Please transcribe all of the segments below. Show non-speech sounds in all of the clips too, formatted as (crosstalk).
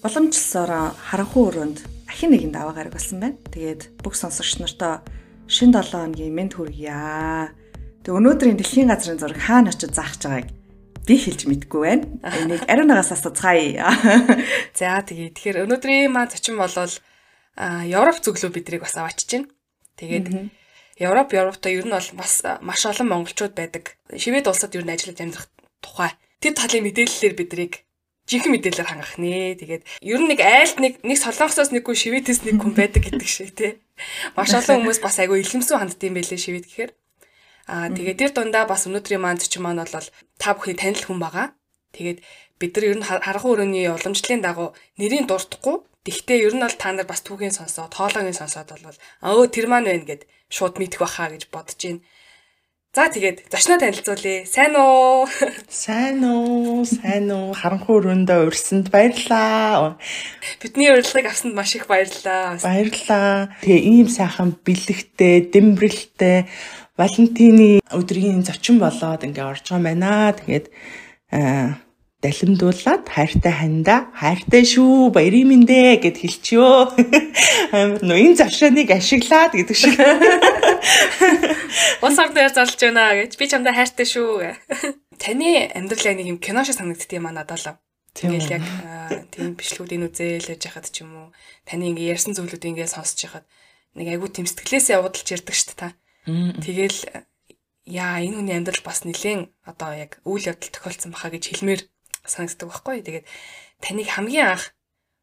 Уламжлалсаар харанхуй өрөөнд ахин нэгэн даваа гараг болсон байна. Тэгээд бүх сонсогч нартаа шин 7 хоногийн мэд хүргье. Тэг өнөөдрийн дэлхийн газрын зураг хаана очиж заах гэж байгааг би хэлж мэдгүй байна. Энийг ариун нагаас асууцгаая. (laughs) За тэгээ тэгэхээр өнөөдрийн маань зочин болвол Европ зөвлөө бидрийг бас аваачиж байна. Тэгээд Европ Европтой ер нь бол бас маш олон монголчууд байдаг. Шивэд улсад ер нь ажиллаж амьдрах тухай тэр талын мэдээллээр бидрийг жинхэнэ мэдээлэлээр хангах нэ. Тэгээд ер нь нэг айлт нэг нэг солонгосоос нэггүй шивэтээс нэг хүн байдаг гэдэг шиг тий. Маш олон хүмүүс бас айгүй илэмсүү ханддсан байлээ шивэт гэхээр. Аа тэгээд тэр дундаа бас өнөөдрийн маань зочин маань бол та бүхний танил хүн байгаа. Тэгээд бид нар ер нь харанхуй өрөөний уламжлалын дагуу нэрийг дуртахгүй. Тэгтээ ер нь бол та нар бас түүхийн сонсоод, хоолойгийн сонсоод бол өө тэр маань байна гэд шууд мэдэх баха гэж бодож байна. За тэгээд зочноо танилцуулъя. Сайн уу? (laughs) Сайн уу? Сайн уу? Харанхуй өрөөндөө урьсанд баярлаа. Бидний урилгыг авсанд маш их баярлалаа. Баярлалаа. Тэгээ ийм сайхан бэлэгтэй, дэмбрэлтэй Валентины өдрийн зочин болоод ингээ орж байгаа юм байна. Тэгээд аа далимдуулаад хайртай ханда хайртай шүү баярын мэндэ гэд хэлчихё. (laughs) Амар ноён завшааныг ашиглаад гэдэг шиг. Ус ор дээр зарлж байна гэж би чамдаа хайртай шүү. Таны амьдрал яг нэг юм кино шиг санагддаг юм аа надад л. Тэгэл яг тийм бичлэгүүдийн үзэл яж хахад ч юм уу таны ингээ ярьсан зүйлүүд ингээ сонсож хахад нэг айгүй тийм сэтгэлээсээ явуулж ярьдаг шүү дээ та. Тэгэл яа энэ хүний амьдрал бас нэлээд одоо яг үйл явдал тохиолдсон баха гэж хэлмээр санагддаг байхгүй. Тэгээд таныг хамгийн анх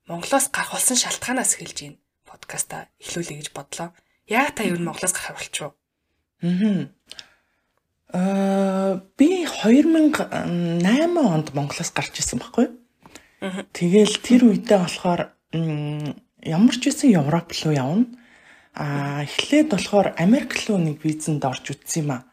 Монголоос гарах болсон шалтгаанаас хэлж гин подкаста эхлүүлэе гэж бодлоо. Яг та ер нь Монголоос гарах болчихоо. Аа би 2008 онд Монголоос гарч ирсэн байхгүй. Тэгэл тэр үедээ болохоор ямар ч байсан Европ руу явна. Аа эхлээд болохоор Америк руу нэг визэнд орж үтсэн юм аа.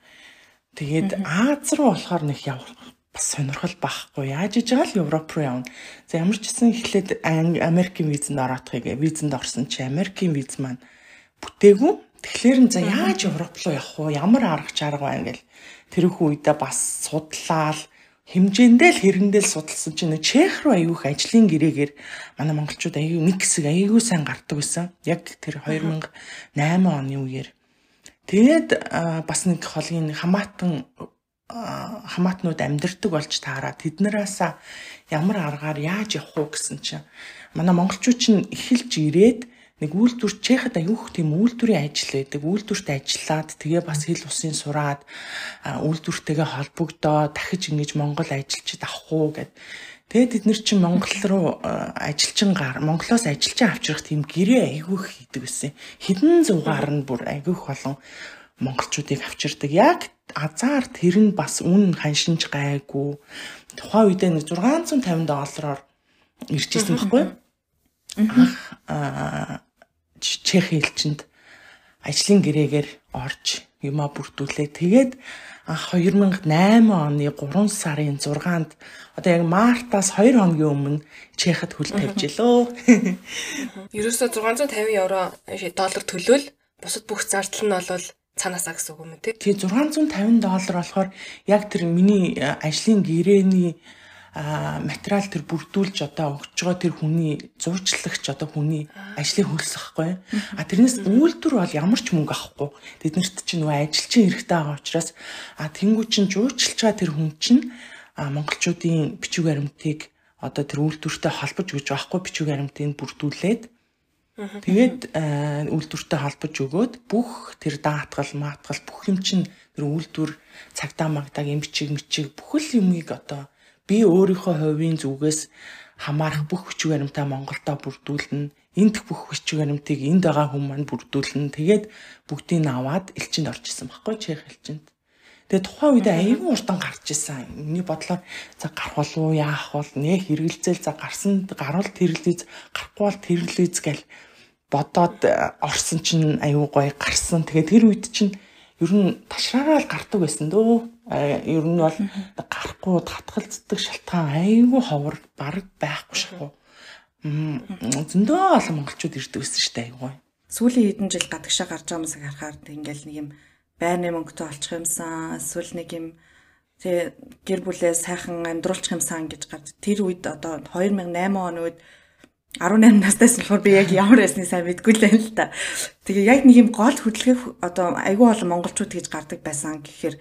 Тэгээд Аз руу болохоор нэг явах бас сонирхол байхгүй. Яаж иж байгаа л Европ руу явна. За ямар ч гэсэн эхлээд Америкийн визэнд ороодохыг визэнд орсон чи Америкийн виз маань бүтээгүй. Тэгэхээр нь за яаж Европ руу явах вэ? Ямар арга чарга байна гэл тэрхүү үедээ бас судлаал хэмжээндээ л хэрэндээ л судалсан чинь Чех руу их ажлын гэрээгээр манай монголчууд аягүй нэг хэсэг аягүй сайн гардаг байсан. Яг тэр 2008 оны үеэр. Тэгээд бас нэг холын хамаатан хамаатнууд амьдрдаг болж таараад тэднээс ямар аргаар яаж явах уу гэсэн чинь манай монголчууд чинь эхэлж ирээд нэг үйлдвэр чехад аюух тийм үйлдвэрийн ажил байдаг. Үйлдвэрт ажиллаад тэгээ бас хэл усын сураад үйлдвэртэйгээ холбогдоо дахиж ингэж Монгол ажилчид авах уу гэд. Тэгээд бид нар чинь Монгол руу ажилчин гар Монголоос ажилчин авчрах тийм гэрээ аюух хийдэг гэсэн. Хэдэн зугаар нь бүр аюух болон монголчуудыг авчирдаг. Яг азар тэр нь бас үн ханшинж гайгүй. Тухайн үедээ нэг 650 доллараар ирчихсэн байхгүй. Аа Чех элчинд ажлын гэрээгээр орж юмаа бүрдүүлээ. Тэгээд 2008 оны 3 сарын 6-нд одоо яг мартаас 2 хоногийн өмнө Чехад хөл тавьж илөө. Ерөөсө 650 евро доллар төлөөл бусад бүх зардал нь бол цаанаасаа гэсэн үг юм тий. Тэгээ 650 доллар болохоор яг тэр миний э, ажлын гэрээний материал тэр бүрдүүлж одоо өгч байгаа тэр хүний зуучлагч одоо хүний ажлыг хөлсөхгүй. А тэрнээс үйлдвэр бол ямар ч мөнгө авахгүй. Тэднэрт чинь нөгөө ажилчин хэрэгтэй байгаа учраас а тэнгуү чин жуучлж байгаа тэр хүн чинь монголчуудын бичиг баримтыг одоо тэр үйлдвэртэй холбож өгч байхгүй бичиг баримтыг бүрдүүлээд Тэгээд үйлдвэртэй холбож өгөөд бүх тэр даатгал, маатгал бүх юм чинь тэр үйлдвэр цагдаа магдааг эмчиг мчиг бүхэл юмыг одоо би өөрийнхөө хувийн зүгээс хамаарах бүх хүч баримтаа Монголдо бүрдүүлнэ. Энд бүх хүч баримтыг энд байгаа хүмүүс маань бүрдүүлнэ. Тэгээд бүгдийг аваад элчинд орж исэн баггүй чех элчинд. Тэгээ тухайн үед аюун урдан гарч исэн. Миний бодлоор за гарах болов уу яах бол нэ хэрэгэлзэл за гарсан гарвал тэрлэз гарахгүй бол тэрлэз гэл бодоод э, орсон чинь аюу гой гарсан. Тэгээ тэр үед чинь ер нь ташраараа л гардаг байсан дөө. Ер нь бол гарахгүй татгалздаг шалтгаан аюу ховор баг байхгүй шахуу. Зөндөө олон монголчууд ирдэг байсан шүү дээ аюу гой. Сүүлийн хэдэн жил гадагшаа гарч байгаа юмсыг харахаар ингээл нэг юм байрны мөнгөтэй олчих юмсан эсвэл нэг юм тэгээ гэр бүлээ сайхан амьдруулчих юмсан гэж гарч тэр үед одоо 2008 оны үед 18 настайс болохоор би яг ямар байсныг сайн мэдгүй л байна л та. Тэгээ яг нэг юм гол хөдөлгөөх одоо айгүй олон монголчууд тэгж гардаг байсан гэхээр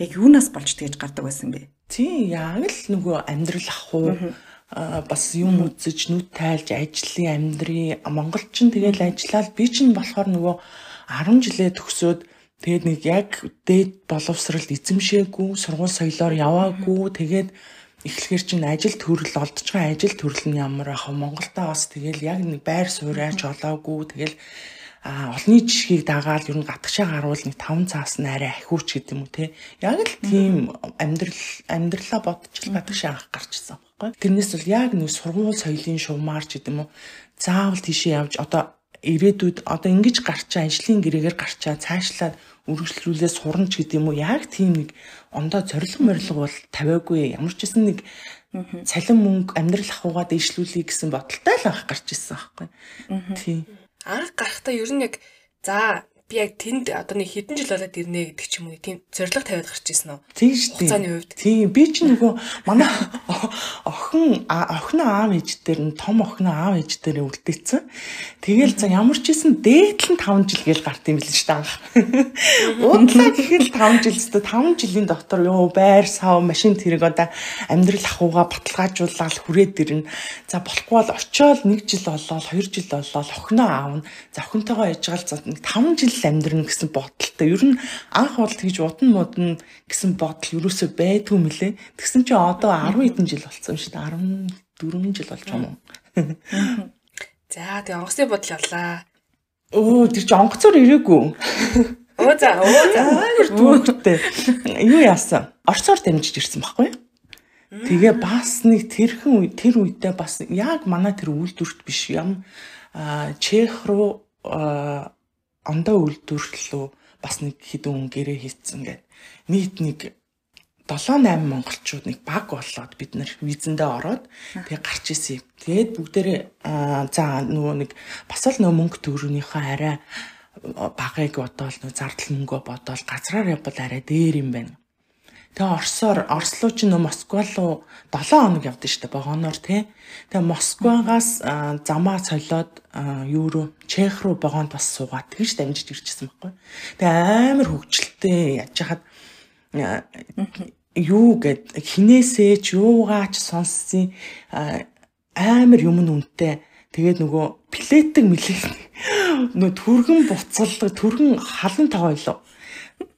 яг юунаас болж тэгж гардаг байсан бэ? Тийм яг л нөгөө амьдрал ахуу бас юм үзэж нүд тайлж ажлын амьдрын монголчин тэгэл ажиллаад би чинь болохоор нөгөө 10 жилээ төгсөөд тэгээд нэг яг дээд боловсрал эзэмшээгүй сургууль соёлоор яваагүй тэгээд эхлэхэр чинь ажил төрөл олдож байгаа ажил төрөл нь ямар ах Монголда бас тэгэл яг нэг байр суурьаач олоогүй. Тэгэл а олонний жишгийг дагаад ер нь гатгшаа гаруул нэг 5 цаас нь арай ахиуч гэдэг юм уу те? Яг л тийм амьдрал амьдралаа бодчихл гатгшаа анх гарчсан байхгүй тэрнээс бол яг нэг сургууль соёлын шуумаарч гэдэг юм уу заавал тийшээ явж одоо ирээдүйд одоо ингэж гарчаа ажлын гэрээгээр гарчаа цаашлаад үргэлжлүүлээ сурна ч гэдэг юм уу? Яг тийм нэг ондоо зориг морилго бол тавиагүй. Ямар ч гэсэн нэг цалин мөнгө амьдрал ахуйгаа дэвшлүүлэе гэсэн бодолтой л анх гарч ирсэн байхгүй тийм анх гарахтаа ер нь яг за би яг тэнд одоо нэг хэдэн жил болоод ирнэ гэдэг ч юм уу тийм зориг тавиад гарч ирсэн үү? Тийм шүү дээ. Хугацааны хувьд. Тийм би ч нөгөө манай охин охин аав ээж дээр нь том охин аав ээж дээр үлдээсэн. Тэгэл за ямар ч исэн дээдл нь 5 жил гээл гарт юм билээ шүү дээ анх. Уудлаа гэхэд 5 жил өстө 5 жилийн дотор ёо байр сав машин тэрэг одоо амьдрал ахуйгаа баталгаажуулаад хүрээд ирнэ. За болохгүй бол очиод 1 жил болоод 2 жил болоод охиноо аавна. За охинтойгоо яжгаал за 5 жил л амьдрна гэсэн бодолтой. Ер нь анх бол тэгж удан модон гэсэн бодол юусоо байдгүй мөлий. Тэгсэн чинь одоо 10 хэдэн жил болсон шүү дээ. 14 жил болж юм. (laughs) За тэгээ онгоцны бодол яллаа. Өө тэр чи онгоцоор ирээгүй. (laughs) Оо за оо за амар түүхтэй. Юу яасан? Орцоор дамжиж ирсэн байхгүй юу? Тэгээ бас нэг тэрхэн үе тэр үедээ бас яг манай тэр үйлдвэрт биш юм чех руу ондоо үйлдвэрлэлөө бас нэг хідэн гэрээ хийцэн гэд нийт нэг 7 8 монголчууд нэг баг болоод бид нар визэндээ ороод тэгээ гарч исэн юм. Тэгээд бүгдээрээ за нөгөө нэг бас л нөгөө мөнгө төгрөгийнхөө арай багыг бодоол нөгөө зардал мөнгөө бодоол газраар явбал арай дээр юм байна. Тэгээ Оросоор Орос руу ч нөө Москва руу 7 хоног явдсан шүү дээ вагоноор тий. Тэгээ Москвагаас замаа солиод юу руу Чех руу вагонд бас суугаад тэгж дамжиж ирчихсэн байхгүй. Тэгээ амар хөвгчлөлтэй яж хаад юу гэд хинээсээ ч юугаач сонссон амар юм нүнтэй тэгээд нөгөө плетэг мэлээ нөгөө түргэн буцалдаг түргэн халан тоогойлоо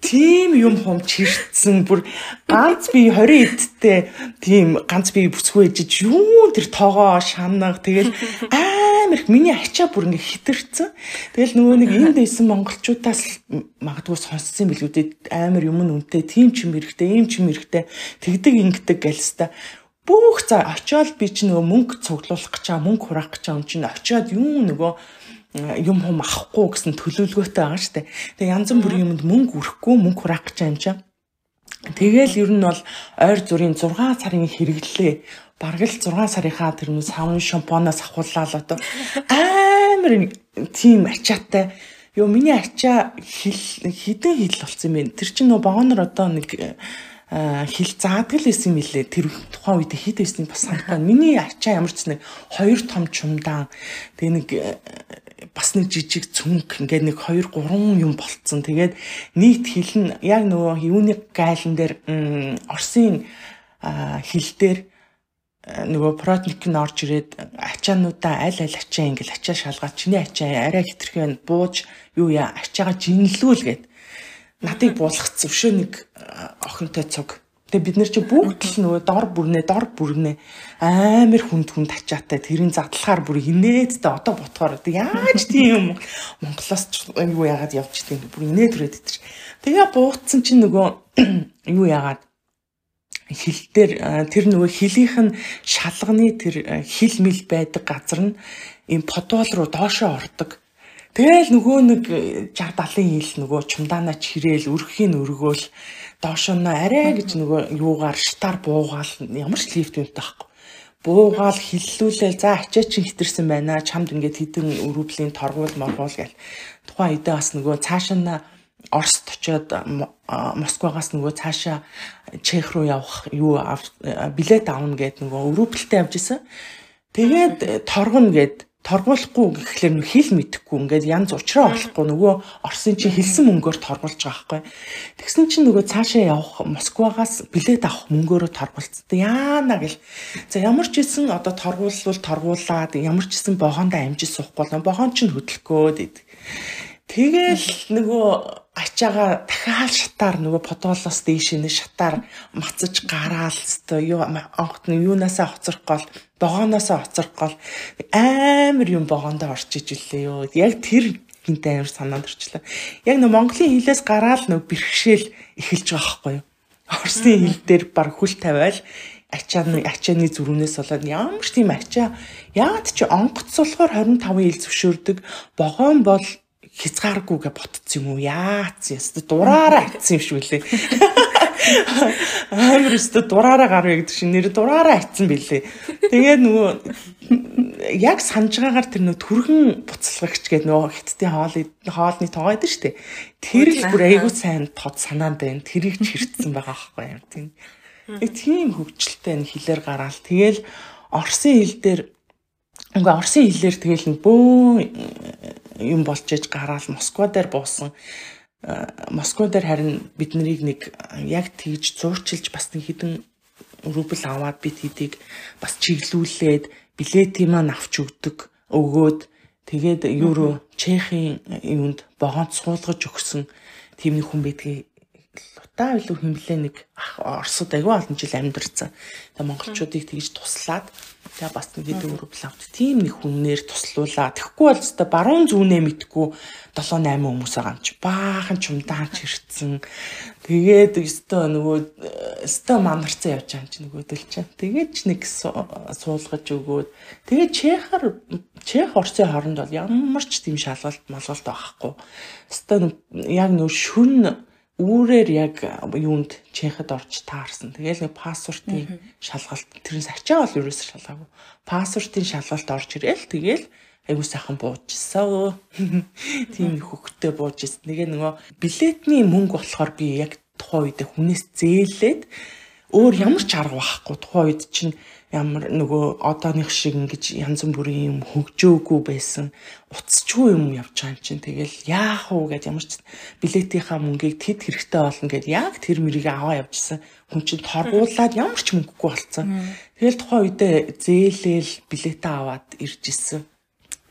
тийм юм хум чирцсэн бүр ганц би 20 эдтэй тийм ганц би бүсгүй ээжиж юу тэр тоогоо шанаг тэгэл амар их миний ачаа бүр ингээ хитэрсэн тэгэл нөгөө нэг энд исэн монголчуудаас магадгүй сонссон билүү дээ амар юм үнтэй тийм ч юм эрэхтэй ийм ч юм эрэхтэй тэгдэг ингэдэг гэлстэ бүх за очиод би ч нөгөө мөнгө цуглуулах гэж чаа мөнгө хураах гэж чаа өн чинь очиод юу нөгөө юм хум авахгүй гэсэн төлөвлөгөөтэй байгаа штэ. Тэгээ янз бүрийн юмд мөнгө өрөхгүй мөнгө хураах гэж юм чинь. Тэгэл ер нь бол ойр зүрийн 6 сарын хэрэглээ. Бараг л 6 сарынхаа тэр нэг савн шампуноос ахууллаа л одоо амар тийм ачаатай. Йоо миний ачаа хил хідэн хил болсон юм. Тэр чинь нөө богонор одоо нэг хил заадаг л байсан мөлий тэр тухайн үед хэд байсныг бас санахгүй. Миний ачаа ямар ч нэг хоёр том чумдаан тэгээ нэг бас нэг жижиг цүнх ингээд нэг 2 3 юм болцсон. Тэгээд нийт хил нь яг нөгөө юуны гайлан дээр Оросын хил дээр нөгөө протник нь орж ирээд ачаануудаа аль аль ачаа ингээл ачаа шалгаад чиний ачаа арай хитрхэн бууж юу яа ачаагаа жинлүүл гээд надыг буулгацсан өшөө нэг охинтой цуг Тэгээ бид нар чи бүгд л нөгөө дор бүрнээ дор бүрнээ амар хүнд хүнд ачаатай тэрийн задлахаар бүр инээдтэй одоо ботхоор яаж тийм Монголоос юу яагаад явж тийм бүр инээ төрөөд идэж. Тэгээ бууцсан чи нөгөө (clears throat) юу яагаад? Хил дээр тэр нөгөө хилийнх нь шалганы тэр хил мэл байдаг газар нь им подвал руу доошоо ордог. Тэгэл нөгөө нэг 60 70 ил нөгөө чумдаанаа чирээл өрхийн өргөөл доошоо нь арай гэж нөгөө юугаар штар буугаал ямар ч лифт үнтэй байхгүй. Буугаал хиллүүлээл за ачаа чи хитэрсэн байна. Чамд ингээд хідэн өрөвлийн торгуул моргуул гээл. Тухайн үедээ бас нөгөө цаашаа нь Оросд очиод Москвагаас нөгөө цаашаа Чех руу явах юу билет авна гэд нөгөө өрөвлөлтөд явж исэн. Тэгээд торгоно гэд торгуулахгүй гэхлээр нэг хэл мэдэхгүй ингээд янз учраа олохгүй нөгөө Оросын чинь хэлсэн мөнгөөр торгуулж байгаа байхгүй. Тэгсэн чинь нөгөө цаашаа явах Москвагаас билет авах мөнгөөрөө торгуулцсан. Яана гэл. За ямар ч исэн одоо торгуулвал торгуулаад ямар ч исэн богоондоо амжиж суухгүй бол богоон чинь хөдөлгөөд Тэгэл нөгөө ачаага дахиад шатаар нөгөө подолоос дээш нь шатаар мацаж гараал өстой юу анхт нь юунаасаа хоцрох гол богооноосоо хоцрох гол. Амар юм богоондоо орж ижиллээ юу яг тэр гинтэй амар санаанд орчлаа яг нөгөө Монголын хилээс гараал нөгөө бэрхшээл эхэлж байгаа байхгүй юу? Орсын хил дээр баг хүл тавиал ачааны ачааны зүрхнээс болоод ямар ч тийм ачаа. Яад чи онгоц болохоор 25 ил зөвшөөрдөг богоон бол хязгааргүйгээ ботцсон юм уу? Яац яст дураараа атсан юм шиг үлээ. Амар өстө дураараа гарвэ гэдэг чинь нэр дураараа атсан билээ. Тэгээд нөгөө яг санаж байгаагаар тэр нөгөө түргэн буцалгагч гэдэг нөгөө хиттийн хоолны хоолны тоогоо байдаг шүү дээ. Тэр л бүр айгүй сайн тод санаанд байна. Тэрийг ч хэрцсэн байгаа байхгүй юм тийм. Нэг тийм хөвгчлөлтэй энэ хилээр гараал. Тэгэл Орсын хил дээр Ингээ Оросын хэлээр тэгэл бөө юм болж иж гараал Москва дээр буусан. Э, Москва дээр харин бид нарыг нэг яг тэгж зуурчилж бас нэг хідэн рубль аваад бид хэдийг бас чиглүүлээд билетийн маань авч өгдөг өгөөд тэгээд евро чехийн юунд богонд суулгаж өгсөн тийм нэг хүн байдгийг лутаа илүү хэмлээ нэг Оросод аягүй олон жил амьдарсан. Тэгээ монголчуудыг тэгж туслаад тэгээ бас нэг хэдэн рубль авт. Тийм нэг хүннээр туслуулаа. Тэгэхгүй бол өстой баруун зүүнээ мэдгүй 7 8 хүмүүс байгаа юм чи. Баахан чумдаан чирцэн. Тэгээд өстой нөгөө өстой манарцсан явж байгаа юм чи нөгөө дэл чинь. Тэгээд ч нэг суулгаж өгөөд тэгээд чехаар чех Оросын хооронд бол ямар ч тийм шалгалт малгалт байхгүй. Өстой яг нөр шүн үүрээр яг юунд чехэд орж таарсан. Тэгээл нэг пассвортын шалгалт тэрнээс ачаа бол ерөөсөө шалгаагүй. Пассвортын шалгалт орж ирээл тэгээл айгуу сайхан буужсан. (laughs) Тийм хөхтэй буужсэн. Тэгээ нөгөө билетний мөнгө болохоор би яг тухайн үед хүнээс зээлээд өөр ямар ч арга байхгүй. Тухайн үед чинь ямар нөгөө одооных шиг ингэж янз бүрийн юм хөгжөөгүй байсан. Уцчгүй юм явж байгаа юм чинь. Тэгэл яах вэ? гэж ямар ч билетийнхаа мөнгийг тэд хэрэгтэй болно гэд яг тэр мэрийг аваа явжсан. Хүн чинь торгуулад ямар ч мөнгөгүй болцсон. Тэгэл тухайн үедээ зээлээл билетээ аваад ирж исэн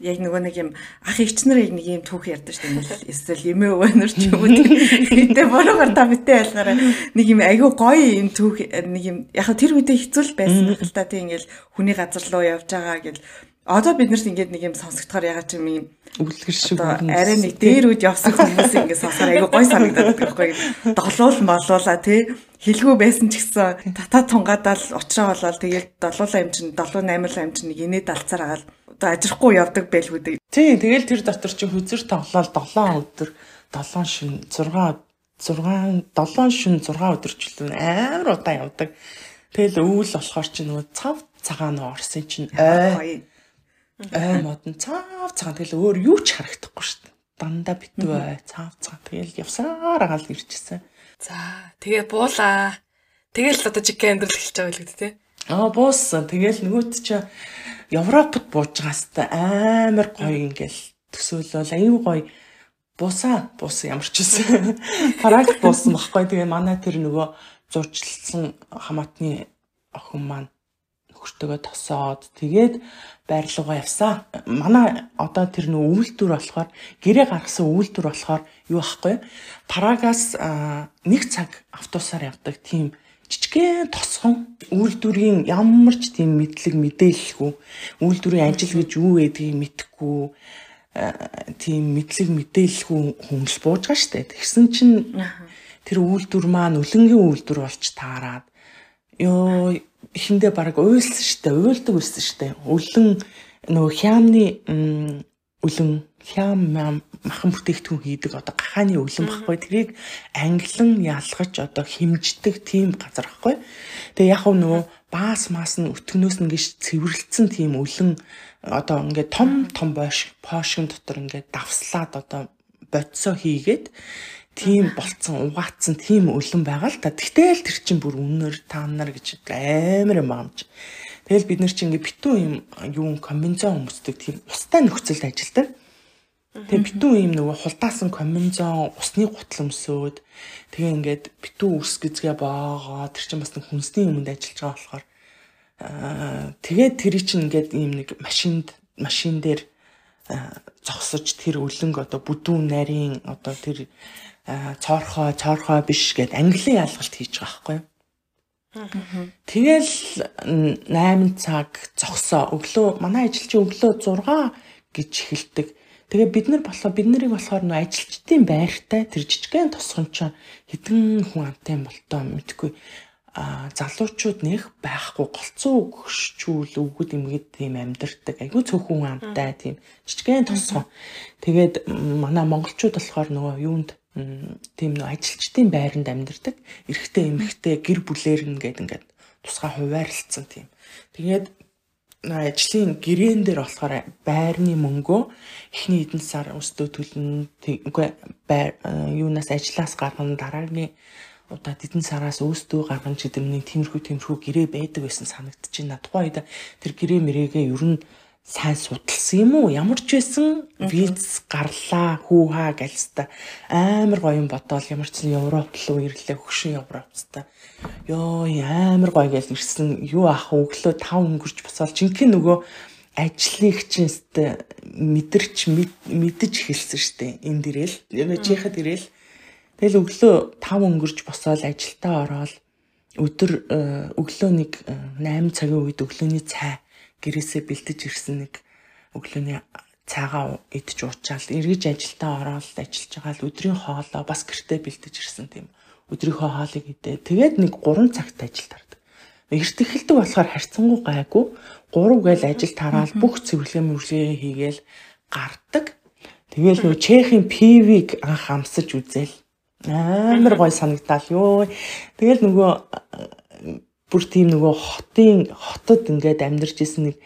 яг нөгөө нэг юм ах эгч нар яг нэг юм түүх ярьдаг шүү дээ. Эсвэл эмээ өвөнөр ч юм уу. Гэтэ борогоор та битээ ялгаараа нэг юм айгүй гоё юм түүх нэг юм яг тэр үедээ хэцүү л байсан л та. Тийм ингээл хүний газар руу явж байгаа гэл. Одоо бид нарт ингээд нэг юм сонсогдохоор ягаад ч юм юм үлгэр шиг арай нэг дээр үд явсан хүмүүс (laughs) ингээд сонсохоор айгүй гой санагдаад байхгүй долуул молуула тий хэлгүй байсан ч гэсэн тата тунгаадал уучраа болоод тэгээд долуулаа юм чин 7 8 am чин нэг инээд алцаар агаал одоо ажирахгүй явдаг байлгүй дээ. Тийм тэгэл тэр дотор чи хүзэр тоглоод 7 өдөр 7 шин 6 6 7 шин 6 өдөрчлэн амар удаан явдаг. Тэгэл өвөл болохоор чи нөгөө цав цагаан орсон чинь ой ой модон цав цагаан тэгэл өөр юу ч харагдахгүй шүү дээ. Дандаа битүү ой цав цагаан тэгэл явсаар агаал ирчихсэн. За тэгээ буулаа. Тэгэл одоо жиг амьдрал эхэлж байгаа байлгүй тий. Аа бууссан. Тэгэл нөгөөт чи Европод бууж байгааста амар гоё ингээл төсөөлөл аюу гоё бусаа бус ямар ч үсэн (laughs) параг буусан баггүй тэгээ манай тэр нөгөө зурчилсан хамаатны охин маань нөхөртөөгөө тосоод тэгээд байрлуугаа явсан. Манай одоо тэр нөө үйлдвэр болохоор гэрээ гаргасан үйлдвэр болохоор юу ахгүй Парагаас нэг цаг автобусаар явдаг тийм жижигхэн тосгон үйлдвэрийн ямар ч тийм мэдлэг мэдээлэлгүй үйлдвэрийн ажил гэж юу гэдгийг мэдэхгүй тийм мэдлэг мэдээлэлгүй хүмүүс бууж байгаа штэ. Тэгсэн чинь тэр үйлдвэр маань өлөнгийн үйлдвэр болж таарад ёо эхэндээ баг уйлсан штэ. Уйлдаг байсан штэ. Өлөн нөгөө хямны өлөн хям махан бүтээгдэхүүн хийдэг одоо гахааны өлөн баггүй тэрийг англин ялгаж одоо химждэг тийм газар баггүй. Тэгээ яг нөгөө баас маас нь өтгнөөс нь ингэж цэвэрлэлцэн тийм өлөн одоо ингээд том том бош пошин дотор ингээд давслаад одоо бодисоо хийгээд тийм болцсон угаацсан тийм өлөн байгаа л та. Гэтэл тэр чинь бүр үнээр та нар гэж амар юм аамж. Тэгэл бид нар чи ингээ битүү юм юу комбинзон өмсдөг тийм устай нөхцөлд ажилладаг. Тэгээ битүү юм нөгөө хулдаасан комбинзон усны гутал өмсөөд тэгээ ингээд битүү үс гизгээ боогоо тэр чинь бас нэг хүнсний юмд ажиллаж байгаа болохоор аа тэгээд тэр чинь ингээд ийм нэг машинд машин дээр зогсож тэр өлөнг одоо бүдүүн нарийн одоо тэр цоорхоо цоорхоо биш гэд англи ялгалт хийж байгаа байхгүй Тэгэл 8 цаг зогсоо. Өглөө манай ажилчин өглөө 6 гэж эхэлдэг. Тэгээ бид нар болохоор бид нарыг болохоор нөө ажилчдын байртай тэр жижигхэн тосгон ч хэдэн хүн амтай болтоо мэдгүй. А залуучууд нэх байхгүй голцоо өгшчүүл өгөд имгээд тийм амьдэрдэг айгүй цөөхөн амтай тийм жижигхэн тосгон. Тэгээд манай монголчууд болохоор нөгөө юунд тийм нөө ажилчдын байранд амьдардаг эрэгтэй эмэгтэй гэр бүлээр ингээд ингээд тусгай хуваарлцсан тийм. Тэгээд ажлын гэрээн дээр болохоор байрны мөнгөө эхний эдэн сар өстөө төлнө. Үгүй байр юунаас ажлаас гаргана дараагийн удаа эдэн сараас өөстөө гаргана гэдэг нэг тиймэрхүү тиймэрхүү гэрээ байдаг байсан байна. Тухайн үед тэр гэрээ мэрэгээ ер нь сайн судалсан юм уу? Ямар ч байсан виз гарлаа, хүү хаа гэлстэй амар гоё юм бодоол ямар ч нэг Европ руу ирлээ хөгшин Европцтай. Йоо амар гоё гэж ирсэн. Юу ах өглөө 5 өнгөрч босоод жинхэнэ нөгөө ажлыг чинстэй мэдэрч мэдэж эхэлсэн штэ. Энд ирэл. Яг чихэд ирэл. Тэгэл өглөө 5 өнгөрч босоод ажилдаа ороод өдөр э, өглөө нэг 8 э, цагийн үед өглөөний цай гэрээсээ бэлдэж ирсэн нэг өглөөний цаагаа идж уучаал эргэж ажилдаа ороод ажиллаж байгаа л өдрийн хоолоо бас гэртээ бэлдэж ирсэн тийм өдрийнхөө хоолыг идээ. Тэгээд нэг 3 цагт ажил тардаг. Эрт эхэлдэг болохоор харьцангуй гайгүй 3 гээл ажил тараал бүх цэвэрлэгээ мөрлөгээ хийгээл гардаг. Тэгээл нөө Чехийн ПВ-г анх амсаж үзэл амар гой санагдаал ёо. Тэгэл нөгөө бүр тийм нөгөө хотын хотод ингээд амьдарч исэн нэг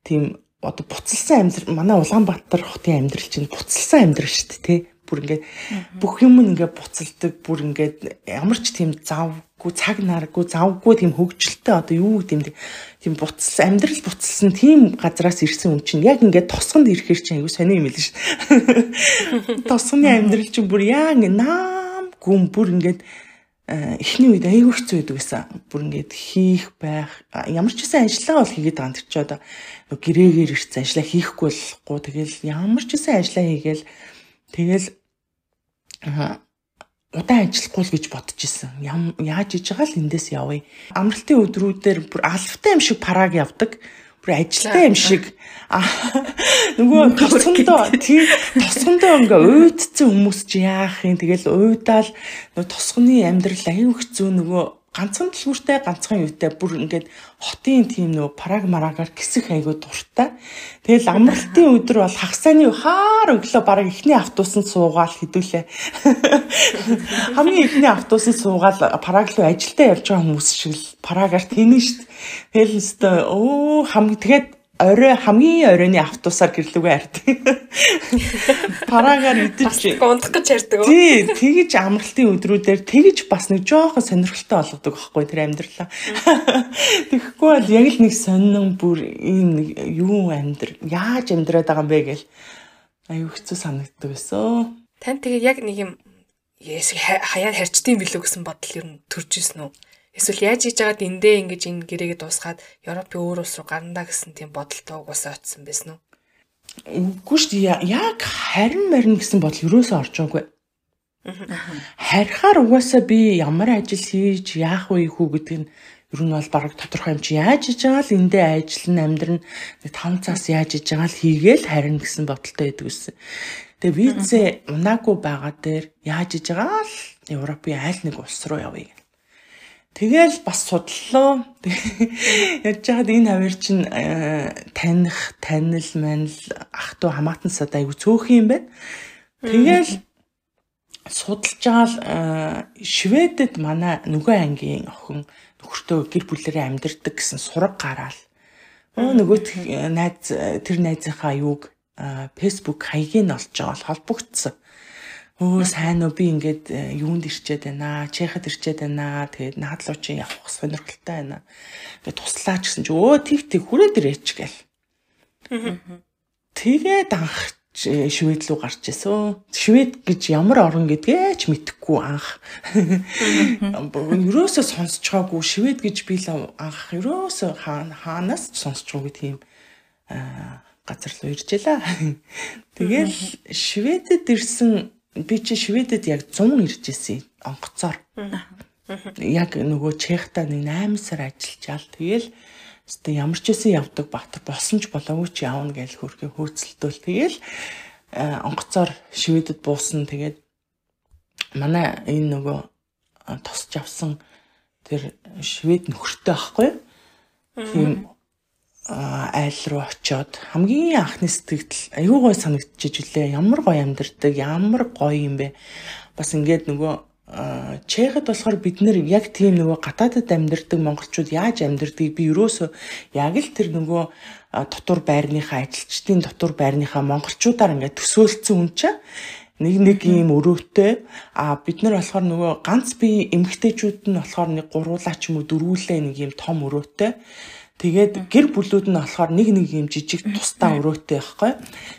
тийм одоо буцалсан амьдрал манай Улаанбаатар хотын амьдрал чинь буцалсан амьдрал шүү дээ тий. Бүр ингээд бүх юм ингээд буцалдаг бүр ингээд ямар ч тийм завгүй цаг наргүй завгүй тийм хөгжилтэй одоо юу гэдэг тийм буцалсан амьдрал буцалсан тийм газараас ирсэн хүн чинь яг ингээд тосгонд ирэхэр чинь аюу сони юм л шүү (laughs) тосгоны амьдрал чинь бүр яг наам гүн бүр ингээд эхний үед аягүй хэцүү байдаг гэсэн. Бүр ингээд хийх байх ямар ч гэсэн ажиллаа бол хийгээд байгаа юм чи одоо гэрээгээр ирсэн ажиллаа хийхгүй болохгүй тэгэл ямар ч гэсэн ажиллаа хийгээл тэгэл удаан ажиллахгүй л гэж бодож исэн. Яаж иж байгаа л эндээс явъя. Амралтын өдрүүдээр бүр алфтай юм шиг параг явдаг бүр ажилтаа юм шиг. Нөгөө тосгондоо тий тосгондоо ингээ уйдцсан хүмүүс чи яах юм. Тэгэл уйдаал нөгөө тосгоны амьдрал аюу хэцүү нөгөө ганцхан дэлгүүртэй ганцхан юутай бүр ингээд хотын тийм нөө параг марагаар гисэх айгуу дуртай. Тэгэл амралтын өдөр бол хагасааны хаар өглөө бараг ихний автобусанд суугаал хэдүүлээ. (laughs) Хамгийн ихний автобусанд суугаал параг руу ажилдаа явж байгаа хүмүүс шиг л парагаар тэнэ штт. Тэгэл өстө өө хамгийн тэгээд орой хамгийн оройны автобусаар гэрлүүгээ хардаг. (laughs) Парагаар идэж гундах гэж ярьдаг. Тий, тэгэж амралтын өдрүүдээр тэгэж бас нэг жоохон сонирхолтой болгодог байхгүй тэр амьдралаа. Тэгэхгүй бол яг л нэг сонин бүр ийм юу амьдр яаж амьдраад байгаа юм бэ гэл аюу хэцүү санагддаг байсан. Тань тэгээ яг нэг юм хаяа харьчдсан билүү гэсэн бодол ер нь төрж исэн үү? Эсвэл яаж хийж байгаад эндээ ингэж энэ гэрээгээ дуусгаад Европын өөр улс руу гарнаа гэсэн тийм бодолтой угаасаа очсон байсан уу? Үгүй шүү дээ. Яг харин марин гэсэн бодол юусоо орж байгаагүй. Харихаар угаасаа би ямар ажил хийж яах вэ хүү гэдэг нь ер нь бол баг тодорхой юм чи яаж хийж байгаа л эндээ ажиллана амьдрна 5 цаас яаж хийж байгаа л хийгээл харин гэсэн бодолтой байдаг гэсэн. Тэгээ визээ унаагүй байгаа дээр яаж хийж байгаа л Европын айл нэг улс руу явъя Тэгэл бас судлаа. (laughs) Яаж яагаад энэ хавар чинь э, таних, танил, манил ах トゥ хамаатан сад айгу цөөх юм байна. Тэгэл судалж байгаа л э, Шведэд манай нөгөө ангийн охин нөхөртөө гэр бүлэрээ амьдардаг гэсэн сураг гараал. Нөгөө найз тэр найзынхаа юуг Facebook хаягийг олж байгаа бол холбогдсон. Өө сайн уу би ингээд э, юунд ирчээд байна чехад ирчээд байна тэгээд наадлуу чи явах сонирхолтой байна ингээд туслаач гэсэн чи өө тэг тэг хүрээд ирээч гэл тэгээд анх швед руу гарч исэн. Швед гэж ямар орн гэдгээ ч мэдэхгүй анх. Ерөөсөө байгаагүй швед гэж би л анх ерөөсөө хаанаас байгаагүй тийм газар руу ирж ялаа. Тэгэл шведэд ирсэн би чи шведэд яг 100 ирж исэн онгоцоор. Яг нөгөө чехта нэг 8 сар ажиллажаал. Тэгэл Гэтэ ямар ч байсан явдаг Баатар босон ч болоогүй ч явна гэж хөрхөө хөөцөлтөөл. Тэгэл онгоцоор шивэдэд буусан. Тэгээд манай энэ нөгөө тосч авсан тэр швед нөхөртэй байхгүй? Тийм айл руу очиод хамгийн анхны сэтгэл аюу гой санагдчихэж үлээ. Ямар гоё амьдэрдэг, ямар гоё юм бэ. Бас ингээд нөгөө Чехэд болохоор бид нэр яг тийм нөгөө гадаадад амьдардаг монголчууд яаж амьдардгийг би ерөөсөө яг л тэр нөгөө дотор байрныхаа ажилчдын дотор байрныхаа монголчуудаар ингээд төсөөлцсөн хүн чинь нэг нэг ийм өрөөтэй а бид нар болохоор нөгөө ганц би эмгтээчүүд нь болохоор нэг гуруулаа ч юм уу дөрвүүлээ нэг ийм том өрөөтэй Тэгээд гэр бүлүүд нь болохоор нэг нэг юм жижиг тусдаа өрөөтэй байхгүй.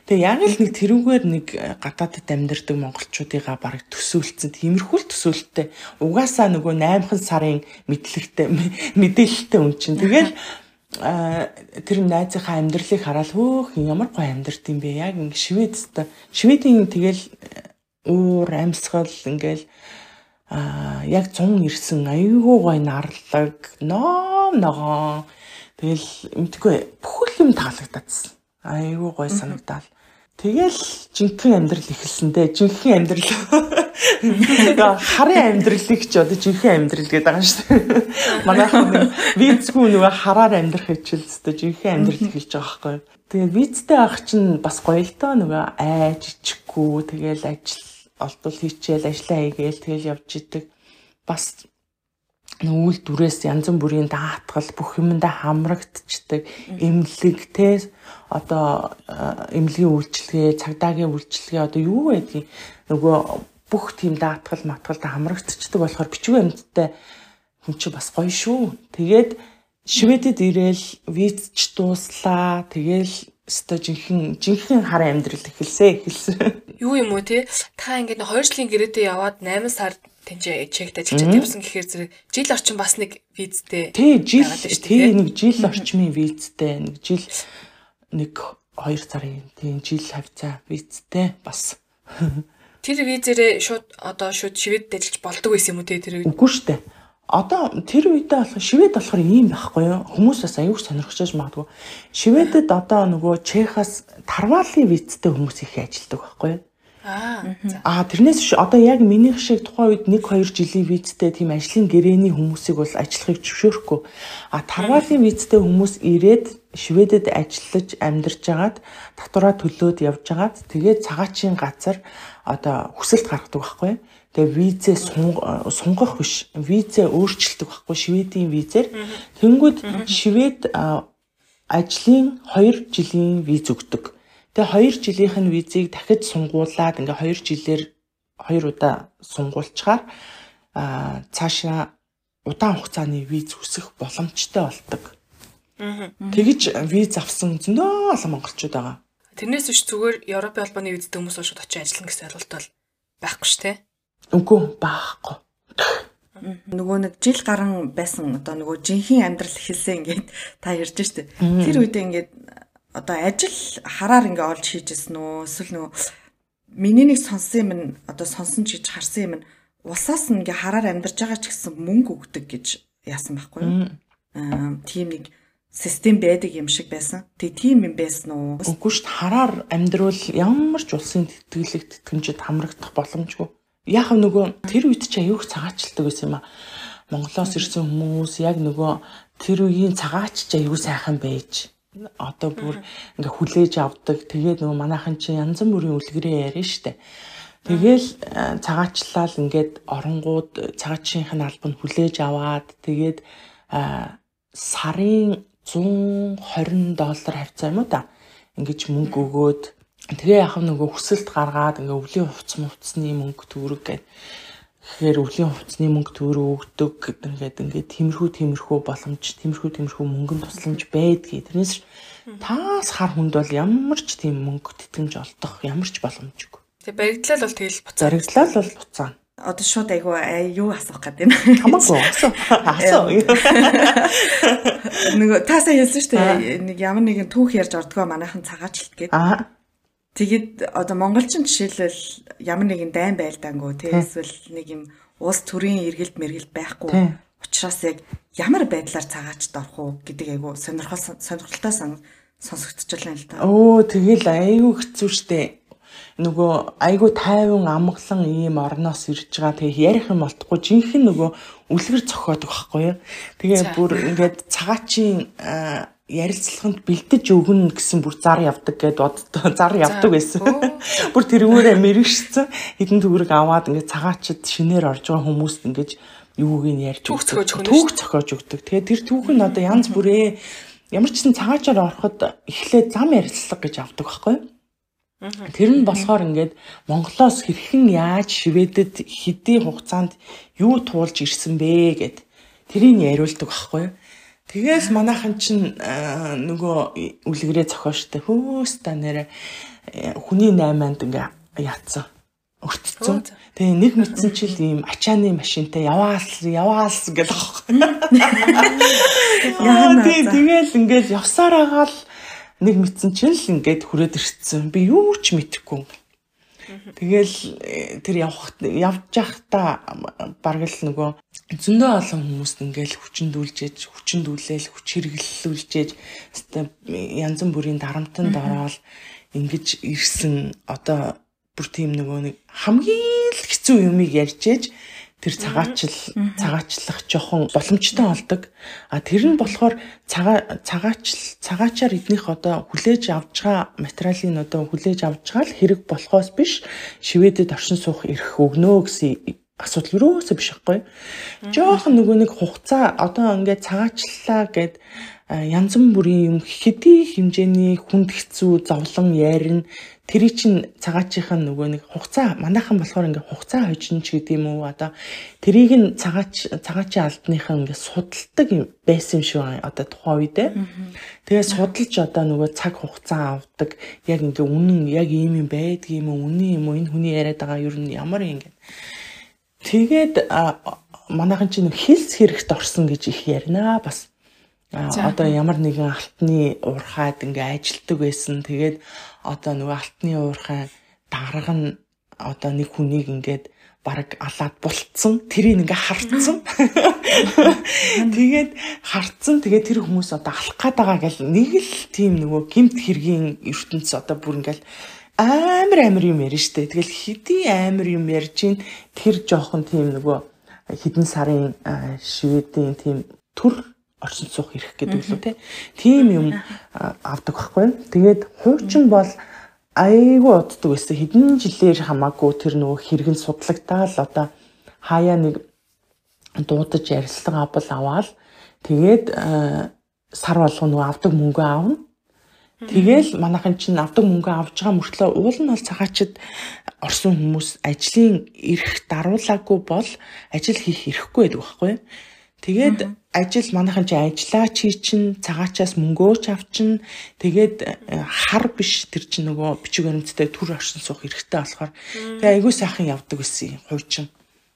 Тэгээ яг л нэг тэрүүгээр нэг э, гадаадд амьдардаг монголчуудыгаа бараг төсөөлцөн тиймэрхүү л төсөөлттэй. Угаасаа нөгөө 8хан сарын мэдлэгтэй мэдээлэлтэй үн чинь. Тэгэл а тэр найзынхаа амьдралыг хараад хөөх ямар гоё амьдрт юм бэ яг ингэ шведтэй шведийн тэгэл э, уур амьсгал ингээл а яг 100 ирсэн аюу гой нарлаг ном ногоо Тэгэл мэдгүй бүхэл юм таалагдчихсан. Айгуу гой санагдал. Тэгэл жинхэнэ амьдрал эхэлсэндээ жинхэнэ амьдрал харын амьдралыг ч одоо жинхэнэ амьдрал гэдэг байгаа шүү дээ. Манайхан нэг визгүй нөгөө хараар амьдрах хичээл өстой жинхэнэ амьдрал эхэлж байгаа байхгүй. Тэгээд визтэй ах чинь бас гоё л доо нөгөө айж ичхгүй тэгэл ажил олдвол хийчихэл ажиллаа хийгээл тэгэл явж идэг. Бас үйл дүрээс янз бүрийн даатгал бүх юмдаа хамрагдчихдаг эмнэлэг те одоо эмнэлгийн үйлчлэгээ цагдаагийн үйлчлэгээ одоо юу байдгийг нөгөө бүх тийм даатгал матгалд хамрагдчихдаг болохоор бичгүй амьдтай хүн чи бас гоё шүү. Тэгээд Шведэд ирээл визч дууслаа. Тэгэл өстой жинхэнэ жинхэнэ хар амьдрал эхэлсэ эхэлсэн. Юу юм уу те? Та ингээд 2 жилийн гэрээдээ яваад 8 сар тэнцээ чект ажиллаж явсан гэхээр зэрэг жил орчин бас нэг визтэй. Тий, жил тий нэг жил орчмын визтэй, нэг жил нэг 2 сарын тий жил хавцаа визтэй бас. (laughs) Тэр визээрээ шууд одоо шууд шивэд ажиллаж болдог байсан юм уу те тэр үед? Үгүй шүү дээ. Одоо тэр үедээ болох шивэд болохоор ийм байхгүй юу? Хүмүүс бас аюур сонирхож магадгүй. Шивэдэд одоо нөгөө Чехаас тарвалын визтэй хүмүүс их ажилладаг байхгүй юу? Аа тэрнээс биш одоо яг минийх шиг тухайн үед 1 2 жилийн визтэй тийм ажлын гэрээний хүмүүсийг бол ажиллахыг зөвшөөрөхгүй. А тарвалын визтэй хүмүүс ирээд Шведэд ажиллаж амьдарч агаад татвараа төлөөд явж агаад тэгээд цагаачийн газар одоо хүсэлт гаргадаг байхгүй. Тэгээ визээ сунгах биш. Визээ өөрчилдөг байхгүй Шведийн визээр. Тэнгүүд Швед ажлын 2 жилийн виз өгдөг. Тэгээ 2 жилийнх нь визийг дахиж сунгуулад ингээ 2 жилээр 2 удаа сунгуулчаар а цаашаа удаан хугацааны виз хүсэх боломжтой болдог. Тэгэж виз авсан зөндөө олон монголчууд байгаа. Тэрнээс биш зүгээр Европын холбооны визтэй хүмүүс шууд очиж ажиллана гэсэн ойлголт бол байхгүй ш тэ. Үгүй байхгүй. Нөгөө нэг жил гарan байсан одоо нөгөө жинхэнэ амьдрал эхэлсэн ингээд та ярьж штэ. Тэр үедээ ингээд одоо ажил хараар ингээ олж хийжсэн нөө эсвэл нөгөө миний нэг сонссон юм нь одоо сонсон ч гэж харсан юм нь улсаас нь ингээ хараар амьдарч байгаа ч гэсэн мөнгө өгдөг гэж яасан байхгүй юу? Аа тийм нэг систем байдаг юм шиг байсан. Тэг тийм юм байсан уу? Үгүй шүү дээ. Хараар амьдрал ямар ч улсын тэтгэлэг тэтгэмжид хамрагдах боломжгүй. Яг нөгөө тэр үед чи аюух цагаачилдаг байсан юм а. Монголоос ирсэн хүмүүс яг нөгөө тэр үеийн цагаач ч аюу сайхан байж одоо бүр ингээ хүлээж авдаг. Тэгээд нөгөө манайхан чи янз бүрийн үлгэрээ яриа штэ. Тэгэл э, цагаачлал ингээд оронгууд цагаачийнх нь албанд хүлээж аваад тэгээд э, сарын 120 доллар хавцаа юм уу та. Ингээд мөнгө өгөөд Тэгээ яхав нөгөө хүсэлт гаргаад ингээ өвлийн хувцс мувцсны мөнгө төгрөг гэдэг Тэгэхээр өвлийн хувцсны мөнгө төгрөг өгдөг гэдэг ингээд тиймэрхүү тиймэрхүү боломж, тиймэрхүү тиймэрхүү мөнгөнд тусламж байдгийг. Тэрнээс таас хар хүнд бол ямар ч тийм мөнгө тэтгэмж олдох ямар ч боломжгүй. Тэгээ баригдлал бол тэгэл буцаа. Баригдлал бол буцаа. Одоо шууд айгу юу асуух гэдэг юм. Хамаагүй асуу. Асуу. Нөгөө таасаа хэлсэн шүү дээ. Нэг ямар нэгэн түүх ярьж ордгоо манайхан цагаачлалт гэдэг. Аа Тэгэд одоо монголчин жишээлбэл ямар нэгэн дайн байлдаангүү тий эсвэл нэг юм улс төрийн эргэлт мэргэлт байхгүй учраас яг ямар байдлаар цагаачд орох уу гэдэг айгу сонирхол сонирхолтой сонсогдчихлаа л да. Өө тэгэл айгу хэцүү штэ. Нөгөө айгу тайван амгалан ийм орноос ирж байгаа тэгээ ярих юм болтгүй жинхэнэ нөгөө үлгэр цохоод байхгүй юу. Тэгээ бүр ингээд цагаачийн ярилцлаганд бэлдэж өгнө гэсэн бүр зар явдаг гэд боддоо (laughs) зар явдаг байсан. (laughs) Бүр тэрүүрээ мэрэгшсэн хэдэн төгрөг аваад ингээд цагаачд шинээр орж байгаа хүмүүст ингээд юуг нь ярьж өгдөг. Түүх зохиож өгдөг. Тэгээ тэр түүх нь одоо янз бүрээ ямар ч сан цагаачаар ороход эхлээд зам ярилцлага гэж авдаг байхгүй юу? Тэр нь болохоор ингээд Монголоос хэрхэн яаж Шведэд хэдийн хугацаанд юу туулж ирсэн бэ гэд тэрийг яриулдаг байхгүй? Тэгээс манайхан чинь нөгөө үлгэрээ зохиоштой хөөс та нэрэ хүний 8-анд ингээ яатсан өртцсөн. Тэгээ нэг мэдсэн чил ийм ачааны машинтай яваалс яваалс гэх аахгүй. Яа тэгэл ингээл явсаар агаал нэг мэдсэн чил ингээд хүрээд ирсэн. Би юу ч мэдэхгүй. Тэгэл э, тэр явах явж явахдаа бараг л нөгөө зөндөө олон хүмүүст ингээл хүчндүүлжээж, хүчндүүлээл, хүч хэрэглүүлжээж янз бүрийн дарамтанд ороод ингэж ирсэн. Одоо бүр тийм нөгөө нэг хамгийн л хэцүү юмыг ярьжээж тэр цагаачл цагаачлах жоохон боломжтой болдог. А тэр нь болохоор цагаа цагаачл цагаачаар эднийх одоо хүлээж авч байгаа материалын одоо хүлээж авч байгаа л хэрэг болохоос биш шивэдэд оршин суух эрх өгнө гэсэн асуудал юусоо биш байхгүй. Жоохон нөгөө нэг хугацаа одоо ингээд цагаачлаа гэд янз бүрийн юм хэдий хэмжээний хүнд хэцүү зовлон ярина тэрий чин цагаачийнх нь нөгөө нэг хугацаа манайхан болохоор ингээ хугацаа хожин ч гэдэг юм уу? Одоо тэрийг нь цагаач цагаачийн албаныхан ингээ судалдаг байсан юм шиг одоо тухайн үедээ тэгээ судалж одоо нөгөө цаг хугацаа авдаг. Яг ингээ үнэн яг ийм юм байдг юм уу? Үнэн юм уу? Энэ хүний яриад байгаа юу ямар юм ингээ тэгээд манайхан чинь хэлс хэрэгт орсон гэж их ярина. Бас одоо ямар нэгэн алтны уурхайд ингээ ажилтдаг байсан. Тэгээд одоо нөгөө алтны уурхай дарга нь одоо нэг хүнийг ингээд бараг алаад булцсан. Тэрийг ингээ харцсан. Тэгээд харцсан. Тэгээд тэр хүмүүс одоо алах гээд байгаа гэл нэг л тийм нөгөө гимт хэргийн ертөнц одоо бүр ингээл амар амар юм ярина штэ. Тэгэл хэдий амар юм ярьж ин тэр жоохон тийм нөгөө хідэн сарын шведийн тийм төр орчин суух эрх гэдэг лөө те. Тийм юм авдаг байхгүй. Тэгээд хуучин бол айгүй уддаг байсан. Хэдэн жилээр хамаагүй тэр нөгөө хэрэг нь судлагдаад одоо хаяа нэг дуудаж ярилцлага авбал аваад тэгээд сар болгоо нөгөө авдаг мөнгө аавна. Тэгэл манайхан чинь авдаг мөнгө авч байгаа мөртлөө уул нь бол цагаачд орсон хүмүүс ажлын эрх даруулаагүй бол ажил хийх эрхгүй байдаг байхгүй. Тэгээд ажил манайхан чи ажиллаа чи чин цагаачаас мөнгөө ч авчин тэгээд э, хар биш тэр чин нөгөө бичиг баримттай төр оршин суух хэрэгтэй болохоор тэгээ айгүй сайхан явдаг гэсэн хуучин.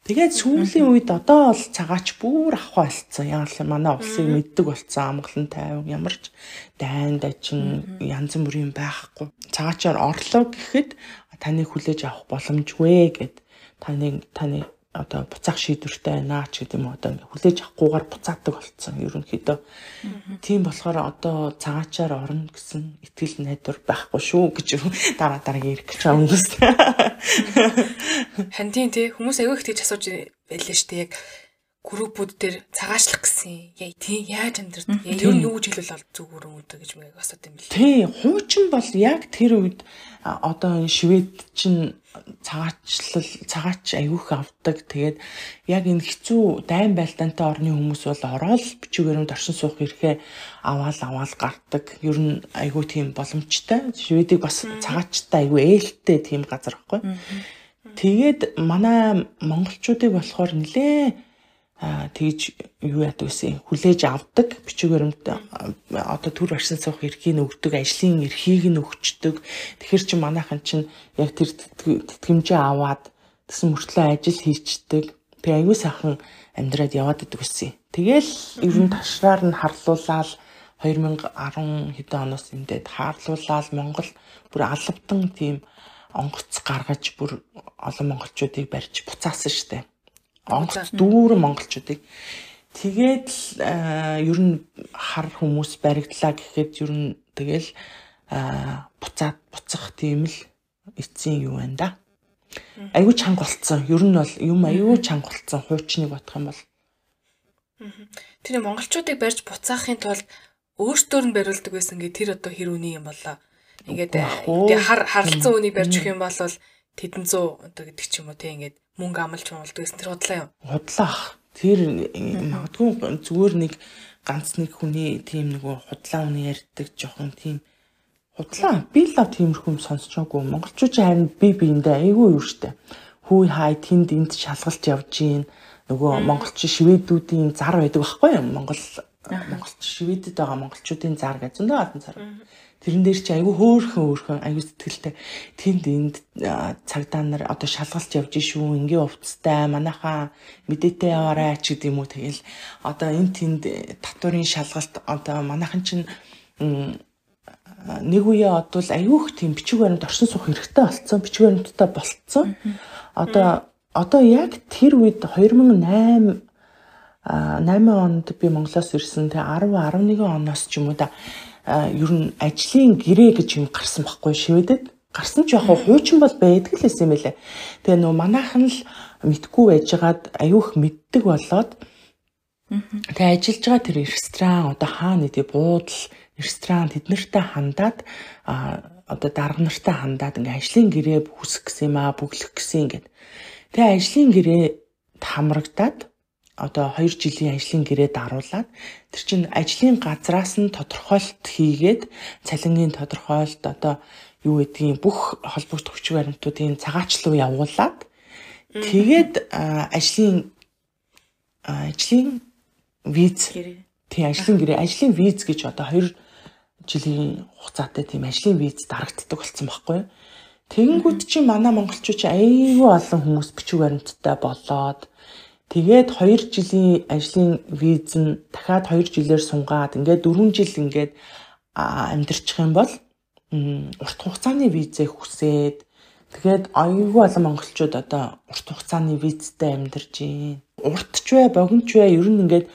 Тэгээд сүүлийн үед одоо бол цагаач бүр авах болцсон. Яг л манай улсыг мэддэг болцсон. Амгалан тайван ямар ч дайн дачин янз бүрийн байхгүй. Цагаачаар орлоо гэхэд таны хүлээж авах боломжгүй гэд таны таны одоо буцаах шийдвэртэй байна ч гэдэг юм одоо хүлээж авахгүйгээр буцаадаг болцсон ерөнхийдөө. Тийм болохоор одоо цагаачаар орно гэсэн итгэл найдвар байхгүй шүү гэж (laughs) дараа дараагийн ирэх гэж байгаа хүмүүс. Хан тийм тий хүмүүс аягүй их тийж асууж байлаа шүү дээ яг группүүд дээр цагаачлах гэсэн яа тий яаж ер нь юу гэж хэлвэл ол зүгээр өнгөдөг гэж мэг асууд юм бэл. Тий хуучин бол яг тэр үед одоо швед чинь цагаачлал цагаач аюух авдаг. Тэгээд яг энэ хэцүү дайн байлдаантай орны хүмүүс бол ороод бичүүгээрээ оршин суух эрхээ аваал аваал гардаг. Ер нь аюу тийм боломжтой. Шведийг бас цагаачтай аюу ээлтэй тийм газар байхгүй. Тэгээд манай монголчуудыг болохоор нэлээ тэгж юу яадаг гэсэн хүлээж авдаг бичиг баримт одоо төр барьсан суух эрхийг өгдөг ажлын эрхийг нь өгчдөг. Тэгэхэр чи манайхан чинь яг тэр тэтгэмжээ аваад тэгсэн мөртлөө ажил хийчдэг. Тэг аюу сайхан амьдраад яваад идэг гэсэн тэгэл ер нь ташраар нь харлуулаад 2010 хэдэн оноос эндээд хаарлуулаад Монгол бүр алавтан тийм онгоц гаргаж бүр олон монголчуудыг барьж буцаасан штеп онгоц дүүрэн монголчуудыг тэгээд л ер нь хар хүмүүс баригдлаа гэхэд ер нь тэгэл буцаад буцах тийм л эцсийн юу байна да. Аюу чанга болцсон. Ер нь бол юм аюу чанга болцсон хуучныг бодох юм бол. Тэр монголчуудыг барьж буцаахын тулд өөртөө нь бариулдаг байсан гэ тэр одоо хэр үний юм болоо. Ингээд тэгээ хар харлцсан үнийг барьж өгөх юм бол тэдэн 100 одоо гэдэг ч юм уу те ингээд мөнгө амлж амлдаг гэсэн тэр худлаа юу? Худлаа. Тэр магадгүй зүгээр нэг ганц нэг хүний тийм нөгөө худлаа үний ярьдаг жоохон тийм худлаа. Би л тиймэрхүү юм сонсчоогүй. Монголчууд харин би биэндээ айгүй юу штэ. Хүй хай тэнд энд шалгалт явж гин нөгөө монголч шведүүдийн зар байдаг байхгүй юу? Монгол монголч шведэд байгаа монголчуудын зар гэж зөндөө албан зар. Тэрэн дээр чи айгүй хөөхөн хөөхөн айгүй сэтгэлтэй. Тэнд энд цагдаа нар одоо шалгалт явж шүү ингийн увцтай манайхаа мэдээтэй яваарай ч гэдэм үү тэгэл одоо энэ тэнд татварын шалгалт одоо манайхан чинь нэг үе одвол аюух тийм бичиг баримт орсон суух хэрэгтэй болцсон бичиг баримттай болцсон. Одоо одоо яг тэр үед 2008 8 онд би Монголоос ирсэн тэгээ 10 11 оноос ч юм уу да ер нь ажлын гэрээ гэж юм гарсан байхгүй шивэдэд гарсан ч яг хуучин бол байдаг л юм байлээ. Тэгээ нөө манайхан л мэдгүй байжгаад аюух мэддэг болоод тэгээ ажиллаж байгаа тэр ресторан одоо хаана гэдэг буудал ресторан тэднэртэй хандаад одоо дарга нартай хандаад ингээ ажлын гэрээ бүсэх гэсэн юм аа бүглэх гэсэн ингээд тэгээ ажлын гэрээ хамрагдаад одоо 2 жилийн ажлын гэрээ даруулаад тэр чинь ажлын газраас нь тодорхойлт хийгээд цалингийн тодорхойлт одоо юу гэдгийг бүх холбогд хүч баримтуудын цагаачлуу явуулаад тэгээд ажлын ажлын виз тий ажлын гэрээ ажлын виз гэж одоо 2 жилийн хугацаатай тийм ажлын виз дарагддаг болсон байхгүй юу? Тэгэнгүүт чи манай монголчууд чи айгүй олон хүмүүс бичиг баримттай болоод Тэгээд 2 жилийн ажлын виз нь дахиад 2 жилээр сунгаад ингээд 4 жил ингээд амьдарчих юм бол урт хугацааны визээ хүсээд тэгээд аюулгүй олон монголчууд одоо урт хугацааны визтэй амьдарч байна. Уртч бай, богиноч бай ер нь ингээд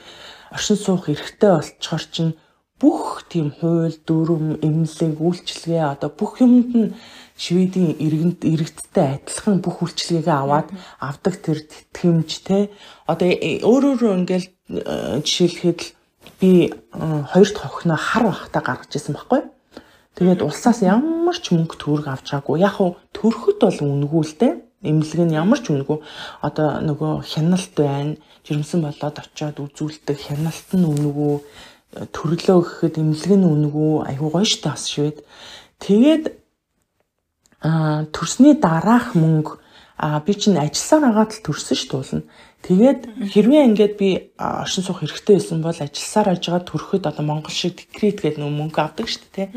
оршин суух эрхтэй болчоор чинь бүх тийм хууль, дүрм, эмнэлэг, үйлчлэгээ одоо бүх юмд нь Шведийн иргэнд иргэдтэй адилхан бүх үйлчлэгээ аваад авдаг тэр тэтгэмж те одоо э, өөрөөр ингээл э, жишээлхэд би хоёр дахь охиноо хар бахта гаргаж ирсэн байхгүй? Тэгээд улсаас ямар ч мөнгө төгрөг авч байгаагүй яг хуу төрөхөд бол үнэгүй л те эмнэлэг нь ямар ч үнэгүй одоо нөгөө хяналт байна. Жирэмсэн болоод очиод үзүүлдэг хяналт нь үнэгүй төрлөө гэхэд эмнэлэг нь үнэгүй айгуу гоё штэ бас швед. Тэгээд төрсний дараах мөнгө би чинь ажилласаар агаад л төрсөн ш туулна. Тэгээд хэрвээ ингээд би оршин суух хэрэгтэй байсан бол ажилласаар ажгаа төрөхөд одоо Монгол шиг декрет гэдэг нэг мөнгө авдаг шүү дээ.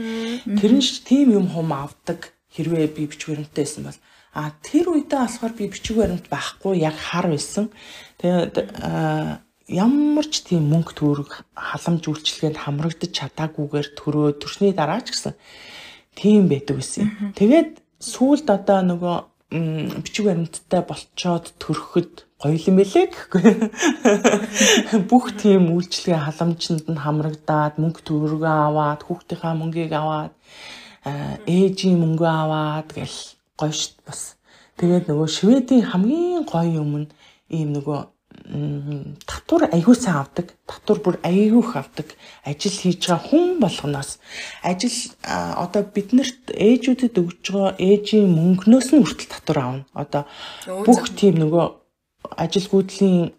Тэр нь тийм юм хум авдаг хэрвээ би бичиг баримттай байсан бол а тэр үедээ болохоор би бичиг баримт байхгүй яг хар байсан. Тэгээд ямар ч тийм мөнгө төгрөг халамж үйлчлэгэнд хамрагдаж чадаагүйгээр төрөө төрсний дараа ч гэсэн тийм байдаг байсан. Тэгээд сүүлд одоо нөгөө бичиг баримттай болцоод төрөхөд гоё юм бэлээ гэхгүй. (laughs) Бүх тийм үйлчлэгээ халамжинд нь хамрагдаад мөнгө төгрөгөө аваад хүүхдийнхаа мөнгийг аваад ээжийн мөнгөө аваад гэл гоё шít бас. Тэгээд нөгөө Шведийн хамгийн гоё юм нь ийм нөгөө татвар аягүй сайн авдаг. Татвар бүр аягүйх авдаг. Ажил хийж байгаа хүн болгоноос ажил одоо биднэрт ээжүүдэд өгж байгаа ээжийн мөнгнөөс нь хүртэл татвар авна. Одоо бүх тийм нөгөө ажилгүйдлийн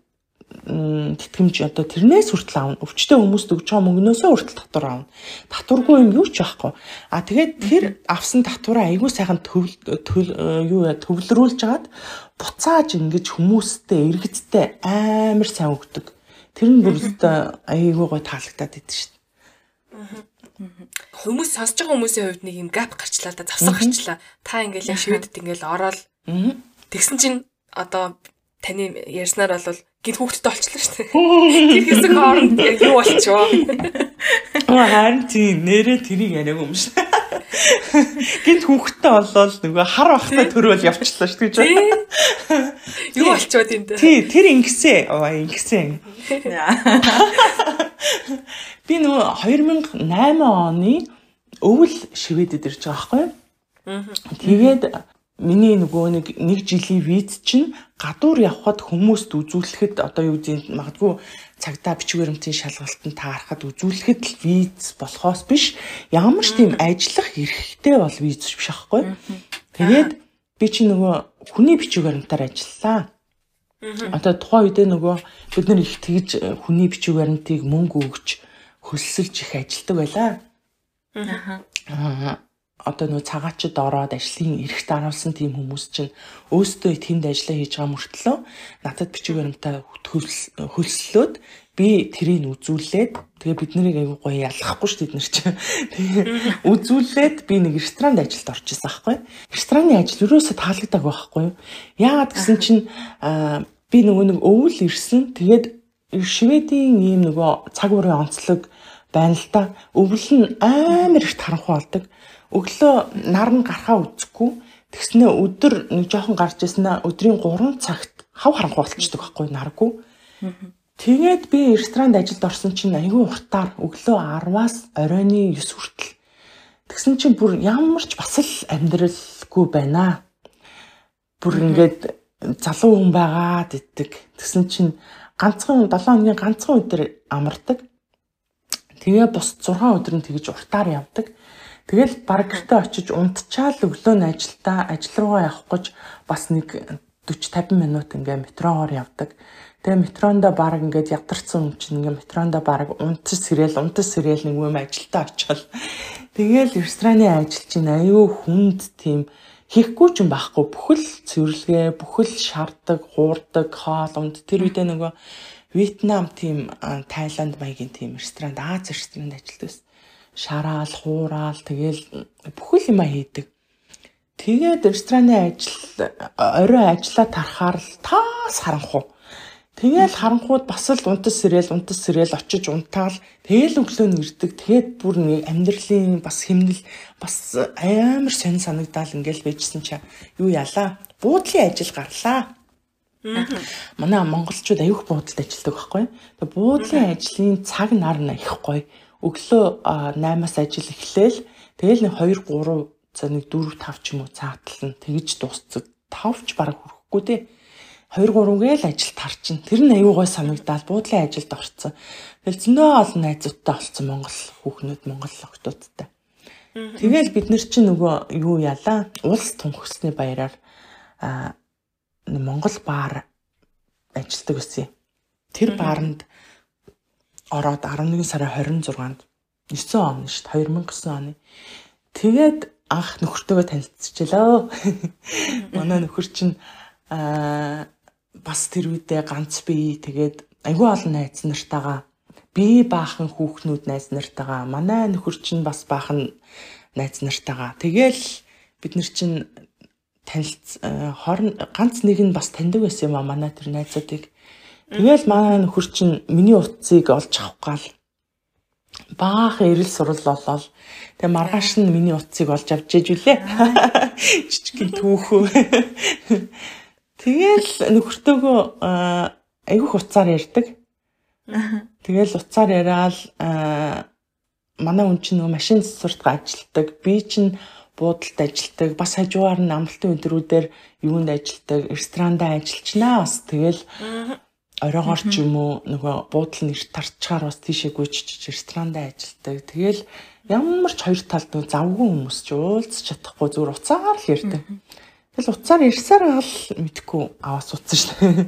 тэтгэмж одоо тэрнээс хүртэл аавна. Өвчтөе хүмүүст өгж байгаа мөнгнөөсөө хүртэл татвар аавна. Татваргүй юм юу ч байхгүй. А тэгээд тэр авсан татвараа айгүй сайхан төвл юу төвлөрүүлж агаад буцааж ингэж хүмүүстэй иргэдтэй амар сайн өгдөг. Тэр нь бүрэлдээ айгүй гой таалагдаад идэв шүү дээ. Хүмүүс сонсож байгаа хүмүүсийн хувьд нэг юм гап гарчлаа да завсар гарчлаа. Та ингээл шивэдэд ингээл ороод тэгсэн чинь одоо таны ярьснаар бол гид хүүхдтэй болчихлоо шүү дээ. Тэр хэсэг хооронд яг юу болчихвоо. Аа харин тийм нэрээ тэрийг яриаг юм шиг. Гинт хүүхдтэй болол нөгөө хар бахтай төрөөл явчихлаа шүү дээ. Юу болчихвоо тийм дээ. Тий, тэр ингэсэн. Аа ингэсэн. Би нөгөө 2008 оны өвөл шивэдэд ирж байгаа байхгүй. Тэгээд миний нөгөө нэг нэг жилийн виз чинь гадуур явхад хүмүүст үзүүлэхэд одоо юу гэдэг магадгүй цагдаа бичиг баримтын шалгалтанд таарахад үзүүлэхэд л виз болохоос биш ямар ч тийм ажиллах эрхтэй бол виз биш аахгүй. Тэгээд би чи нөгөө хүний бичиг баримтаар ажиллаа. Одоо тухайн үедээ нөгөө бид нар их тэгж хүний бичиг баримтыг мөнгө өгч хөлсөлж их ажилдаг байлаа. Аа одоо нөө цагаачд ороод ажлын эрхт аруулсан тийм хүмүүс чинь өөстөө тэнд ажиллаа хийж байгаа мөртлөө надад бичиг баримтаа хөлслөөд би тэрийг үзүүлээд тэгээ бид нарыг аягүй гоё ялгахгүй шүү бид нар чинь. Тэгээ үзүүлээд би нэг ресторанд ажилд орж ирсэн байхгүй рестораны ажил юусоо таалагддаг байхгүй яагаад гэсэн чинь би нөгөө нэг өвөл ирсэн. Тэгээд шведийн ийм нөгөө цаг уурын онцлог байна л да өвөл нь амар их таранхуу болдог өглөө нар нь гарахаа үзэхгүй тэгснэ өдөр нэг жоохон гарч ирсэнэ өдрийн 3 цагт хав харанхуй болчихдог байхгүй наргүй. Тэгээд би ресторанд ажилд орсон чинь айгүй уртаар өглөө 10-аас оройны 9 хүртэл тэгсэн чинь бүр ямар ч бас л амьдралгүй байна. Бүр ингээд залуу хүн байгаа гэдэг. Тэгсэн чинь ганцхан 7 хоногийн ганцхан өдөр амардаг. Тэгээ бус 6 өдөр нь тэгж уртаар явдаг. Тэгэл баг гэртээ очиж унтчаал өглөө нь ажилдаа ажил руугаа явах гэж бас нэг 40 50 минут ингээ метроор явдаг. Тэгээ метрондо баг ингээд ядарсан юм чинь ингээ метрондо баг унтс сэрэл унтс сэрэл нэг юм ажилдаа очивол тэгээл рестораны ажил чинь аюу хүнд тийм хийхгүй ч юм байхгүй бүхэл цэвэрлэгээ бүхэл шаарддаг хуурдаг хоол унд тэр үедээ нөгөө Вьетнам тийм Тайланд маягийн тийм ресторанд Аз ресторанд ажилладаг шараал, хураал тэгэл бүхэл юм хийдэг. Тэгээд рестораны ажил орой ажиллаа тарахаар л таас харанхуу. Тэгэл харанхууд бас л унтас сэрэл унтас сэрэл очиж унтаал тэгэл өглөө нь ирдэг. Тэгээд бүр нэг амьдралын бас хэмнэл бас амар сонь санагдаал ингээл байжсэн чаа. Юу яалаа? Буудлын ажил гарлаа. Манай монголчууд аюух буудалд ажилладаг байхгүй. Тэгээд буудлын ажлын цаг нар нь их гоё өглөө 8-аас ажил эхлээл тэгэл нэг 2 3 за нэг 4 5 ч юм уу цаатална тэгж дуусцаг. 5 ч бараг хүрэхгүй дээ 2 3 гээл ажил тарчин. Тэр нь аюу гой санагдаад буудлын ажилд орцсон. Тэгэл зөндөө олон найзуудтай олцсон Монгол хүүхнүүд Монгол охтуудтай. Тэгэл бид нар чинь нөгөө юу ялаа улс тунхагласны баяраар а Монгол баар ажилдаг байсан тэр бааранд ороод 11 сарын 26-нд 9 он шүү дээ 2009 оны. Тэгээд анх нөхөртөөгөө танилцчихлаа. Манай нөхөр чинь аа бас тэр үедээ ганц би тэгээд айгүй олон найз нартайгаа би баахан хүүхнүүд найз нартайгаа манай нөхөр чинь бас баахан найз нартайгаа тэгэл бид нар чинь танилц хорн ганц нэг нь бас таньдаг байсан юм а манай тэр найзуудыг Тэгэл манай нөхөр чинь миний утсыг олж авах гал баахан эрэл сурал болол. Тэгээ маргааш нь миний утсыг олж авч ээж үлээ. Жижигхэн түүхөө. Тэгэл нөхөртөөгөө айгүй хуцаар ярьдаг. Тэгэл уцаар яриад манай хүн чинь нөгөө машин цэцвэртга ажилтдаг. Би чинь буудалд ажилтдаг. Бас хажуугаар нь амралтын өдрүүдээр юунд ажилтдаг, ресторанда ажиллачнаа. Бас тэгэл оройгоор ч юм уу нөгөө буудлын нэр тарчгаар бас тийшээ гүйчиж ресторанда ажилладаг. Тэгэл ямар ч хоёр талд нөө завгүй хүмүүс ч уулзч чадахгүй зүгээр уцаагаар л ярьдаг. Тэгэл уцаар ярьсаар гал мэдхгүй аваас утсан шүү дээ.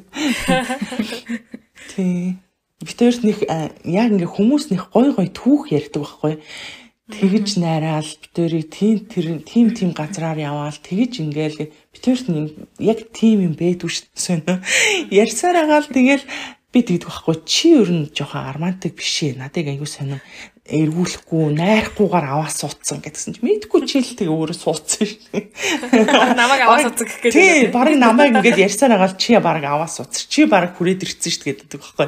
Тий. Битэрт нэг яг ингээ хүмүүс нэг гой гой түүх ярьдаг байхгүй тэгж найраал битэрийг тийм тэр тийм тийм газраар яваал тэгж ингээл битэрт яг тийм юм бэдгүй шсэн. Ярьсаар агаал тэгэл би тэгдэг байхгүй. Чи ер нь жоохон армантик биш ээ. Надыг аягүй сонирм эргүүлэхгүй найрахгүйгээр аваад суудсан гэдгсэн чи мэдгүй чи л тэг өөрөө суудсан шүү дээ. (laughs) Намайг аваад суудсан гэх гээд. Тий, баг намайг ингээд ярьсаар агаал чи баг аваад суудсан. Чи баг хүрээд ирсэн шүү гэдэг байхгүй.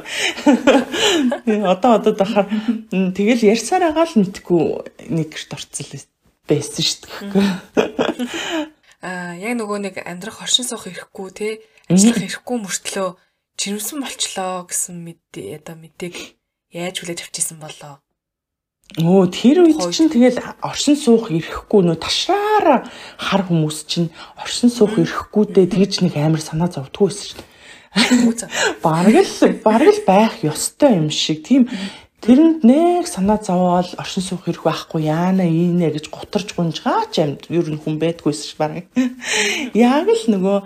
(laughs) Одоо одоо дахаар тэгэл ярьсаар агаал мэдгүй нэг гэрт орцсон байсан шүү дээ. Аа (laughs) яг нөгөө нэг амьдрах оршин суух ирэхгүй те ажиллах ирэхгүй мөртлөө жирэмсэн болчлоо гэсэн мэдээ одоо мэдээг яаж хүлээж авчихсан болоо. Өө тэр үед чинь тэгэл оршин суух ирэхгүй нөө ташраараа хар хүмүүс чинь оршин суух ирэхгүйдээ тэгж нэг амар санаа зовдгоо байсан шүү дээ. (laughs) Бараг л бараг л байх ёстой юм шиг. Тийм тэрэнд нэг санаа зовоол оршин суух ирэх байхгүй яана ийнэ гэж гутарж гунжгаач амд ер нь хүн байдгүйсэн ш бараг. (laughs) Яг л нөгөө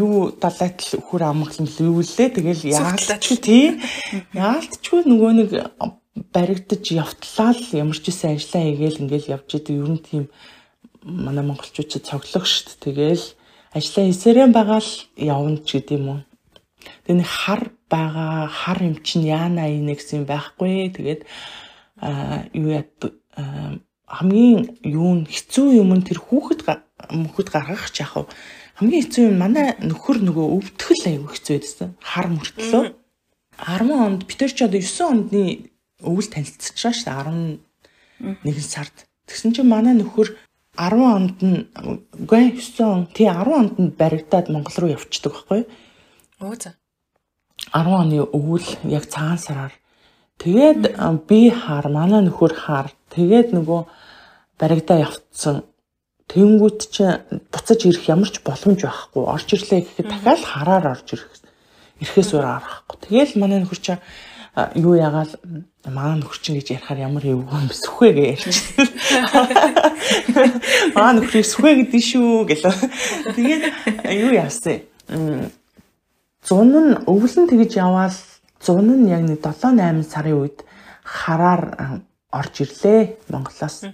юу далайтл хөр амгалан юу лээ. Тэгэл яалтч тий. (laughs) Яалтчгүй нөгөө нэг баригдаж явтлаа л ямар ч үсэн ажиллаа хийгээл ингээл явж идэг ер нь тийм манай монголчууд ч цоглох штт тэгэл ажиллаа хийсээрэн байгаа л явна ч гэдэм юм. Тэгээ нэг хар байгаа хар юм чинь яана инэ гэсэн юм байхгүй. Тэгээд а юу яа хамгийн юу хэцүү юм нь тэр хүүхэд мөхөд гаргах ч яах вэ? Хамгийн хэцүү юм манай нөхөр нөгөө өвдгөл аягүй хэцүү байсан. Хар мөртлөө. 10 онд бид нар ч одоо 9 ондны өвөл танилцчихсан шүү дээ 11 сард. Тэгсэн чинь манай нөхөр 10 онд нь үгүй 9 он тий 10 онд нь баригдаад Монгол руу явчихдаг байхгүй юу? Өө за. 10 оны өвөл яг цагаан сараар тэгээд би хаар манай нөхөр хаар тэгээд нөгөө баригдаа явцсан Тэнгүүт чи буцаж ирэх ямар ч боломж байхгүй. Орж ирлээ гэхэд дахиад хараар орж ирэх. Ирэхээс өөр аргахгүй. Тэгэл манай нөхөр чи юу ягаал маа нөхөр чинь гэж ярихаар ямар эвгүй юм сүхвэ гэж ярьчих. (laughs) Маа нөхрийг сүхвэ гэдэг шүү гэлээ. Тэгээд юу яасан. Зун нь өвлөн тэгж яваал зун нь яг нэг 7 8 сарын үед хараар орж ирлээ Монголоос.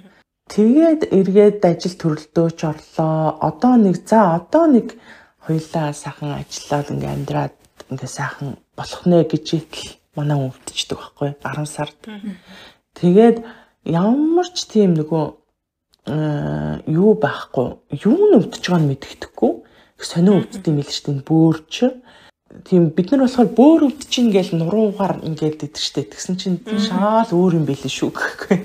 Тэгээд эргээд ажил төрөлдөөч орлоо. Одоо нэг за одоо нэг хоёлаа сайхан ажиллаад ингээм амьдраад ингээ сайхан болох нэ гэж итэл манай өвдчихдэг байхгүй 10 сард. Тэгээд ямар ч тийм нөгөө юу байхгүй юу нь өвдөж байгааг нь мэддэхгүй сонио өвддөг юм л шүү дээ бөөрч. Тийм бид нар болохоор бөөр өвдөж чинь гээл нуруугаар ингээл идэг штэ тэгсэн чинь шаал өөр юм байлээ шүү гэхгүй.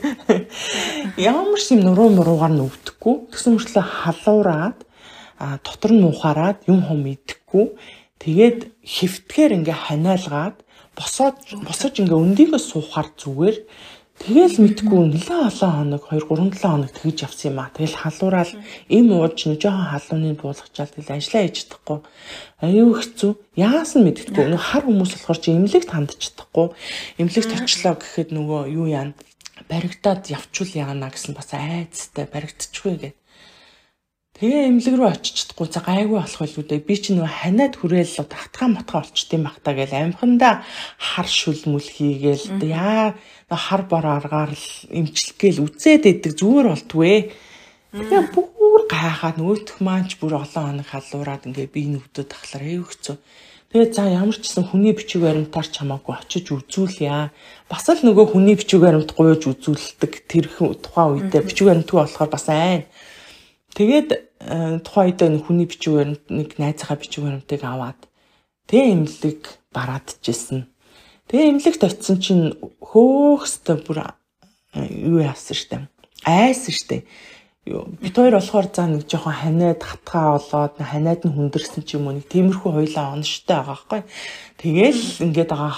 (laughs) Ямар ч юм нуруу муруугаар нь өвдөхгүй тэгсэн мөртлөө халуураад дотор нь муухаараад юм хом идэхгүй. Тэгээд хөвтгээр ингээ ханиалгаад босоод босож ингээ өндийгөө суухаар зүгээр Тэгэл мэдгүй нэлээ олон хоног 2 3 7 хоног тэгж явсан юм а. Тэгэл халуураал им ууж нэг жоохон халууны буулгачаал тэгэл ажиллаа хийж чадахгүй. Аюу хэцүү. Яасан мэддэггүй. Нөгөө хар хүмүүс болохоор чи имлэгт хандж чадахгүй. Имлэгт очлоо гэхэд нөгөө юу яана баригдаад явчул яана гэсэн бас айцтай баригдчихгүй гэдэг. Тэгээ эмнэлэг рүү очиж чадахгүй за гайгүй болох байлгүй дээ. Би чи нөгөө ханиад хүрээл одоо хатгаа матгаа болчт юм бах та гэл амханда хар шүлмүл хийгээл яа хар бор аргаар л имчлэгээл үзээд идэг зүгээр болтгүй. Тэгээ бүр гайхаад нөгөөх маань ч бүр олон хоног халуураад ингээ би нүгдөд тахлаар аяг хэцүү. Тэгээ за ямар ч гэсэн хүний бичиг баримтаар ч хамаагүй очиж үзүүлъя. Бас л нөгөө хүний бичиг баримт гуйж үзүүлдэг тэр тухайн үедээ бичиг баримтгүй болохоор бас айн Тэгээд э, тухайн үед нэг хүний бичиг баримт нэг найзынхаа бичиг баримтыг аваад тэгээ имлэг бараадчихсэн. Тэгээ имлэгт очисон чинь хөөхстэй бүр э, юу яасан штэ. Айсан штэ. Бид хоёр болохоор за нэг жоохон ханиад хатгаа болоод ханиад нь хүндэрсэн ч юм уу нэг тиймэрхүү хойлоо онштой байгаа байхгүй. Тэгээл ингээд байгаа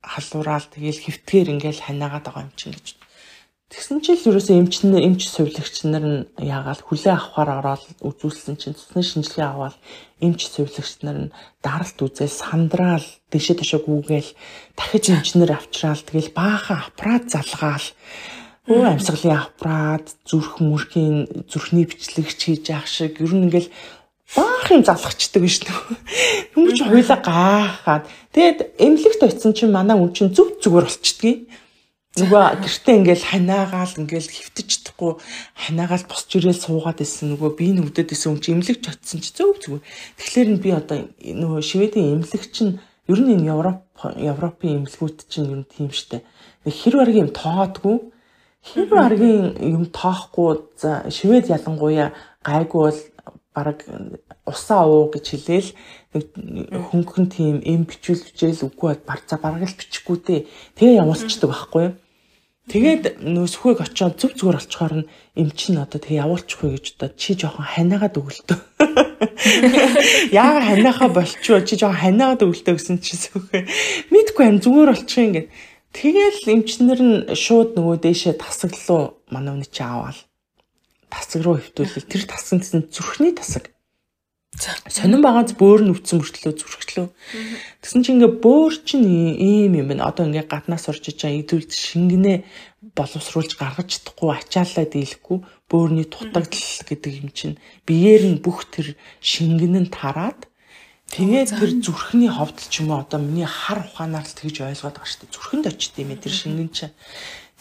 халуураал тэгээл хөвтгээр ингээл ханаагаад байгаа юм чинь гэж Тэгсэн чил ерөөсөө эмч эмч сувилагч нар нь яагаад хүлээ авахаар ороод үзүүлсэн чинь цусны шинжилгээ аваад эмч сувилагч нар нь даралт үзэл сандраал дэшээ дэшээ гүүгээл дахиж эмчнэр авчраал тэгэл баахан аппарат залгаал. Өө амьсгалын аппарат зүрх мөрхийн зүрхний бичлэгч хийж яах шиг ер нь ингээл баахан залгачдаг шүү дээ. Хүмүүс ч хоёлаа гайхаад тэгээд эмнэлэгт очисон чинь манай үн чинь зүг зүгээр болчдгийг нөгөө гэртээ ингээл ханаагаал ингээл хөвтөж чадахгүй ханаагаал босч ирээл суугаад исэн нөгөө би нүгдэд исэн юм чи эмнэлэгч очисон чи зөв зөв. Тэгэхээр нь би одоо нөгөө шведийн эмнэлэгч нь ер нь энэ Европ Европын эмнэлгүүд чинь ер нь тийм штэ. Хэр баргийн юм тоодгүй хэр баргийн юм тоохгүй за швед ялангуяа гайгүй бол бараг усаа уу гэж хэлээл хөнгөн тийм эм бичүүл бичээл үгүй баг за бараг л бичихгүй дээ. Тэгээ явуулцдаг байхгүй юу? Тэгээд нөө сүхэг очиод зүв зүгээр олцохоор нь эм чин одоо тэгээ явуулчихгүй гэж одоо чи жоохон ханаагаад өгөлтөө. (laughs) Яага ханаахаа болчихоо чи жоохон ханаагаад өгөлтөө гэсэн чи сүхэ. Мэдгүй юм зүгээр болчих юм гээд. Тэгээл эмчнэр нь шууд нөгөө дээшээ тасаглуу манай үний чи аваад тасаг руу хөвтүүлэл тэр тасаг гэсэн зүрхний тасаг Сонин багааз бөөр нь өвцөн мөртлөө зүрхлөө. Тэгсэн чинь ингээ бөөр чинь ийм юм байна. Одоо ингээ гаднаас орж ичаа идүүлж шингэнэ боловсруулж гаргаж чадахгүй ачаалаа дийлэхгүй бөөрний дутагдал гэдэг юм чинь биеэр нь бүх тэр шингэн нь тараад тэгээд тэр зүрхний ховдол ч юм уу одоо миний хар ухаанаар л тэгж ойлгоод байгаа шүү дээ. Зүрхэнд очт юм тэр шингэн чинь.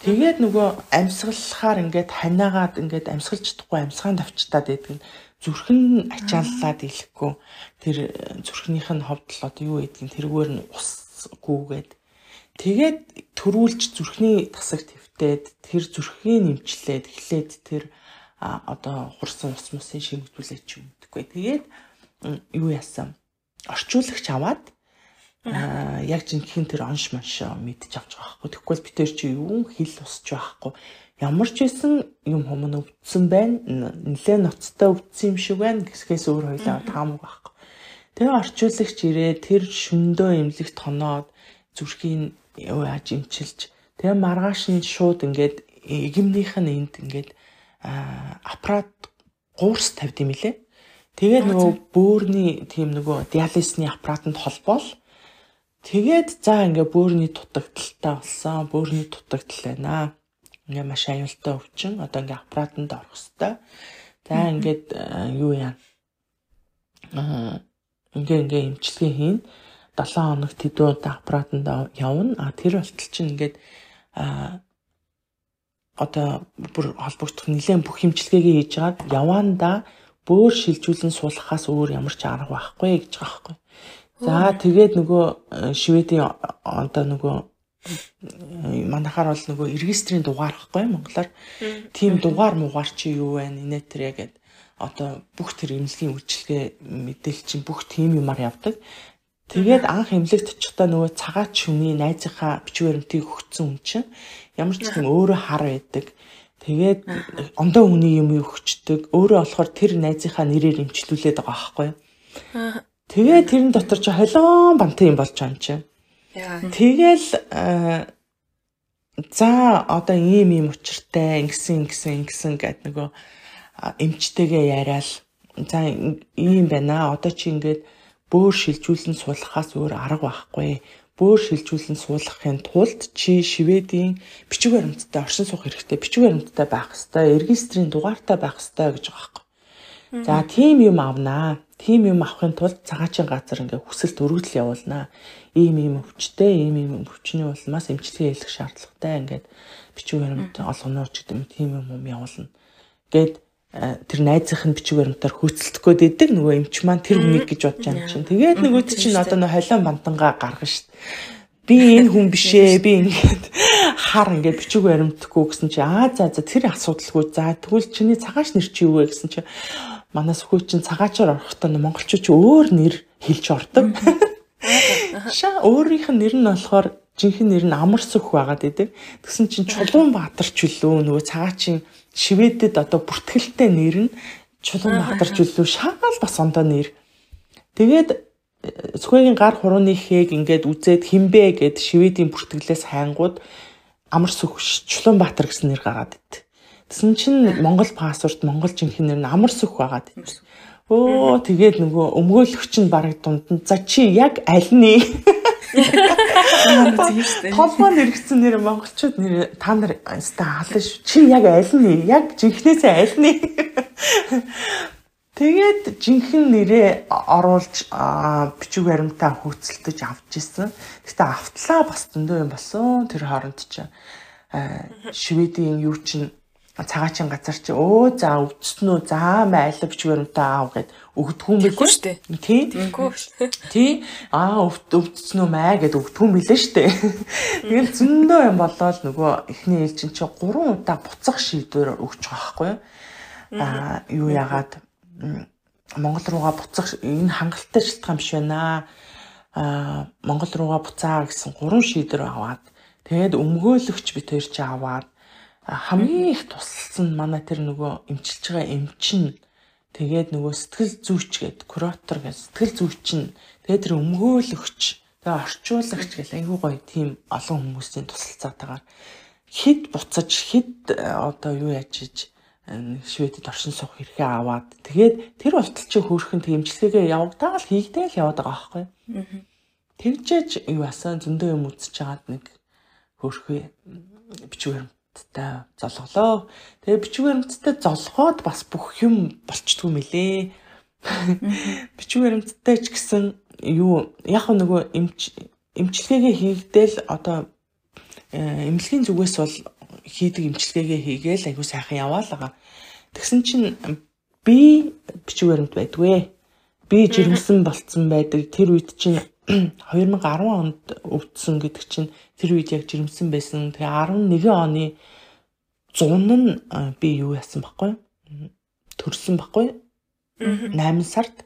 Тэгээд нөгөө амьсгалахаар ингээд ханаагаад ингээд амьсгалж чадахгүй амьсгаанд авчтаад байдаг нь зүрхэн ачааллаад ирэхгүй тэр э, зүрхнийх нь ховдол одоо юу гэдгийг тэргээр нь усгүйгээд. Тэгээд төрүүлж зүрхний тасаг твтээд тэр зүрхийг нэмчлээд эхлээд тэр одоо хурсан ус мусын шимтгүүлээ ч юм гэдэггүй. Тэгээд юу яасан? Орчуулагч аваад а яг жинхэнэ тэр онш манш мэдчих авч байгаа байхгүй тэгвэл би тэр чи юу хил усч байхгүй ямар ч байсан юм хүмүүс өвдсөн байна. Нилээ ноцтой өвдсөн юм шиг байна гэсгээс өөр хоёлаа таамаг байхгүй. Тэгээ орчуулагч ирээ тэр шөндөө эмнэлэгт тоноод зүрхийн юу яаж имчилж тэгээ маргааш нь шууд ингээд эгэмнийх нь энд ингээд аппарат гуурс тавьд юм лээ. Тэгээд нөгөө бөөрийн тийм нөгөө диализны аппаратанд холбоол тэгээд за ингээ бөөрийн дутагдaltaа болсон. Бөөрийн дутагдал байна ингээ маш аюултай өвчин одоо ингээ аппаратанд орох хэвээр. За ингээд юу яа. Аа ингээ ингээ эмчилгээ хийн. 7 хоног тэдүүд аппаратанд явна. А тэр болтол чинь ингээд аа одоо бүр холбогдох нэлээд бүх хэмжлэгээ хийж байгаад яваанда бөөр шилжүүлэн суулгахаас өөр ямар ч арга байхгүй гэж байгаа байхгүй. За тэгээд нөгөө э, шведийн одоо нөгөө манайхаар бол нөгөө регистрийн дугаар гэхгүй монголоор тийм дугаар муугаар чи юу байна инээтрэ гэд одоо бүх тэр эмнэлгийн үйлчилгээ мэдээлэл чинь бүх тийм юмар явдаг. Тэгээд анх эмнэлэгт очихдаа нөгөө цагаач хүний найзынхаа баримтыг өгсөн хүн чинь ямар ч тийм өөрөө хар байдаг. Тэгээд ондоо хүний юм өгчдөг. Өөрөө болохоор тэр найзынхаа нэрээр эмчлүүлээд байгаа байхгүй юу? Тэгээд тэрэн дотор чи холион бантай юм болж байгаа юм чинь. Тэгэл э, за одоо ийм ийм учиртай ингэсэн ингэсэн ингэсэн гэд нөгөө эмчтэйгээ яриад за ийм байна. Одоо чи ингээд бөөр шилжүүлэн суулгахаас өөр арга байхгүй. Бөөр шилжүүлэн суулгахын тулд чи Шведийн бичиг баримттай оршин суух хэрэгтэй. Бичиг баримттай байх хэрэгтэй. Регистрийн дугаартай байх хэрэгтэй гэж байгаа байхгүй. За тийм юм авнаа. Тийм юм авахын тулд цагаачийн газар ингээ хүсэлт өргөдөл явуулнаа ийм ийм өвчтэй, ийм ийм өвчний улмаас эмчилгээ хийх шаардлагатай ингээд бичиг баримт олгоноор ч гэдэг юм тийм юм юм явуулна. Гэт э, тэр найзынх нь бичиг баримтаар хөөцөлдөхөө дэдэг нөгөө эмч маань тэр хүнийг гэж бодож байгаа юм чинь. Тэгээд нөгөөд чинь одоо нөө холион бандангаа гаргана дээ. Би энэ хүн бишээ. Би ингээд хар ингээд бичиг баримтгүй гэсэн чи аа за за тэр асуудалгүй. За тэгвэл чиний цагааш нэр чи юу вэ гэсэн чи манай сөхөө чин цагаачаар орохдоо монголчууд чи өөр нэр хэлж ордог. Шаа өөрийнх нь нэр нь болохоор жинхэнэ нэр нь амар сөх байгаад идэг. Тэгсэн чинь Чулуун Баатар ч үлээ нөгөө цагаачийн Шведэд одоо бүртгэлтэй нэр нь Чулуун Баатар ч үлээ шаал бас ондоо нэр. Тэгээд Сүхбэгийн гар хурууны хээг ингээд үзээд хинбэ гэд Шведийн бүртгэлээс хайнгууд амар сүх Чулуунбаатар гэсэн нэр гараад ит. Тэсэн чинь Монгол паспорт Монгол жинхэнэ нэр нь амар сүх байгаад. Өө тэгээд нөгөө өмгөөлөгч нь бараг дунд нь за чи яг аль нь Толгойн нэргцэн нэр монголчууд нэр та нар ста хална шүү. Чи яг аль нь яг жинхнээсээ аль нь Тэгээд жинхэнэ нэрээ оруулж бичиг баримтаа хөөцөлдөж авч ирсэн. Гэтэ автлаа бас дөндөө юм болсон. Тэр хооронд чинь Шведийн юу чинь цагаачин газар чи өө за өвдсөн үү за бичиг баримтаа аав гэд өгдгүүм билээ шүү дээ. Тий. Тэггүй. Тий. Аа өвдсөн үү маа гэд өгдгүүм билээ шүү дээ. Тэгэл зөндөө юм болоод нөгөө эхний ээлжин чи 3 удаа буцах шийдвэр өгч байгаа байхгүй юу? Аа юу яагаад Монгол руугаа буцах энэ хангалттай шалтгаан биш байна. Аа Монгол руугаа буцаа гэсэн гурван шийдвэр аваад тэгээд өмгөөлөгч бит хоёр чи аваад хамгийн их тусалсан манай тэр нөгөө эмчилж байгаа эмчин тэгээд нөгөө сэтгэл зүйч гээд куратор гээд сэтгэл зүйч нь тэгээд тэр өмгөөлөгч тэгээд орчуулагч гэл айгүй гоё тийм олон хүмүүсийн тусалцаатаагаар хэд буцаж хэд одоо юу яаж иж Шведэд оршин суух хэрэгээ аваад тэгээд тэр болтол чи хөөрхөн тэмцлэгээ явагдаал хийгдээ л яваад байгаа байхгүй. Тэгжээж юу асан зөндөө юм үзэж хагаад нэг хөөрхөө бичвэр баримттай золголоо. Тэгээ бичиг баримттай золгоод бас бүх юм болчдгүй мөлий. (laughs) Бичиг баримттай ч гэсэн юу яг нөгөө эмч эмчилгээгээ хийгдэл одоо эмнэлгийн зүгээс бол хийдэг эмчилгээгээ хийгээл айгу сайхан яваалаа. Тэгсэн чинь би бичиг баримт байдгүй. Би жирэмсэн болцсон байдаг. Тэр үед чинь (coughs) 2010 онд өвдсөн гэдэг чинь тэр үед яг жирэмсэн байсан. Тэгээ 11 оны 100 нь би юу яасан баггүй? Төрсөн баггүй? 8 сард.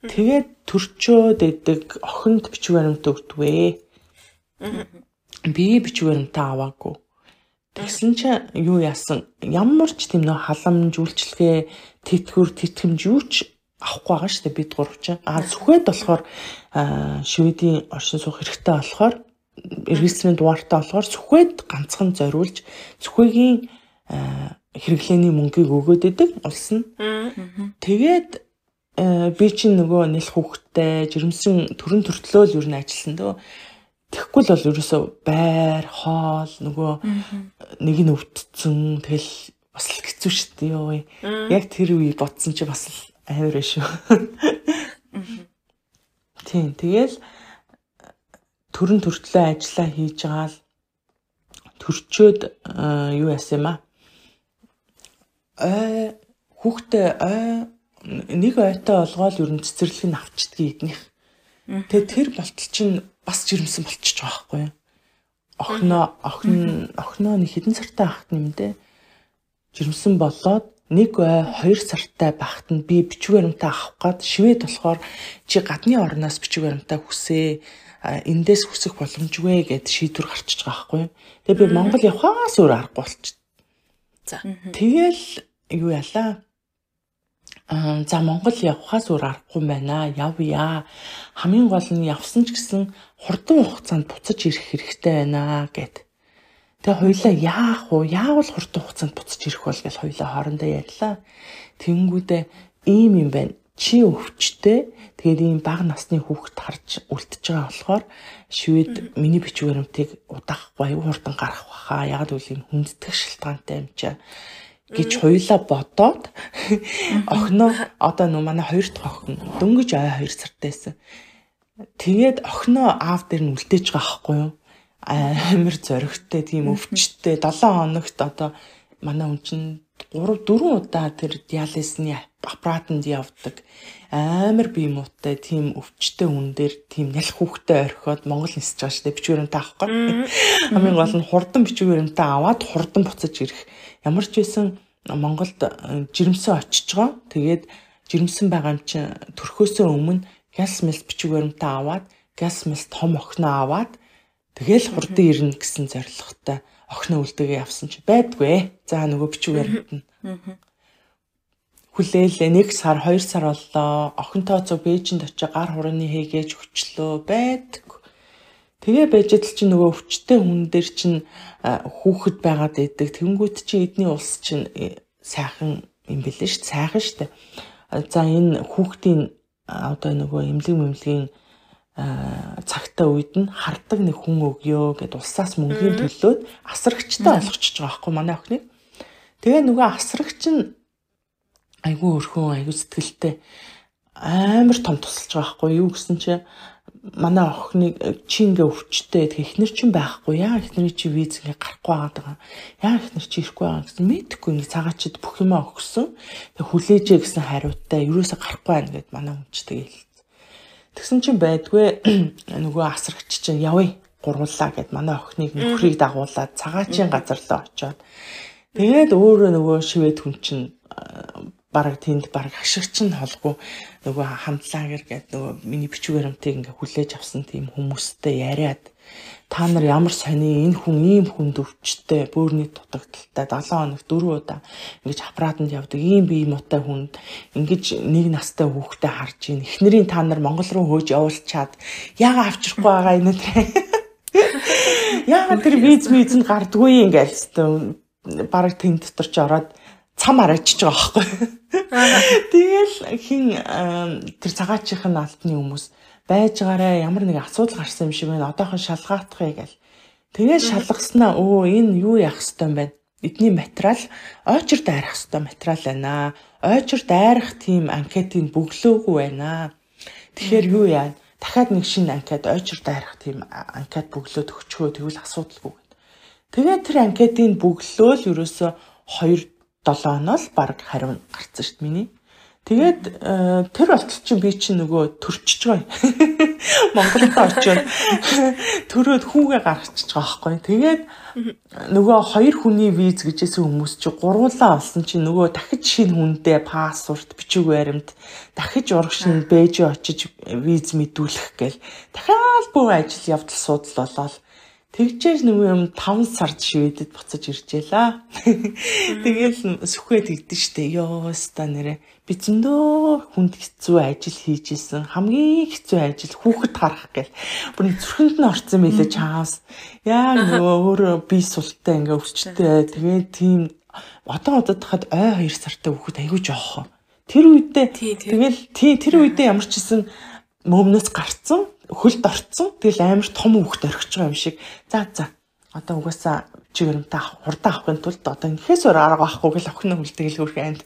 Тэгээд төрчөөд идэг охинд бичиг баримт өгдвээ. Би бичиг баримтаа аваагүй. Тэгсэн чинь юу яасан? Ямар ч тийм нөө халамж үйлчлэгээ тэтгэвэр тэтгэмж юу ч авахгүй байгаа шүү дээ бид гурав чинь. Аа сүхэд болохоор Шведийн оршин суух хэрэгтэй болохоор регистрийн дугаартай болохоор сүхэд ганцхан зориулж сүхээгийн хэрэглээний мөнгийг өгөөд идэг улс нь. Тэгээд би чинь нөгөө нэлх хүүхдтэй жирэмсэн төрөн төртлөө л юу н ажилласан дөө. Тэгэхгүй л бол ерөөсөө байр, хоол нөгөө нэг нь өвдсөн тэгэл бас л хэцүү шүү дээ. Яг тэр үе бодсон чи бас л амар шүү. Тийм тэгэл төрөн төртлөө ажиллаа хийж байгаа л төрчөөд юу яасан юм аа? Ой хүүхдээ ой нэг ойтой олгоол ер нь цэцэрлэг нь авчдгийг эднийх. Тэгээ тэр болтол чинь бас жирэмсэн болчихж байгаа байхгүй юу? Охноо охин охноо нэг хэдэн сартай ахт дээ. Жирэмсэн болоод нэг ой 2 сартай багт нь би бичиг баримтаа авах гад шивэд болохоор чи гадны орноос бичиг баримтаа хүсээ эндээс хүсэх боломжгүй гэд шийдвэр гарчиж байгаа байхгүй. Тэгээ би Монгол явхаас өөр аргагүй болчих. За. Тэгэл юу ялаа Аа за Монгол явхаас өөр аргагүй байна. Явъя. Хамгийн гол нь явсан ч гэсэн хурдан хугацаанд буцаж ирэх хэрэгтэй байна гэд. Тэгээ хоёлаа яах вэ? Яавал хурдан хугацаанд буцаж ирэх бол гэж хоёлаа хоорондоо ярьлаа. Тэнгүүдээ ийм юм байна. Чи өвчтэй. Тэгээд ийм бага насны хүүхэд харж үлдчихэж байгаа болохоор шивэд миний бичиг баримтыг удаахгүй аюу хурдан гарах баха. Яг л ийм хүндэтгэх шалтгаантай юм чаа гэж хоёлаа бодоод охиноо одоо нөө манай хоёр дахь охин дөнгөж ой 2 сартай байсан. Тэгээд охиноо аав дээр нь үлдээж байгаа байхгүй юу? Амар зоригтой тийм өвчтөй 7 хоногт одоо манай чинь 3 4 удаа тэр диализны аппаратанд явдаг амар бие муутай тийм өвчтөй хүн дээр тийм нялх хүүхдэд орхиод Монгол нисэж байгаа шүү дээ бичвэрэнтэй авахгүй. (laughs) Хамгийн гол нь хурдан бичвэрэнтэй аваад хурдан буцаж ирэх. Ямар ч байсан Монголд жирэмсэн очиж байгаа. Тэгээд жирэмсэн байгаа юм чинь төрхөөсөө өмнө газ мэл бичвэрэнтэй аваад газ мэл том охиноо аваад Тэгэл хурдан ирнэ гэсэн зорилготой охиноо үлдэгээ явсан чи байдгүй. За нөгөө бичиг баримт нь. Хүлээлээ нэг сар, хоёр сар боллоо. Охинтой зөв Бээжинд очиж гар хурааны хийгээж өчлөө байдаг. Тэгээ байж идэл чинь нөгөө өвчтэй хүн дээр чинь хүүхэд байгаад идэг. Тэнгүүт чи эдний улс чинь э, сайхан юм шүү дээ. Сайхан дээ. За энэ хүүхдийн одоо нөгөө эмнэлэг мэмлэгийн цагтаа үед нь хардаг нэг хүн өгөө гэд улсаас мөнгөний төлөөд асрагчтай олгочихж байгаа байхгүй манай охиныг. Тэгээ нөгөө асрагч нь айгүй өрхөн айгүй сэтгэлтэй амар том тусалж байгаа байхгүй юу гэсэн чинь манай охиныг чи ингээ өвчтэй эхнэр чинь байхгүй. Яа эхнэрийн чи виз ингээ гарахгүй байгаа яа эхнэр чи ирэхгүй байгаа гэсэн? Мэдхгүй ингээ цагаачд бүх юмаа өгсөн. Тэг хүлээжээ гэсэн хариутай ерөөсө гарахгүй байна гэд манай хүнчтэй хэлсэн тэгсэн чинь байдгүй (clears throat) нөгөө асрагч чинь явъя гурлаа гэд манай охиныг нөхрийг дагуулад цагаачийн газар руу очиод тэгээд өөрөө нөгөө шивэд хүн чинь бараг тэнд бараг хашигч нь холгүй нөгөө хамтлагэр гэдэг нөгөө миний бичиг баримтыг ингээ хүлээж авсан тийм хүмүүстэй яриад та нар ямар сони энэ хүн ийм хүнд өвчтэй бөөрний дутагдaltaй 7 хоног 4 удаа ингэж аппаратанд явдаг ийм бие муутай хүнд ингэж нэг настай хүүхдээ харж ийн. Эхнэрийн та нар Монгол руу хөөж явуулчаад яага авчрахгүй байгаа энэ тэр (laughs) яага тэр виз виз нь гардгүй юм гээл бараг тэн дотор ч ороод цам арайчж байгаа байхгүй. Тэгэл хин тэр цагаачихын алтны хүмүүс байж гараа ямар нэг асуудал гарсан юм шиг байна. Одоохон шалгаатахыг гэл. Тэгээд шалгаснаа өө энэ юу яах хэвтэй юм байна. Эдний материал ойчор дайрах хэвтэй материал байна. Ойчор дайрах тийм анкетыг бөглөөгүй байна. Тэгэхээр юу яа? Дахиад нэг шинэ анкет ойчор дайрах тийм анкет бөглөөд өгчгөө тэгвэл асуудалгүй. Тэгээд тэр анкетыг бөглөөл ерөөсө 2 7 оноо л баг хариу гарцсан шүү дээ миний. Тэгээд э, тэр болтол чинь би чинь нөгөө төрчихж байгаа. (laughs) Монголд очиод төрөөд хүүгээ гаргачихж байгаа байхгүй. Тэгээд нөгөө хоёр хүний виз гэжсэн хүмүүс чи гуруулаа олсон чинь нөгөө дахиж шинэ хүндээ пассворт бичиг баримт дахиж урагшин бэж очиж виз мэдүүлэх гээл дахиад бүх ажил явдал судал болоод Тэгжээж нөгөө юм 5 сард шивэдэд буцаж иржээ (laughs) Тэгэл сүхээд игдэн штэ. Йоо ста нэрэ би зөндөө хүнд хэцүү ажил хийжсэн. Хамгийн хэцүү ажил хүүхэд харах гэл. Бүр зүрхэнд нь орцсон байлээ чаас. Яа нөгөө (laughs) өөрөө би султай ингээ өвчтэй. Тэгээд тийм одоо одоо тахад ой 2 сартай хүүхэд айгүй жоохоо. Тэр үедээ тэгэл тий тэр үедээ ямар ч гэсэн мөмнөөс гарцсан хөлд орцсон. Тэгэл амар том хүүхд орхиж байгаа юм шиг. За за. Одоо угаасаа чигэрэмтэй хурдан авахын тулд одоо инхээс өөр арга авахгүй гэл охин хөлдөг л хөрх анд.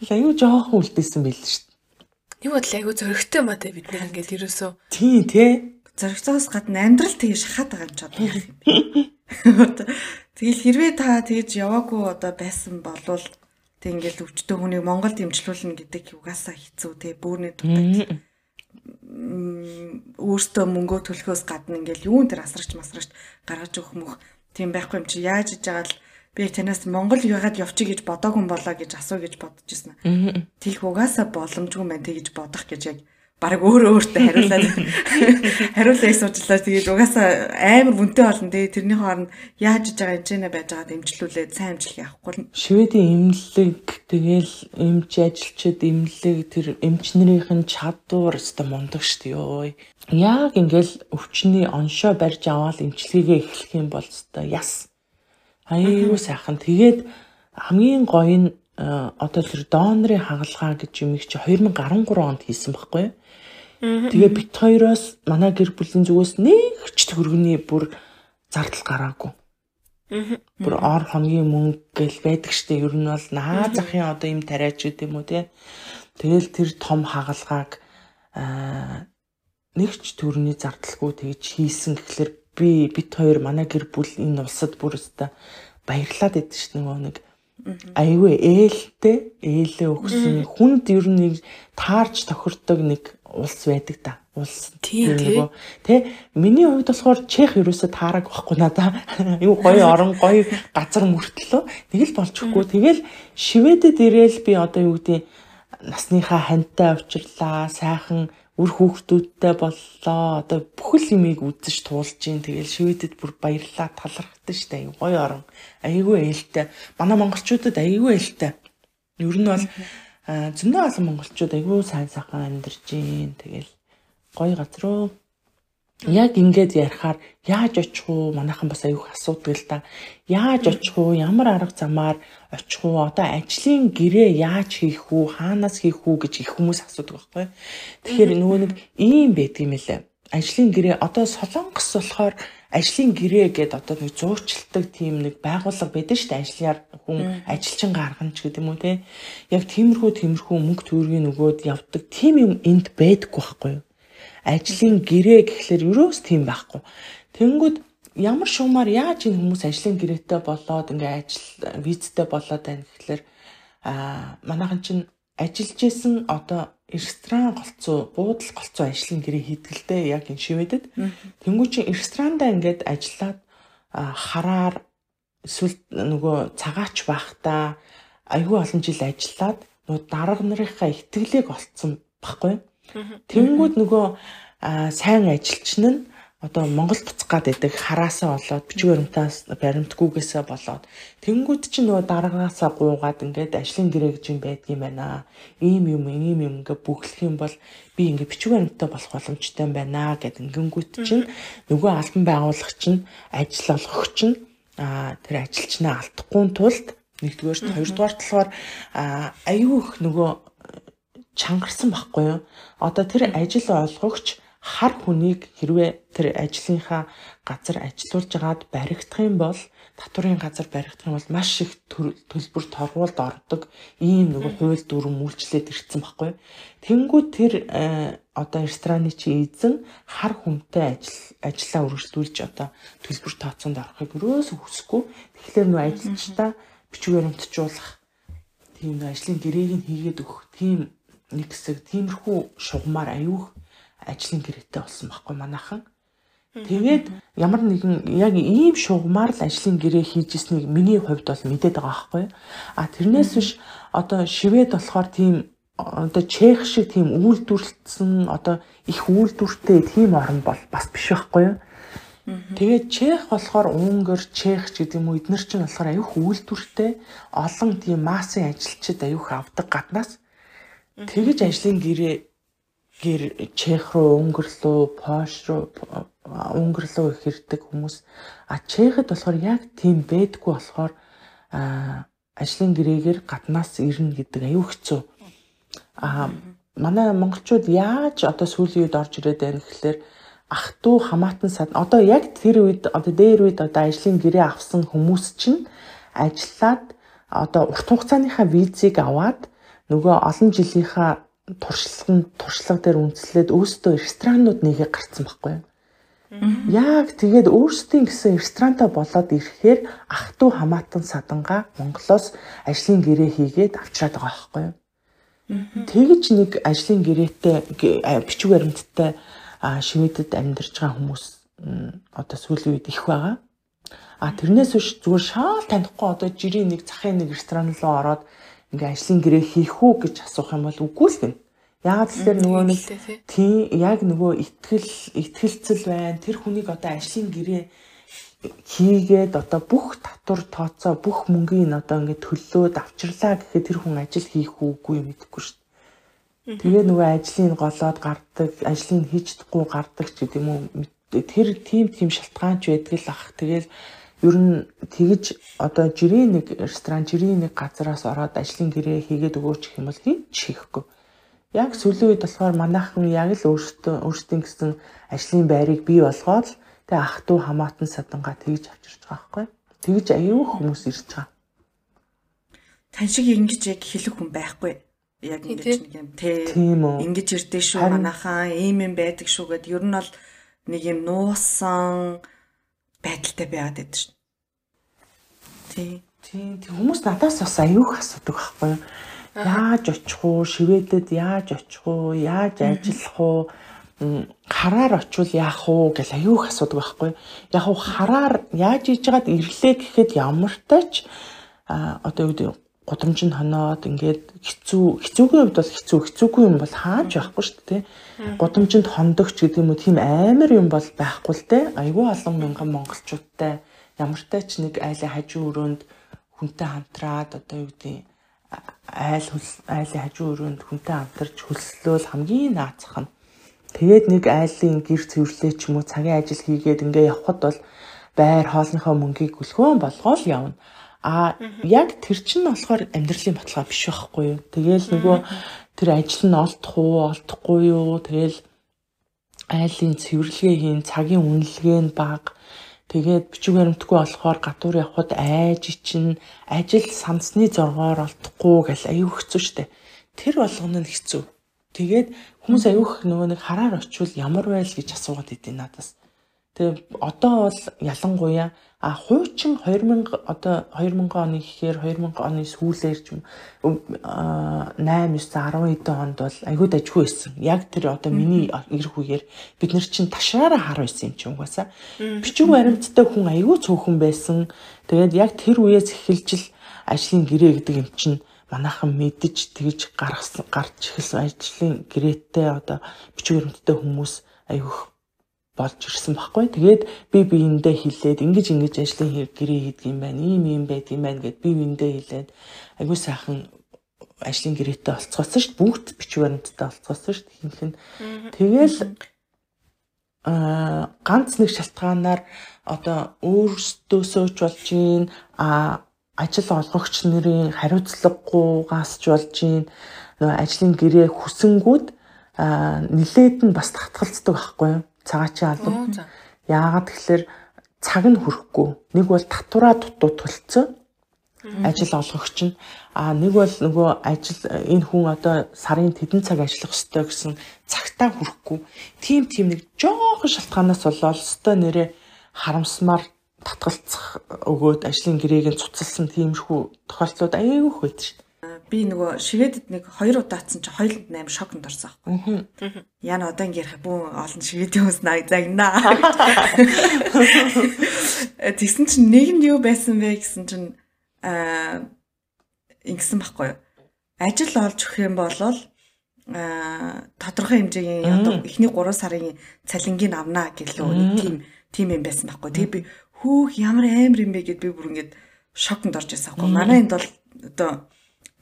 Тэгэл аюу жоохон үлдээсэн байл шүү дээ. Юу бодлоо аюу зөрөгтэй маа те бид нэг ингээд ерөөсөө. Тий, тий. Зөрөгцөөс гадна амьдрал тэгээ шахаад байгаа юм ч одоо. (laughs) Тэгэл хэрвээ та тэгж яваагүй одоо байсан болвол тэг ингээд өвчтөө хүнийг Монголд имжлүүлнэ гэдэг угаасаа хэцүү те бүрний дутагд өөртөө мөнгөө төлөхөөс гадна ингээл юун тэр асрагч масрагч гаргаж өгөх мөх тийм байхгүй юм чи яаж иж байгаа л би танаас Монгол яагаад явчих гэж бодоогүй болоо гэж асуу гэж бодож ирсэн. Тэлх угаасаа боломжгүй мэн тэгж бодох гэж яг баг өөрөө өөртөө хариулаад (laughs) хариулаа суучлаа тэгээд угаасаа амар үнэтэй болно тэгээ тэрний хооронд яаж иж байгаа хэмжээнэ байж байгаа дэмжлүүлээд сайн амжилт явахгүй. Шведийн эмнэлэг тэгээл эмч ажилчид эмнэлэг тэр эмчнэрийнх нь чадвар өстой мундаг штэ ёо. Яг ингээл өвчний оншоо барьж аваад эмчилгээгээ эхлэх юм бол өстой яс. Аюу сайхан тэгээд хамгийн гоё нь э, одоо тэр донорын хагалгаа гэж юм их чи 2013 онд хийсэн байхгүй юу? Тэгээ бит хоёроос манай гэр бүлийн зүгээс нэг ч төгрөгний бүр зардал гараагүй. Бүр ор хоногийн мөнгө гэл байдаг штеп ер нь бол наа захын одоо юм тариач гэдэг юм уу те. Тэгэл тэр том хагалгааг аа нэг ч төрний зардалгүй тэгж хийсэн. Гэхэлэр би бит хоёр манай гэр бүл энэ улсад бүр өстө баярлаад идэв ш нөгөө нэг айгүй ээлтэй ээлээ өгсөн хүнд ер нь таарч тохирдог нэг улс байдаг да. Улс тийм нөгөө тэ миний хувьд болохоор чех ерөөсө таараг байхгүй надаа. (laughs) Юу гоё орон гоё газар мөртлөө нэг л болчихгүй. Тэгэл шивэдэд ирээл би одоо юу гэдэг насныхаа хантай авчирлаа, сайхан үр хүүхдүүдтэй боллоо. Одоо бүхэл юмыг үзэж туулж гин. Тэгэл шивэдэд бүр баярлаа талархдаг штэ. Гоё орон. Айгүй ээлтэй. Манай монголчуудад айгүй ээлтэй. Ер нь бол зөндөө олон монголчууд айгүй сайн сайхан амьдарч гин. Тэгэл гоё газар уу. Яг ингээд ярихаар яаж очих уу? Манайхан бас аюух асуудаг л да. Яаж очих уу? Ямар арга замаар очих уу? Одоо ажлын гэрээ яаж хийх үү? Хаанаас хийх үү гэж их хүмүүс асуудаг байхгүй. Тэгэхээр нөгөө нэг ийм байдаг юм лээ. Ажлын гэрээ одоо Солонгос болохоор ажлын гэрээ гэдэг одоо нэг зуурчилдаг тийм нэг байгууллага байдаг шүү дээ. Ажлаар хүн ажилчин гаргана ч гэдэг юм уу те. Яг тиймэрхүү тиймэрхүү мөнгө төгрөгийн нөгөөд явдаг тийм юм энд байдаггүй байхгүй юу? ажлын гэрээ гэхлээр юроос тийм байхгүй. Тэнгүүд ямар шуумаар яаж энэ хүмүүс ажлын гэрээтэй болоод ингээ ажил визтэй болоод байна гэхлээр а манайхан чинь ажиллаж исэн одоо ресторан голцоо буудал голцоо ажлын гэрээ хийдгэлтэй яг энэ шивэдэд тэнгуү чи ресторандаа ингээд ажиллаад хараар эсвэл нөгөө цагаач байхдаа айгүй олон жил ажиллаад нөгөө дарга нарынхаа итгэлийг олцсон баггүй Тэнгүүд нөгөө сайн ажилчин нь одоо Монгол буцах гад байдаг хараасаа болоод бичиг баримтаас баримтгүйгээсээ болоод тэнгүүд чинь нөгөө дараагаасаа гуугаад ингээд ажлын гэрээ гэж юм байдгийм байна. Ийм юм ийм юм ингээд бүглэх юм бол би ингээд бичиг баримттай болох боломжтой байна гэд ингэнгүүт чинь нөгөө албан байгуулагч нь ажил олгогч нь а тэр ажилчнаа алдахгүй тулд нэгдүгээр хоёрдугаар талаар аюу их нөгөө чангарсан байхгүй юу? Одоо тэр ажил олгогч хар хүнийг хэрвээ тэр ажлынхаа газар ажилуулж байгаад баригдах юм бол татврын газар баригдах юм бол маш их төлбөр торгуулд ордог ийм нэг хууль дүрм үйлчлээд ирсэн байхгүй. Тэнгүү тэр э, одоо рестораны чи эзэн хар хүнтэй ажил ажиллаа үргэлжлүүлж одоо төлбөр тооцоонд орохыг өрөөс хүсэхгүй. Тэгэхээр нөө ажилчдаа бичиг баримтжуулах тийм ажлын гэрээг нь хийгээд өгөх тийм нэг хэсэг тиймэрхүү шугамар аюух ажлын гэрээтэй болсон байхгүй манайхан. Тэгээд ямар нэгэн яг ийм шугамар л ажлын гэрээ хийж ирснийг миний хувьд бол мэдээд байгаа байхгүй. А тэрнээс биш одоо шивэд болохоор тийм одоо чех шиг тийм үйлдвэрлэсэн одоо их үйлдвэртэй тийм орн бол бас биш байхгүй юу? Тэгээд чех болохоор Унгар, чех ч гэдэг юм уу эднэр чинь болохоор аюух үйлдвэртэй олон тийм массын ажилчид аюух авдаг гаднаас Тэгэж ажлын гэрээ гэр Чех руу, руу, Польш руу, руу их ирдэг хүмүүс. А Чехэд болохоор яг тийм байдгүй болохоор ажлын гэрээгээр гаднаас ирнэ гэдэг аюу хэцүү. А манай монголчууд яаж одоо сүүлийн үед орж ирээд байна гэхэлэр ах トゥ хамаатан сад одоо яг тэр үед одоо дээр үед одоо ажлын гэрээ авсан хүмүүс чинь ажиллаад одоо урт хугацааныхаа визийг аваад нөгөө олон жилийнхаа туршлага туршлага дээр үндэслээд өөрсдөө ресторанууд нэгэ гарцсан байхгүй юу? Яг тэгээд өөрсдийн гэсэн ресторанта болоод ирэхээр ах トゥ хамаатан саданга Монголоос ажлын гэрээ хийгээд авчраад байгаа байхгүй юу? Тэгж нэг ажлын гэрээтэй бичиг баримттай шивэдэд амьдарч байгаа хүмүүс одоо сүүлийн үед их байгаа. А тэрнээс биш зүгээр шаал танихгүй одоо жирийн нэг захын нэг ресторан руу ороод ингээ ажлын гэрээ хийх үү гэж асуух юм бол үгүй л гэнэ. Яг тэгэхээр нөгөө нэг тийм яг нөгөө итгэл итгэлцэл байна. Тэр хүнийг одоо ажлын гэрээ хийгээд одоо бүх татвар тооцоо бүх мөнгөний одоо ингээд төлөөд авчирлаа гэхэд тэр хүн ажил хийх үгүй мэдэхгүй шүү дээ. Тэгээ нөгөө ажлыг голоод гардаг, ажлыг хийж чадахгүй гардаг ч гэдэм үү. Тэр тийм тийм шалтгаанч байдаг л ах. Тэгэл ер нь тэгж одоо жирийн нэг ресторан жирийн нэг газараас ороод ажлын гэрээ хийгээд өгөөч гэх юм бол хинч хийхгүй. Яг сүүлийн үед болохоор манайхан яг л өөртөө өөрсдийн гэсэн ажлын байрыг бий болгоод тэгээ ах トゥ хамаатан садангаа тэгж авчирч байгаа байхгүй. Тэгж аюу хүмүүс ирж байгаа. Тань шиг ингэж яг хэлэх хүн байхгүй. Яг ингэж нэг юм те. Ингэж ирдэ шүү манайхан ийм юм байдаг шүү гэд ер нь бол нэг юм нуусан байдалтай байгаад байдаг шүү. Тий. Тий. Тэг хүмүүс надаас бас аюух асуудаг байхгүй юу? Яаж очих уу? Шивэдэд яаж очих уу? Яаж ажиллах уу? хараар очивол яах уу гэж аюух асуудаг байхгүй. Яг уу хараар яаж хийж байгаад ирлээ гэхэд ямар тач а одоо юу гэдэг гудамж нь хоноод ингээд хэцүү хэцүүгийн хувьд бол хэцүү хэцүүгүй юм бол хааж байхгүй шүү дээ гудамжинд хондогч гэдэг юм уу тийм амар юм бол байхгүй л дээ. Айгүй олон мянган монголчуудтай ямартай ч нэг айлын хажуу өрөөнд хүнтэй хамтраад одоо юу гэдэг айл айлын хажуу өрөөнд хүнтэй хамтарч хөлслөөл хамгийн наацах нь. Тэгээд нэг айлын гэр цэвэрлээ ч юм уу цагийн ажил хийгээд ингээ явхад бол байр хоолныхоо мөнгийг гөлхөөн болгоол явна. А яг тэр чинь болохоор амьдралын баталгаа биш байхгүй юу. Тэгээл нөгөө тэр ажил нь олдох уу, олдохгүй юу. Тэгээл айлын цэвэрлэгээ хийн, цагийн үнэлгээ нь бага. Тэгээд бичиг баримтгүй болохоор гадуур явхад айж чинь ажил сансны зоргоор олдохгүй гэл аюу хэцүү штэ. Тэр болгоно нь хэцүү. Тэгээд хүмүүс аюух нөгөө нэг хараар очивол ямар байл гэж асуугаад идэв надаас. Тэгээ одоо бол ялангуяа а хуучин 2000 одоо 2000 оны гэхээр 2000 оны сүүлээр ч юм 8 9 10 онд бол айгүй дажгүй байсан. Яг тэр одоо миний ирэх үеэр бид нар чинь ташаараа хар байсан юм чи угаасаа. Бичиг баримттай хүн айгүй цөөхөн байсан. Тэгээд яг тэр үеэс эхэлж л ажлын гэрээ гэдэг юм чинь манайхан мэдж тэгж гаргасан гарч эхэлсэн ажлын гэрээтэй одоо бичиг баримттай хүмүүс айгүйх болж ирсэн байхгүй. Тэгээд би биендээ хилээд ингэж ингэж ажлын гэрээ хийдэг юм байна. Ийм ийм байдаг юм байна гэд би биендээ хилээд айгүй сайхан ажлын гэрээтэй олцгоосон шүү дээ. Бүгд бичиг баримттай олцгоосон шүү дээ. Хинхэн. Тэгэл аа ганц нэг шалтгаанаар одоо өөрсдөөсөө ч болж гин а ажил олгогч нарын хариуцлагагүйгаас ч болж юм нөгөө ажлын гэрээ хүсэнгүүд нилээд нь бас татгалцдаг байхгүй юу? Цагаачийн албан. Яагаад тэгэхээр цаг нь хүрэхгүй. Нэг бол татвараа дутуу төлцөө ажил олгогч нь а нэг бол нөгөө ажил энэ хүн одоо сарын тэдэн цаг ажиллах ёстой гэсэн цагтаа хүрэхгүй. Тим тим нэг жоохон шалтгаанаас болоод өстой нэрээ харамсмаар татгалцах өгөөд ажлын гэрээг нь цуцалсан тиймэрхүү тохиолдлууд аяагүйх байд шүү дээ. Би нөгөө шивэдэд нэг хоёр удаацсан чи хоёуланд 8 шоконд орсон аахгүй. Яна одоо ингээх бүүн олон шивэдийн хүмүүс наг загнаа. Тэгсэн чинь нэг нь юу байсан бэ гэсэн чинь аа ингэсэн байхгүй юу? Ажил олж өгөх юм бол аа тодорхой хэмжээгийн одоо эхний 3 сарын цалингийг авнаа гэлөө тийм тийм юм байсан байхгүй. Тэгээ би хүүх ямар амар юм бэ гэд би бүр ингээд шоконд орж байсан байхгүй. Манай энд бол одоо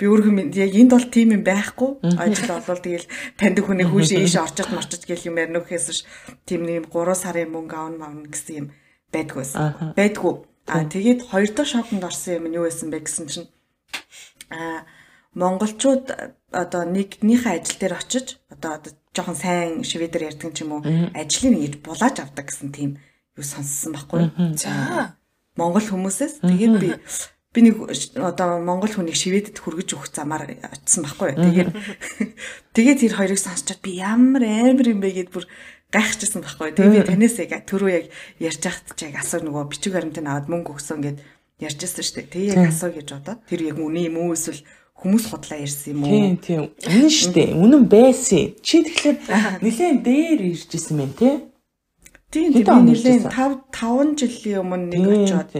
би өөргөө яг энд бол тийм юм байхгүй. Ажил олвол тэгэл таньдаг хүний (laughs) хүүш ийш орчод марчод гэл юм ярина гэхээс тийм нэг 3 сарын мөнгө аавн мавн гэсэн юм байдгүй байсан. Байдгүй. Аа тэгээд хоёр дахь шоконд орсон юм нь юу байсан бэ гэсэн чинь аа монголчууд одоо нэгнийхээ ажил дээр очиж одоо одоо жоохон сайн шведээр ярьдаг юм уу ажлыг ингэж булааж авдаг гэсэн тийм юу сонссон байхгүй. За Монгол хүмүүсээс тэгээд би би нэг одоо монгол хүнийг шивэдэд хүргэж өгөх замаар очисон байхгүй. Тэгээд (laughs) тэгээд тэр хоёрыг сонсчод би ямар амар юм бэ гэд бүр гайхчихсан байхгүй. Тэгээд би танаас яг түрүү яг ярьж байхад ч яг асуу нөгөө бичиг баримтыг аваад мөнгө өгсөн гэд ярьжсэн шүү дээ. Тэгээд яг асуу гэж бодоод тэр яг үний юм уу эсвэл хүмүүс худлаа ярьсан юм уу? Тийм тийм. Үнэн шүү дээ. Үнэн байсан. Чи тэгэхээр нэлээд дээр иржсэн мэн тий? Тийм би нэлээд 5 5 жилийн өмнө нэг очоод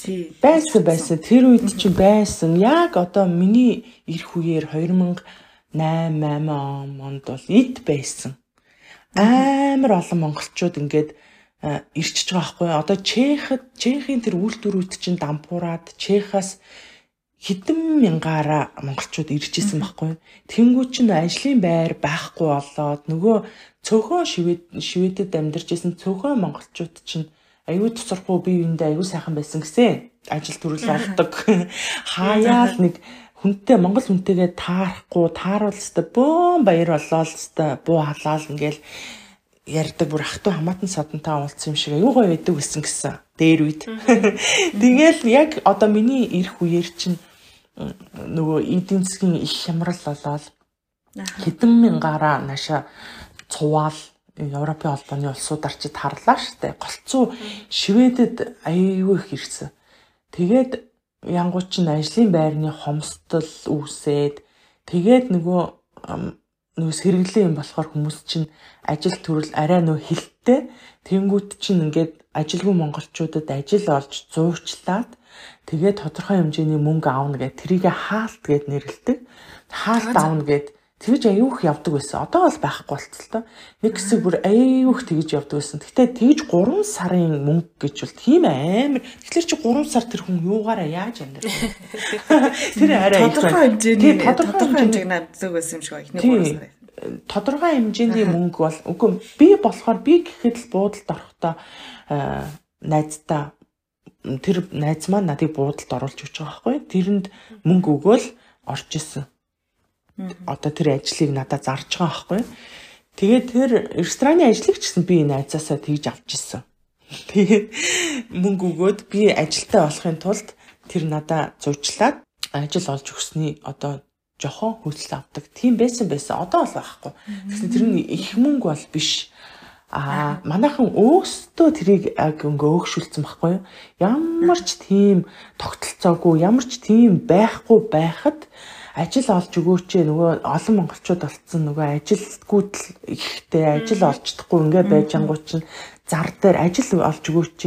тий. Байсан байсан. Тэр үед чи байсан. Яг одоо миний ирэх үеэр 2008 8 онд бол эд байсан. Амар олон монголчууд ингээд ирчихэж байгаа байхгүй одоо чехэд чехийн тэр үйлдвэрүүд чинь дампуураад чехаас хэдэн мянгаараа монголчууд ирж исэн байхгүй тэнгуү чинь ажлын байр байхгүй болоод нөгөө цөөхөн шивэд шивэдэд амьдарч исэн цөөхөн монголчууд чинь аюу цоцорхоо бие биендээ аюу сайхан байсан гэсэн. Ажил төрөл олдог. (laughs) Хаяал нэг хүнтэй монгол хүнтэйгээ таарахгүй тааруул өстой бөөн баяр болоо л өстой буу халаал ингээл ярьдаг бүр ахту хамаатан садантай уулзсан юм шиг аюу гоё байдаг гэсэн гэсэн. Дээр үед. (laughs) Тэгэл яг одоо миний ирэх үеэр чинь нөгөө эдийн засгийн их хямрал болоод хэдэн мянгаараа наша цуваал Европын холбооны улсуудаар ч тарлаа штэ. Голцоо Шведэд аяйгүй их ирсэн. Тэгээд янгууд чинь ажлын байрны хомсдол үүсээд тэгээд нөгөө нөгөө сэргэлэн юм болохоор хүмүүс чинь ажил төрөл арай нөө хилттэй тэнгуут чинь ингээд ажилгүй монголчуудад ажил олж зуурчлаад тэгээд тодорхой хэмжээний мөнгө аавна гэд трийгээ хаалт гэд нэрлдэг. Хаалт аавна гэд тэгж аюух явдаг байсан. Одоо бол байхгүй болцолтой. Нэг хэсэг бүр аюух тэгж явдаг байсан. Гэтэ тэгж 3 сарын мөнгө гэж бол тийм амар. Тэгэхээр чи 3 сар тэр хүн юугаараа яаж амьдрах вэ? (laughs) Тэр арай тодорхой хэмжээний тодорхой хэмжээг наддаг байсан юм шиг байна. Эхний 3 сар. тодорхой хэмжээний мөнгө бол үгүй би болохоор би гэхэд л буудалд орохдоо найздаа тэр найз маань надыг буудалд оруулж өгч байгаа байхгүй. Тэрэнд мөнгө өгөөл орж исэн. Одоо тэр ажлыг надад зарж байгаа байхгүй. Тэгээд тэр рестораны ажлыг ч гэсэн би найзаасаа тэгж авч исэн. (laughs) Тэгээд мөнгө өгөөд би ажилтаа болохын тулд тэр надаа зуучлаад ажил олж өгсөний одоо жохон хөлт авдаг. Тийм байсан байсан. Одоо бол байхгүй. Тэгсэн тэр нь их мөнгө бол биш. Аа манайхан өөстөө тэрийг ингээ өөгшүүлсэн байхгүй юу? Ямар ч тийм тогтолцоогүй, ямар ч тийм байхгүй байхад ажил олж өгөөч нөгөө олон монголчууд болцсон нөгөө ажилгүйд л ихтэй ажил олж чадахгүй ингээ байж ангууд чинь зар дээр ажил олж өгөөч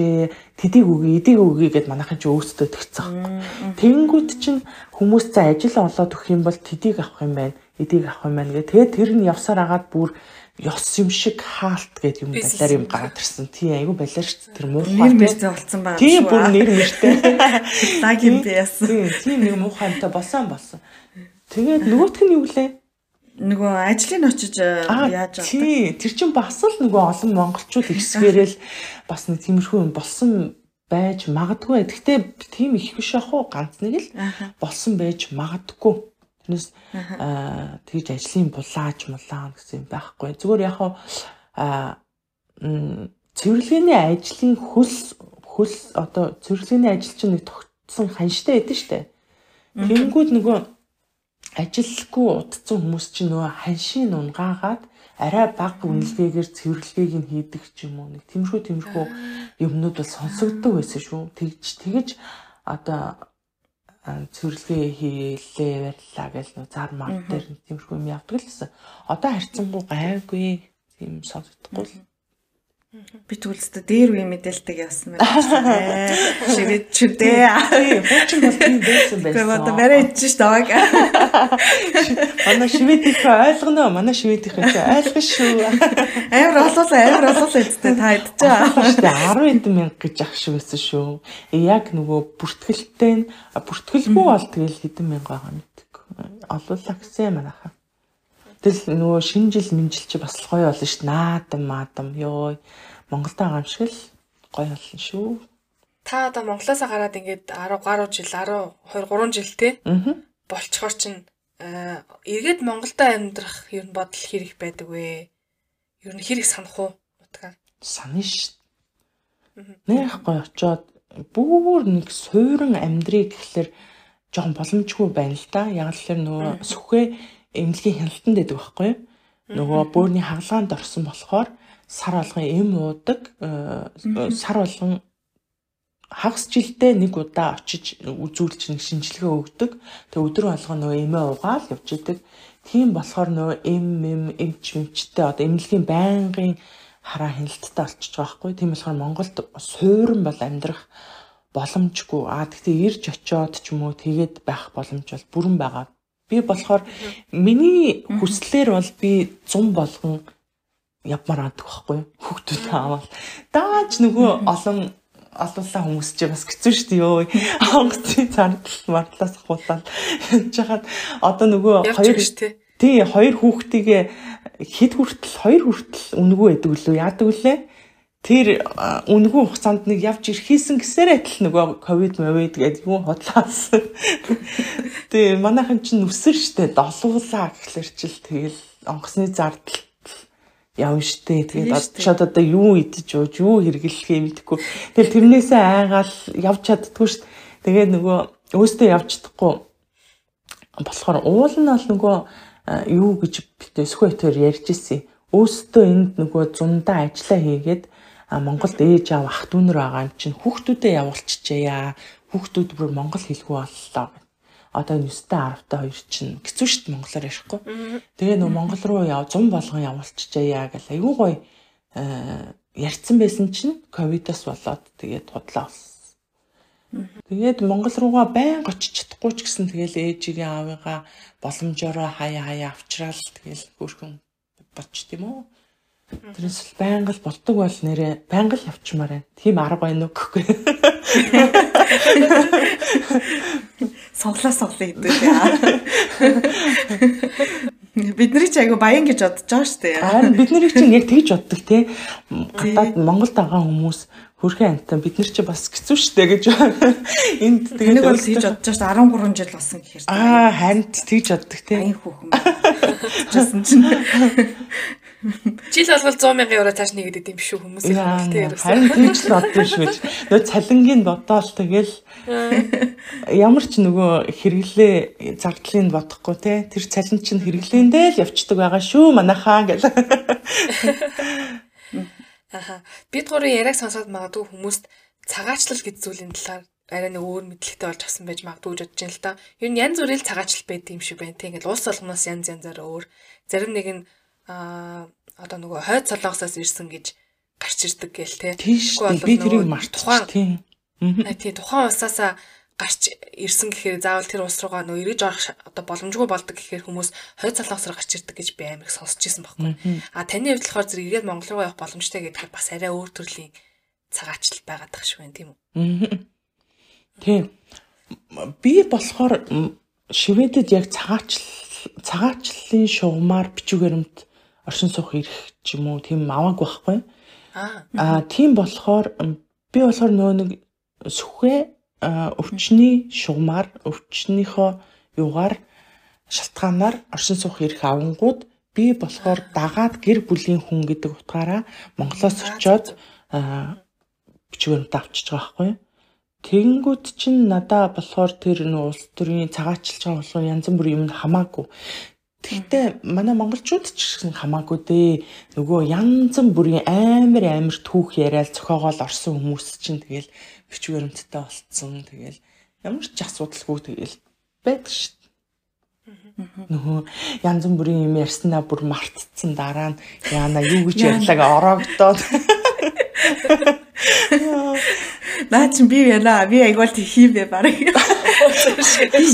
тэдийг өгье эдийг өгье гэд манайхан ч өөстөө тэгцсэн байхгүй. Тэнгүүд чинь хүмүүс за ажил олоод өгөх юм бол тэдийг авах юм байна эдийг авах юм байна гэ. Тэгээд тэр нь явсаар агаад бүр ёс юм шиг хаалт гэдэг юм балаар юм гараад ирсэн. Тий айгүй балаар ш тэр муухай нэр мэрзээ болцсон байгаа. Тий бүр нэр мэртэй. (laughs) Даг юм би яасан. Тий нэг муухайтай болсон болсон. Тэгээд нөгөөх нь юу лээ? Нөгөө ажлын очиж яаж авдаг? Тий тэр чин бас л нөгөө олон монголчууд ихсгээрэл бас нэг тиймэрхүү юм болсон байж магадгүй. Гэхдээ тийм их биш ах уу ганц нэг л болсон байж магадгүй. Тэрнээс тэгж ажлын булааж мулаа гэсэн юм байхгүй. Зүгээр яг аа цэвэрлэгээний ажлын хөлс хөлс одоо цэвэрлэгээний ажил чинь нэг тогтсон ханштай байдэн штэ. Тэнгүүд нөгөө ажилгүй удцсан хүмүүс чинь нөгөө ханшийн унгаагаад арай бага үнэлгээгээр цэвэрлэгийг нь хийдэг ч юм уу нэг тиймэрхүү тиймэрхүү юмнууд бол сонсогддог байсан шүү. Тэгж тэгж одоо цэвэрлэгээ хийлээ барьлаа гэж нөө зар мар дээр тиймэрхүү юм явдаг л гэсэн. Одоо харьцангуй гайгүй тийм сонсогдохгүй л Би түлстэй дээр үе мэдээлдэг явсан байна. (laughs) Шивэд чүдээ. Хуучин бол тийм байсан байсан. Тэгээ одоо барай ичж таваг. (laughs) Манай шивэдийнх ойлгоно. Манай шивэдийнх чи ойлгох шүү. (laughs) Амар олоолаа, амар олоолаа гэдэгтэй та идчихээ. 10 хэдэн мянга гэж ах шиг байсан шүү. Яг нөгөө бүртгэлтэй бүртгэлгүй бол тэгэл хэдэн мянга байгаа мэдээгүй. Олуулаа гэсэн манайхаа. Тэгэл нөгөө шинэ жил минжил чи бас гоё болно шүү. Наадам маадам ёо. Монголд байгаа юм шиг л гоё болно шүү. Та одоо Монголоос гараад ингээд 10 гаруй жил 10 2 3 жил те. Аа. Болчхоор чин эргээд Монголдо амьдрах ер нь бодол хэрэг байдаг вэ? Ер нь хэрэг санах уу? Утгаар. Санаа шүү. Нэх гоё очоод бүр нэг суурин амьдрий гэхэлэр жоохон боломжгүй байна л да. Яг л нөгөө сүхээ эмнэлгийн хяналтанд байдаг байхгүй юу? Нөгөө бөөрийн хагалгаанд орсон болохоор сар болгон эм уудаг, э, сар болгон хагас жилдээ нэг удаа очиж үзүүлж нэг шинжилгээ өгдөг. Тэгээ өдөр болгон нөгөө эмээ угаал явж идэг. Тийм болохоор нөгөө эм эм эмч эмчтэй одоо эмнэлгийн байнгын хараа хяналттай болчихж байгаа байхгүй. Тийм болохоор Монголд суурин бол амьдрах боломжгүй. Аа тэгтээ ирж очиод ч юм уу тэгээд байх боломж бол бүрэн байгаа Би болохоор миний хүслээр бол би 100 болгон явмаар байдаг байхгүй юу? Хүүхдүүд аваад. Даач нөгөө олон олуулаа хүмүүс чи бас хэцүү шүү дээ ёо. Онгоцын цаанал мартлаас ахуулаад жахаад одоо нөгөө хоёр тий. Хоёр хүүхдийг хэд хүртэл хоёр хүртэл үнгүү байдаг лөө яадаг вүлээ? Тэр үнгүү хугацаанд нэг явж ирэхийсэн гэсээрээ адил нөгөө ковид мовид гэдэг юм худлаас. (laughs) Тэгээ манайхан чинь нүсэр штэ долуулаа гэхлээр чил тэгэл онгоцны зардал явна штэ. Тэгээд очиод одоо юу идэж ууж юу хэрэглэхээ мэдэхгүй. Тэгэл тэрнээсээ айгаал явж чаддгүй штэ. Тэгээд нөгөө өөстөө явж чадахгүй болохоор уул нь бол нөгөө юу гэж битээ сөхөтөр ярьж ирсэн. Өөстөө энд нөгөө зундаа ажиллаа хийгээд Монголд ээж аав ах дүүнэр байгаа юм чинь хүүхдүүдэд явуулчихъя. Хүүхдүүд бүр монгол хэлгүй боллоо. Одоо 9-тэй 10-тай хоёр чинь хэцүү дээ монголоор ярихгүй. Тэгээ нөө монгол руу яв зам болгон явуулчихъя гэл айгүй гоё ярьсан байсан чинь ковидос болоод тэгээд худлаа болсон. Тэгээд Монгол руугаа байн очиж чадахгүй ч гэсэн тэгэл ээжигээ аавыгаа боломжоор хаяа хаяа авчраал тэгэл хөрхөн боч тийм үү. Тэрээс байнга л болдог бол нэрээ байнга л явчмаар байна. Тийм арга байна уу гэхгүй. Сонглоо сонглоо гэдэг яа. Бид нарыг ч айгу баян гэж бодож байгаа шүү дээ. Харин бид нарыг чинь яг тэгж боддог те. Гадаад Монголд байгаа хүмүүс хөрхэн амтан бид нар чи бас хэцүү шттэ гэж энд тэгээд нэг бол хийж бодож шээ 13 жил болсон гэхээр аа харин тэгж боддог те аян хүүхэн жасан чинь жил болгол 100 мянган евро цааш нэгэдэд юм биш үү хүмүүс те харин тэгж л боддог шүү нөө цалингийн бодоол тэгэл ямар ч нөгөө хэрэглээ зардлыг бодохгүй те тэр цалин чинь хэрэглээндээ л явцдаг байгаа шүү манайхаа гэл (laughs) Аха. Бид гурван яриаг сонсоод магадгүй хүмүүст цагаачлал гэж зүйлийн талаар арай нэг өөр мэдлэгтэй болж авсан байж магадгүй гэж бодож байна л да. Ер нь янз бүрийн цагаачлал байд юм шиг байна. Тэг ингээл улс болгоноос янз янзаар өөр. Зарим нэг нь аа одоо нөгөө хойд солонгосоос ирсэн гэж гарч ирдэг гээл те. Тэгвэл би тэрийг мартчихсан. Тийм. Тийм тухайн усаасаа гарч ирсэн гэхээр заавал тэр улс руугаа нөө эргэж орох одоо боломжгүй болдог гэхээр хүмүүс хойд солонгос руу гарч ирдэг гэж би амар их сонсч ирсэн байхгүй. А таны хувьд болохоор зэрэг эргээд Монгол руу явах боломжтой гэдгээр бас арай өөр төрлийн цагаачлал байгаад тах шиг байна тийм үү? Тийм. Би болохоор Шведэд яг цагаачлал цагаачлалын шугамар бичүүгээрэмт оршин суух ирэх ч юм уу тийм авааг байхгүй. Аа тийм болохоор би болохоор нөө нэг сүхэ өвчний шугамар өвчнийхөө юугаар шалтгаанаар оршин суух эрх авангууд би болохоор дагаад гэр бүлийн хүн гэдэг утгаараа Монголоос очиод бичвэрнт авчиж байгаа байхгүй юу. Тэгэнгүүт чинь надаа болохоор тэр нөө улс төрийн цагаачлж байгаа болов янз бүрийн юм хамаагүй. Тэгтээ манай монголчууд ч гэсэн хамаагүй дээ. Нөгөө янз бүрийн амар амар түүх яриад зохиогоол орсон хүмүүс чинь тэгэл бич баримттай болцсон. Тэгэл ямар ч асуудалгүй тэгэл байдаг шүү дээ. Нөгөө янз бүрийн юм ярьснаа бүр мартцсан дараа нь яана юу гэж ярьлаг ороогдоод. Наа чи би яна би айгуул хийвэ барыг.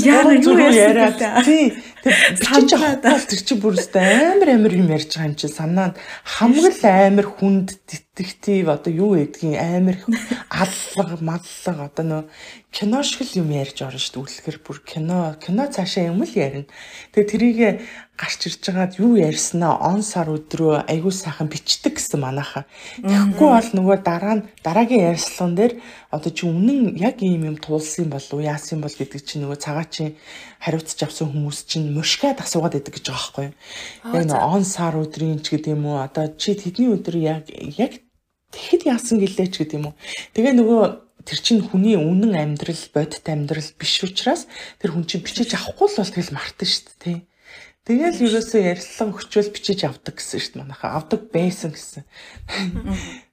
Яна юу яриад тий аваад тэр чи бүр амар амар юм ярьж байгаа юм чи санаанд. Хамгийн амар хүнд детектив одоо юу гэдгийг амар аллага маллага одоо нөө кино шиг л юм ярьж орно шүү дээ үлэхэр бүр. Кино кино цаашаа юм л ярина. Тэгээ тэрийг гарч ирж байгаад юу ярьснаа он сар өдрөө айгуу сайхан бичдэг гэсэн манайхаа. Тэгэхгүй бол нөгөө дараа нь дараагийн ярьслан дээр одоо чи үнэн яг ийм юм туулсан болов яасан бол гэдэг чинь нөгөө цагаа чи хариуцж авсан хүмүүс чинь мушгаад асуугаад идэг гэж байгаа байхгүй юу. Яг нөгөө он сар өдрийн ч гэдэг юм уу одоо чи тэдний өдөр яг яг тэгэхэд яасан гэлээ ч гэдэг юм уу. Тэгээ нөгөө тэр чинь хүний үнэн амьдрал бодит амьдрал биш учраас тэр хүн чинь бичиж авахгүй л бол тэгэл мартан шүү дээ. Тэгэл ерөөсөө ярилцлага өгчөөл бичиж авдаг гэсэн шүү дээ манайхаа. Авдаг байсан гэсэн.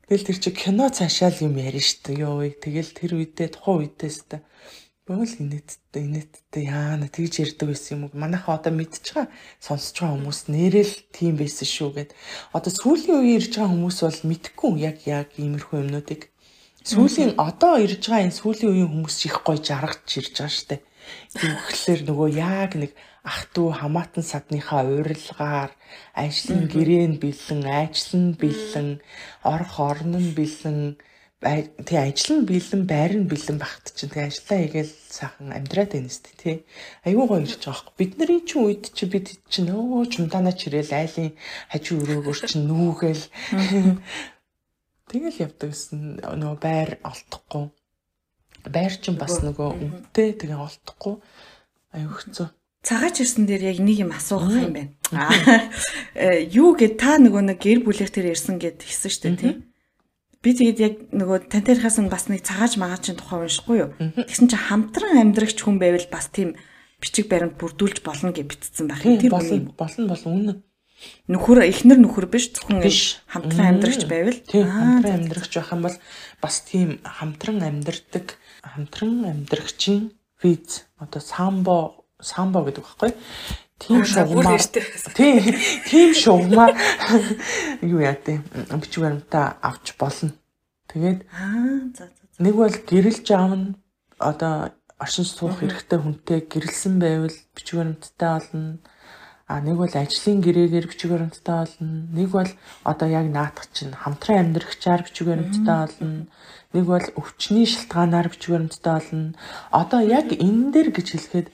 Тэгэл тэр чи кино цаашаал юм ярина шүү дээ. Йоо, тэгэл тэр үедээ тухайн үедээ өстой. Бөөл инээдтэй инээдтэй яана тэгж ярьдаг байсан юм уу? Манайхаа одоо мэдчихэж байгаа сонсож байгаа хүмүүс нэрэл тийм байсан шүү гэд. Одоо сүүлийн үеийн ирж байгаа хүмүүс бол мэдхгүй яг яг иймэрхүү юмнуудыг сүүлийн одоо ирж байгаа энэ сүүлийн үеийн хүмүүс их гоё жаргаж ирж байгаа. Юу гэхэлэр нөгөө яг нэг ах トゥ хамаатан садныхаа урилгаар ажлын гэрээн бэлэн, ажил нь бэлэн, орох орон нь бэлэн, тий ажил нь бэлэн, байр нь бэлэн багт чинь тий ажиллаа хийгээл сайхан амьдраад байна сте тий. Айгуу гоё ирж байгаа хөөх. Бидний чинь үед чи бид чинь өө чумдаанаа чирээл айлын хажуу өрөөгөр чинь нүүгээл тэгэл явдаг гэсэн нөгөө байр олдохгүй. Байр чинь бас нөгөө үнэтэй тэгээ олдохгүй. Аюу хэцүү цагаач ирсэн дээр яг нэг юм асуух юм байна. Э, юу гэд та нөгөө нэг гэр бүлэх тэр ирсэн гэд хэлсэн шүү дээ тий. Би тэгээд яг нөгөө тантерхаас нь бас нэг цагааж магаачин тухай уншихгүй юу. Тэгсэн чинь хамтран амьдрагч хүн байвал бас тийм бичиг баримт бүрдүүлж болно гэж битцсэн байх юм. Тэр болно болно болно үнэ. Нөхөр эхнэр нөхөр биш зөвхөн хамтран амьдрагч байвал хамтран амьдрагч байх юм бол бас тийм хамтран амьдрдаг хамтран амьдрагчийн виз одоо самбо самбо гэдэг багхгүй. Тийм шугамаар тийм тийм шугамаар юу яа тээ бичиг баримтаа авч болно. Тэгээд нэг бол гэрэлж аавна одоо оршин суух хэрэгтэй хүнтэй гэрэлсэн байвал бичиг баримттай болно. А нэг бол ажлын гэрээгээр бичиг баримттай болно. Нэг бол одоо яг наадах чинь хамтран амьдрахчаар бичиг баримттай болно. Нэг бол өвчний шалтгаанаар бичиг баримттай болно. Одоо яг энэ дээр гэж хэлэхэд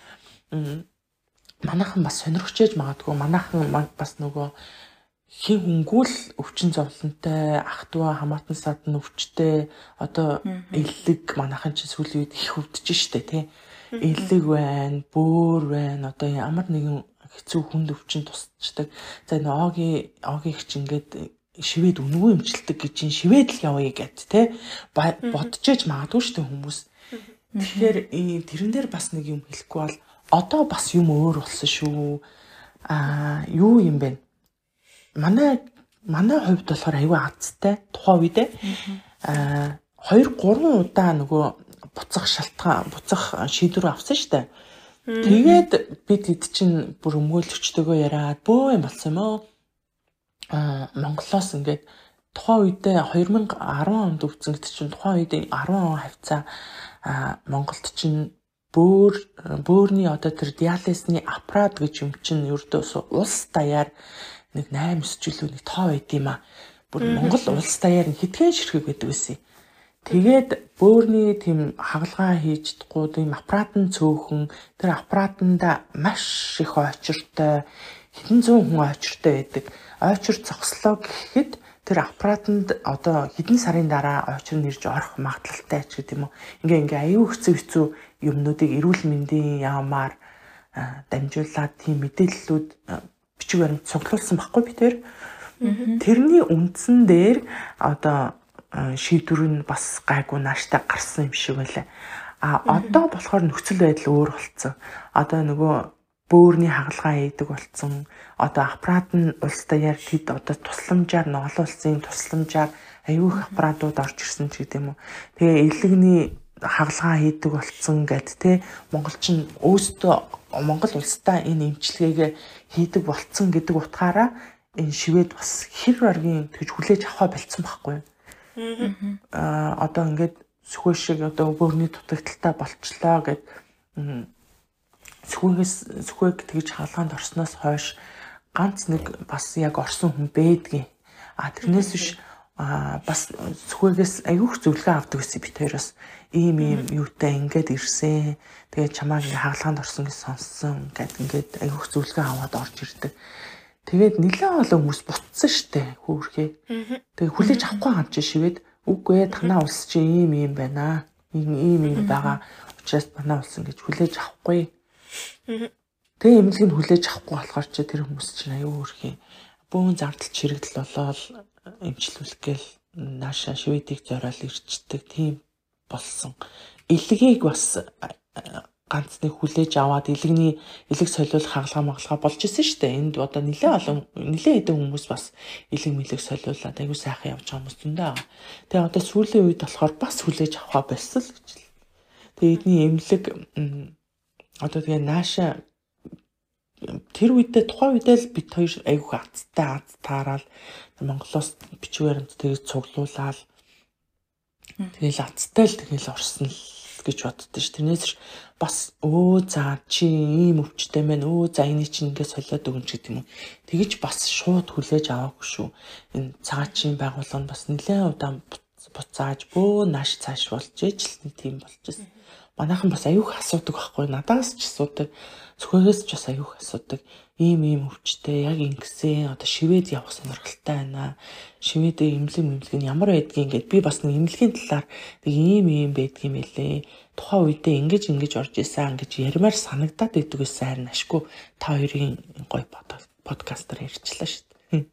манайхан бас сонирхчээж магадгүй манайхан бас нөгөө хин хүнгүүл өвчин зовлонтой ах トゥ хамаатан садан өвчтэй одоо эллэг манайхан чи сүүлийн үед их өвдөж штэ тий. Эллэг байна бөөр байна одоо ямар нэгэн хэцүү хүнд өвчин тусчдаг за энэ оги оги их чи ингээд шивэд үнгүй имчилдэг гэж ин шивэд л явъя гэд те бодчихэж магадгүй штэ хүмүүс. Тэгэхээр тэрэн дээр бас нэг юм хэлэхгүй бол одоо бас юм өөр болсон шүү. А юу юм бэ? Манай манай хувьд болохоор аюу азтай тухайн үедээ аа 2 3 удаа нөгөө буцах шалтгаан буцах шийдвэр авсан штэ. Тэгээд бид хэд чинь бүр өмгөөлөгчтэйгөө яриад бөө юм болсон юм уу? Аа Монголоос ингээд тухайн үедээ 2010 онд өвцөн гэдэг чинь тухайн үед 10 он хавцаа. Монголд чинь бөөр бөөрний одоо тэр диализны аппарат гэж юм чинь ердөөс улс даяар нэг 8 9 жилүү нэг тоо байд юм а. Бүр Монгол улс даяар нь хитгэн ширхэг байдаг байсан. Тэгээд бөөрний тийм хагалгаа хийж чадахгүй тийм аппарат нь цөөхөн тэр аппаратанда маш их очиртой хэдэн зуун хүн очиртой байдаг. Очир зогслоо гэхэд тэр аппаратанд одоо хэдэн сарын дараа очир нэрж орох магадлалтай ч гэдэг юм уу. Ингээ ингээ аюу хэцүү хэцүү юмнуудыг эрүүл мэндийн яамаар дамжуулаад тийм мэдээллүүд бичиг баримт цуглуулсан баггүй би тэр. Тэрний үндсэн дээр одоо шийдвэр нь бас гайгүй нааштай гарсан юм шиг байлаа. А одоо болохоор нөхцөл байдал өөр болцсон. Одоо нөгөө бөөрийн хагалгаа хийдэг болцсон. Одоо аппарат нь улс даяар тэд одоо тусламжаар улсын тусламжаар аюул их аппаратууд орж ирсэн ч гэдэм үү. Тэгээ элэгний хагалгаа хийдэг болцсон гэд те монголчин өөстөө Монгол улстай энэ эмчилгээг хийдэг болцсон гэдэг утгаараа энэ шивэд бас хэр баргийн тэгж хүлээж авах болцсон байхгүй юу. Аа одоо ингээд сүхэ шиг одоо бөөрний дутагдaltaй болчлоо гэд сүхээс сүхэг тэгж хаалганд орсноос хойш ганц нэг бас яг орсон хүн бэдгийн. А тэрнээс биш а бас сүхэгээс аюух зөвлөгөө авдаг гэсэн бит хоёроос ийм ийм юутай ингээд ирсэн. Тэгээ чамааг ингээ хаалганд орсон гэж сонссон. Ингээд ингээд аюух зөвлөгөө аваад орж ирдэг. Тэгээд нэлээд олон хүмүүс бутсан штэ хөөхөө. Тэгээ хүлээж авахгүй хам чи шивэд үгүй ээ танаа улс чи ийм ийм байна. Ийм ийм ийм байгаа. Учираас танаа улс ингэж хүлээж авахгүй. Тэгээ эмнэлэг нь хүлээж авахгүй болохоор чи тэр хүмүүс чинь аюу хөөхөө. Бөөн зардал чирэгдэл болоод эмчлүүлэх гээл нааша шведийг зориул ирчдэг тийм болсон. Илгийг бас ганц нэг хүлээж аваад илэгний илэг солиулах хагалгаа магалгаа болж исэн шүү дээ. Энд одоо нэлээ олон нэлээ хэдэн хүмүүс бас илэг мэлэг солиулаад аягүй сайхан явж байгаа хүмүүс зөндөө байгаа. Тэгээ одоо сүүлийн үед болохоор бас хүлээж авах болсон л гэж л. Тэгээ эдний эмнэлэг одоо тэгээ нааша тэр үедээ тухайн үедээ л бит хоёр аягүй азтай аз таарал Монголоос бичвэрэнт тэгээд цуглуулаад тэгэл азтай л тэгэл орсон л гэж боддоо ш. Тэрнээс бас өө за чи ийм өвчтэй мэн өө за энэ чинь ингээд солиод өгөн ч гэдэг юм. Тэгэж бас шууд хүлээж аваагүй шүү. Энэ цагаачийн байгууллага нь бас нэлээд удаан буцааж бөө нааш цааш болж ижил тийм болж байна. Манайхан бас аюух асуудаг байхгүй надаас ч асуудаг зөвхөөс ч бас аюух асуудаг ийм ийм өвчтэй яг ингэсэн одоо шивэд явах сонирхолтой байна. Шивэдээ имлэг имлэг нь ямар байдгийг ингээд би бас нэг имлэгийн талаар нэг ийм ийм байдгийм байлээ. Тухайн үедээ ингэж ингэж орж исэн гэж ярмаар санагдаад идэг гэсэн харин ашгүй та хоёрын гой подкастер ярьчлаа шүү дээ.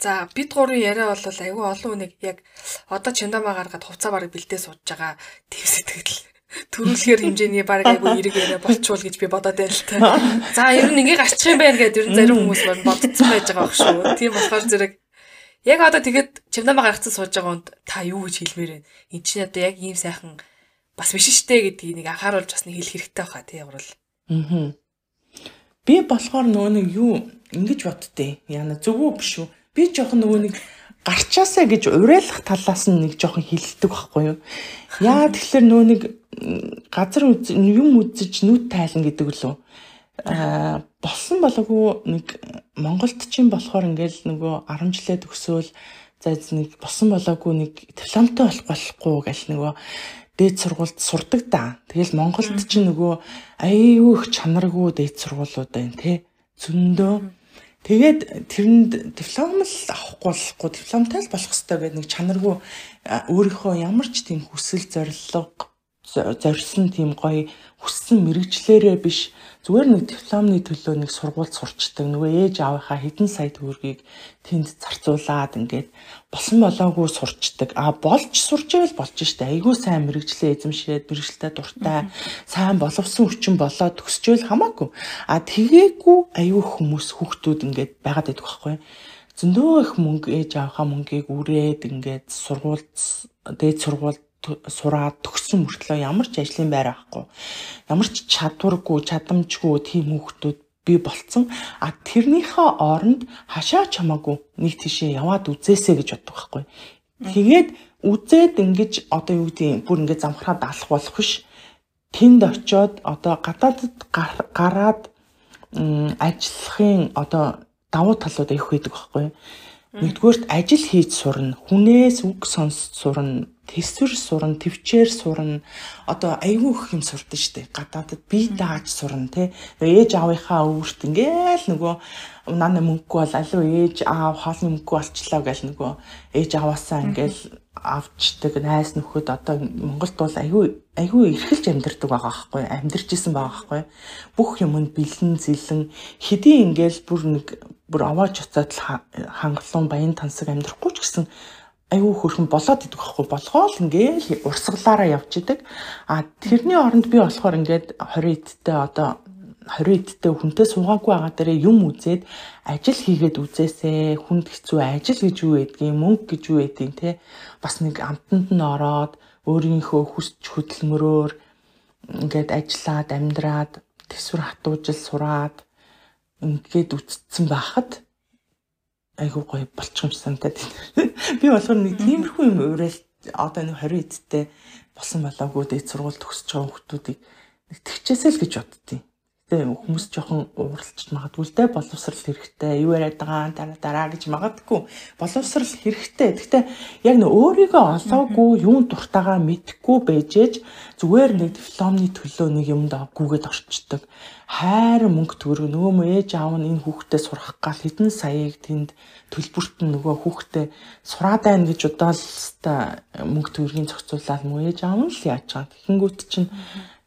За бид гурван яриа бол айгүй олон хүнийг яг одоо чандамаа гаргаад хувцаа бараг бэлдээ сууж байгаа тийм сэтгэл төрүүлэхээр хэмжээний баг айгүй (laughs) эрэг яриа болчвол гэж би бодоод байл та. За ер нь ингээ гарчих юм байна гэдэг ер нь зарим хүмүүс бодсон байж байгаа байх шүү. Тийм болохоор зэрэг яг одоо тэгээд чамдаа гаргацсан сууж байгаа хүнд та юу гэж хэлмээр вэ? Энд чинь одоо яг ийм сайхан бас биш штэ гэдгийг нэг анхааруулж бас нэг хэлэх хэрэгтэй баха тий яврал. Аа. Би болохоор нөгөө нэг юу ингэж боддتي. Яна зөвөө биш үү? Би жоох нөгөө нэг гарчаасаа гэж уриалах талаас нь нэг жоохон хилдэг байхгүй юу. Яа тэгэхээр нөө нэг газар юм үзэж нүд тайлна гэдэг лөө. Аа болсон болоогүй нэг Монголд чинь болохоор ингээл нөгөө 10 жилээ төгсөөл за нэг болсон болоогүй нэг дипломтой болох болохгүй гэл нөгөө дээд сургуульд сурдаг да. Тэгэл Монголд ч нөгөө аюу их чанаргүй дээд сургуулиуд байна те. Зөндөө Тэгээд тэрэнд диплом л авахгүй болохгүй дипломтой л болох хэрэгтэй гэдэг нэг чанаргүй өөрийнхөө ямар ч тийм хүсэл зорилго зорьсон тийм гоё хүссэн мэрэгчлэрээ биш зүгээр нэг дипломны төлөө нэг сургуульд сурчдаг нөгөө ээж аавынхаа хэдэн сая төгрөгийг тэнд зарцуулаад ингээд болсон болоогүй сурчдаг. А болж сурч ивэл болж штэ. Айгүй сайн мэрэгчлээ эзэмшээд мэрэгчлээ дуртай. Сайн боловсон хүчин болоод төгсчөөл хамаагүй. А тэгээгүй айгүй хүмүүс хүүхдүүд ингээд байгаад байдаг байхгүй. Зөндөө их мөнгө ээж аавынхаа мөнгийг үрээд ингээд сургуульд дээд сургуульд сураад төгссөн мөртлөө ямар ч ажлын байр авахгүй. Ямар ч чадваргүй чадамжгүй тийм хүүхдүүд би болцсон. А тэрнийхээ оронд хашаа чамаагүй нэг тийшээ яваад үзээсэй гэж боддог байхгүй. Тэгээд үзээд ингэж одоо юу гэдэг бүр ингэ замхраад алах болох биш. Тэнд очиод одоо гадаадд гараад ажиллахын одоо давуу талууд их байдаг байхгүй. Нэгдүгээрт ажил хийж сурна хүнээс үг сонсч сурна тэсвэр сурна, төвчээр сурна. Одоо айгүй их юм сурдаг штеп. Гадаадд бие дааж сурна те. Ээж аавынхаа өвөрт ингээл нөгөө нана мөнгөгүй бол алуу ээж аав хоолны мөнгөгүй болчлоо гэл нөгөө ээж аваасаа ингээл авчдаг найс нөхөд одоо Монголд бол айгүй айгүй эрхэлж амьдардаг байгаа байхгүй амьдарч исэн байгаа байхгүй бүх юмд бэлэн зэлэн хэдий ингээл бүр нэг бүр аваач уцаад хангалуун баян тансаг амьдрахгүй ч гэсэн аюу хөрхөн болоод идэх байхгүй болгоол ингээл урсгалаараа явж идэг. А тэрний оронд би болохоор ингээд 20 эдтэй одоо 20 эдтэй хүнтэй суугаагүй байгаа дээрээ юм үзээд ажил хийгээд үзээсээ хүнд хэцүү ажил гэж юу байдгийг мөнгө гэж юу байдгийг те бас нэг амтанд нь ороод өөрийнхөө хүсч хөдөлмөрөөр ингээд ажиллаад амьдраад төсвөр хатуужил сураад ингээд үтцсэн байхад айгүй гоё болчих юм санагдаад байна. (laughs) Би болохоор нэг тиймэрхүү юм уурал одоо нэг 20 эдтэй болсон болоогүй дээд сургууль төгсөж байгаа хүмүүсийг нэг тэгчээсэй л гэж боддتي. Хүмүүс жоохон ууралж магадгүй л дээ боловсрал хэрэгтэй. Юу яриад байгаа дараа дараа гэж магадгүй. Боловсрал хэрэгтэй. Гэтэ яг нөө өөрийгөө олоогүй юун дуртайгаа мэдхгүй байжээж зүгээр нэг дипломны төлөө нэг юмд гүгээд орчдөг хайр мөнгө төгрөг нөгөө мө ээж аав нь энэ хүүхдэд сурах гал хэдэн саяыг тэнд төлбөрт нь нөгөө хүүхдэд сураад байна гэж удаал та мөнгө төгрөгийн зохицуулаад мө ээж аав нь л яаж байгаа. Тэгэнгүүт чинь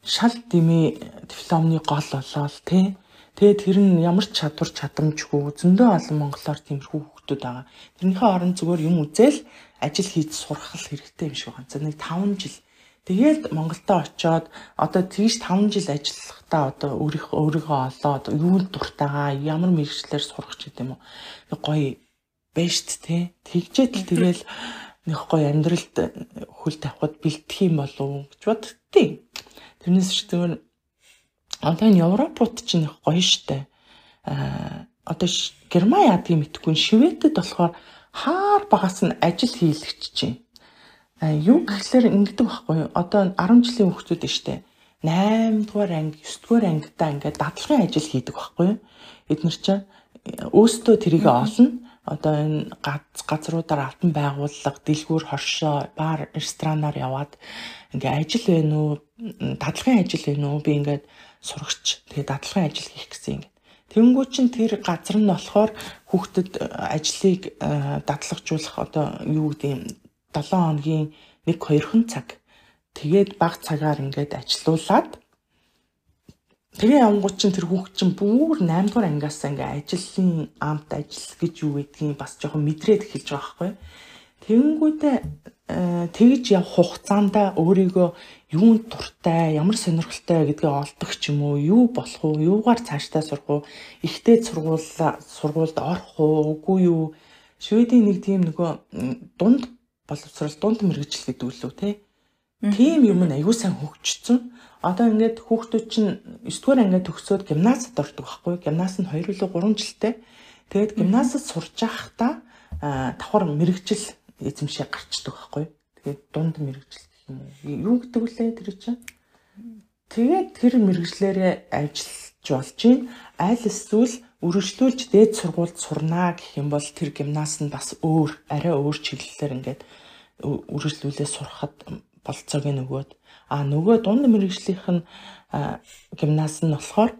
шал дими дипломны гол болоод тий Тэгээ тэр нь ямар ч чадвар чадамжгүй зөндөө олон монголоор тиймэрхүү хүүхдүүд байгаа. Тэрнийхээ оронд зүгээр юм үзэл ажил хийж сурах хэрэгтэй юм шиг байна. За нэг 5 жил Тэгээд Монголдо очоод одоо тэгж 5 жил ажиллахдаа одоо өөрийнхөө өөрийгөө олоод юунд дуртайгаа ямар мэрэгчлэр сурах ч гэдэм үү гоё байж тээ тэгжээд л тэгэл нэг гоё амьдралд хөл тавихад бэлтэх юм болов гэж боддتي. Тэрнээс ч тэгвэл одоо энэ Европууд ч нэг гоё штэ. Аа одоо Герман яадгийг мэдгүй Шведэд болохоор хаар багаас нь ажил хийлэгч чинь юу гэхлээр ингэдэг байхгүй юу? Одоо 10 жилийн хүүхдүүд штэ 8 дугаар анги, 9 дугаар ангидаа ингээд дадлагын ажил хийдэг байхгүй юу? Эднэр чинь өөстөө тэрийг олно. Одоо энэ газруудаар алтан байгууллага, дэлгүүр хоршоо, бар, ресторанаар яваад ингээ ажил байна уу? Дадлагын ажил байна уу? Би ингээд сурагч. Тэгээ дадлагын ажил хийх гэсэн юм. Тэнгүү чин тэр газар нь болохоор хүүхдэд ажлыг дадлагжуулах одоо юу гэдэг юм 7 хоногийн 1 2 хон цаг тэгээд баг цагаар ингээд ажилуулад тэгээ явангууд чинь тэр хүүхд чинь бүр 8 дугаар ангиасаа ингээд ажлын амт ажил гэж юу гэдгийг бас жоохон мэдрээд эхэлж байгаа байхгүй. Тэгэнгүүтээ э, тэгж явах хугацаанд өөрийгөө юунд дуртай, ямар сонирхолтой гэдгээ олдог ч юм уу, юу болох уу, юугаар цаашдаа сурах уу, ихтэй сургууль сургуульд орох уу, үгүй юу. Шведийн нэг тийм нөгөө дунд боловсрал дунд мэрэгжил гэдэг үлээ те. Тийм юм аягүй сайн хөгжсөн. Одоо ингээд хүүхдүүд чинь 9 дугаар ангид төгсөөд гимназид ордог байхгүй. Гимназ нь 2 үлээ 3 жилтэй. Тэгээд гимназид сурж байхдаа давхар мэрэгжил эзэмшээ гарчдаг байхгүй. Тэгээд дунд мэрэгжил гэх юм. Юу гэдэг үлээ тэр чинь? Тэгээд тэр мэрэгжлэрээ ажиллаж болж чинь аль эсвэл үргэлжлүүлж дээд сургуульд сурнаа гэх юм бол тэр гимназ нь бас өөр арай өөр чиглэлээр ингээд үргэлжлүүлээ сурахад болцоогийн нөгөөд а нөгөө дунд мэрэгжлийнх нь гимназ нь болохоор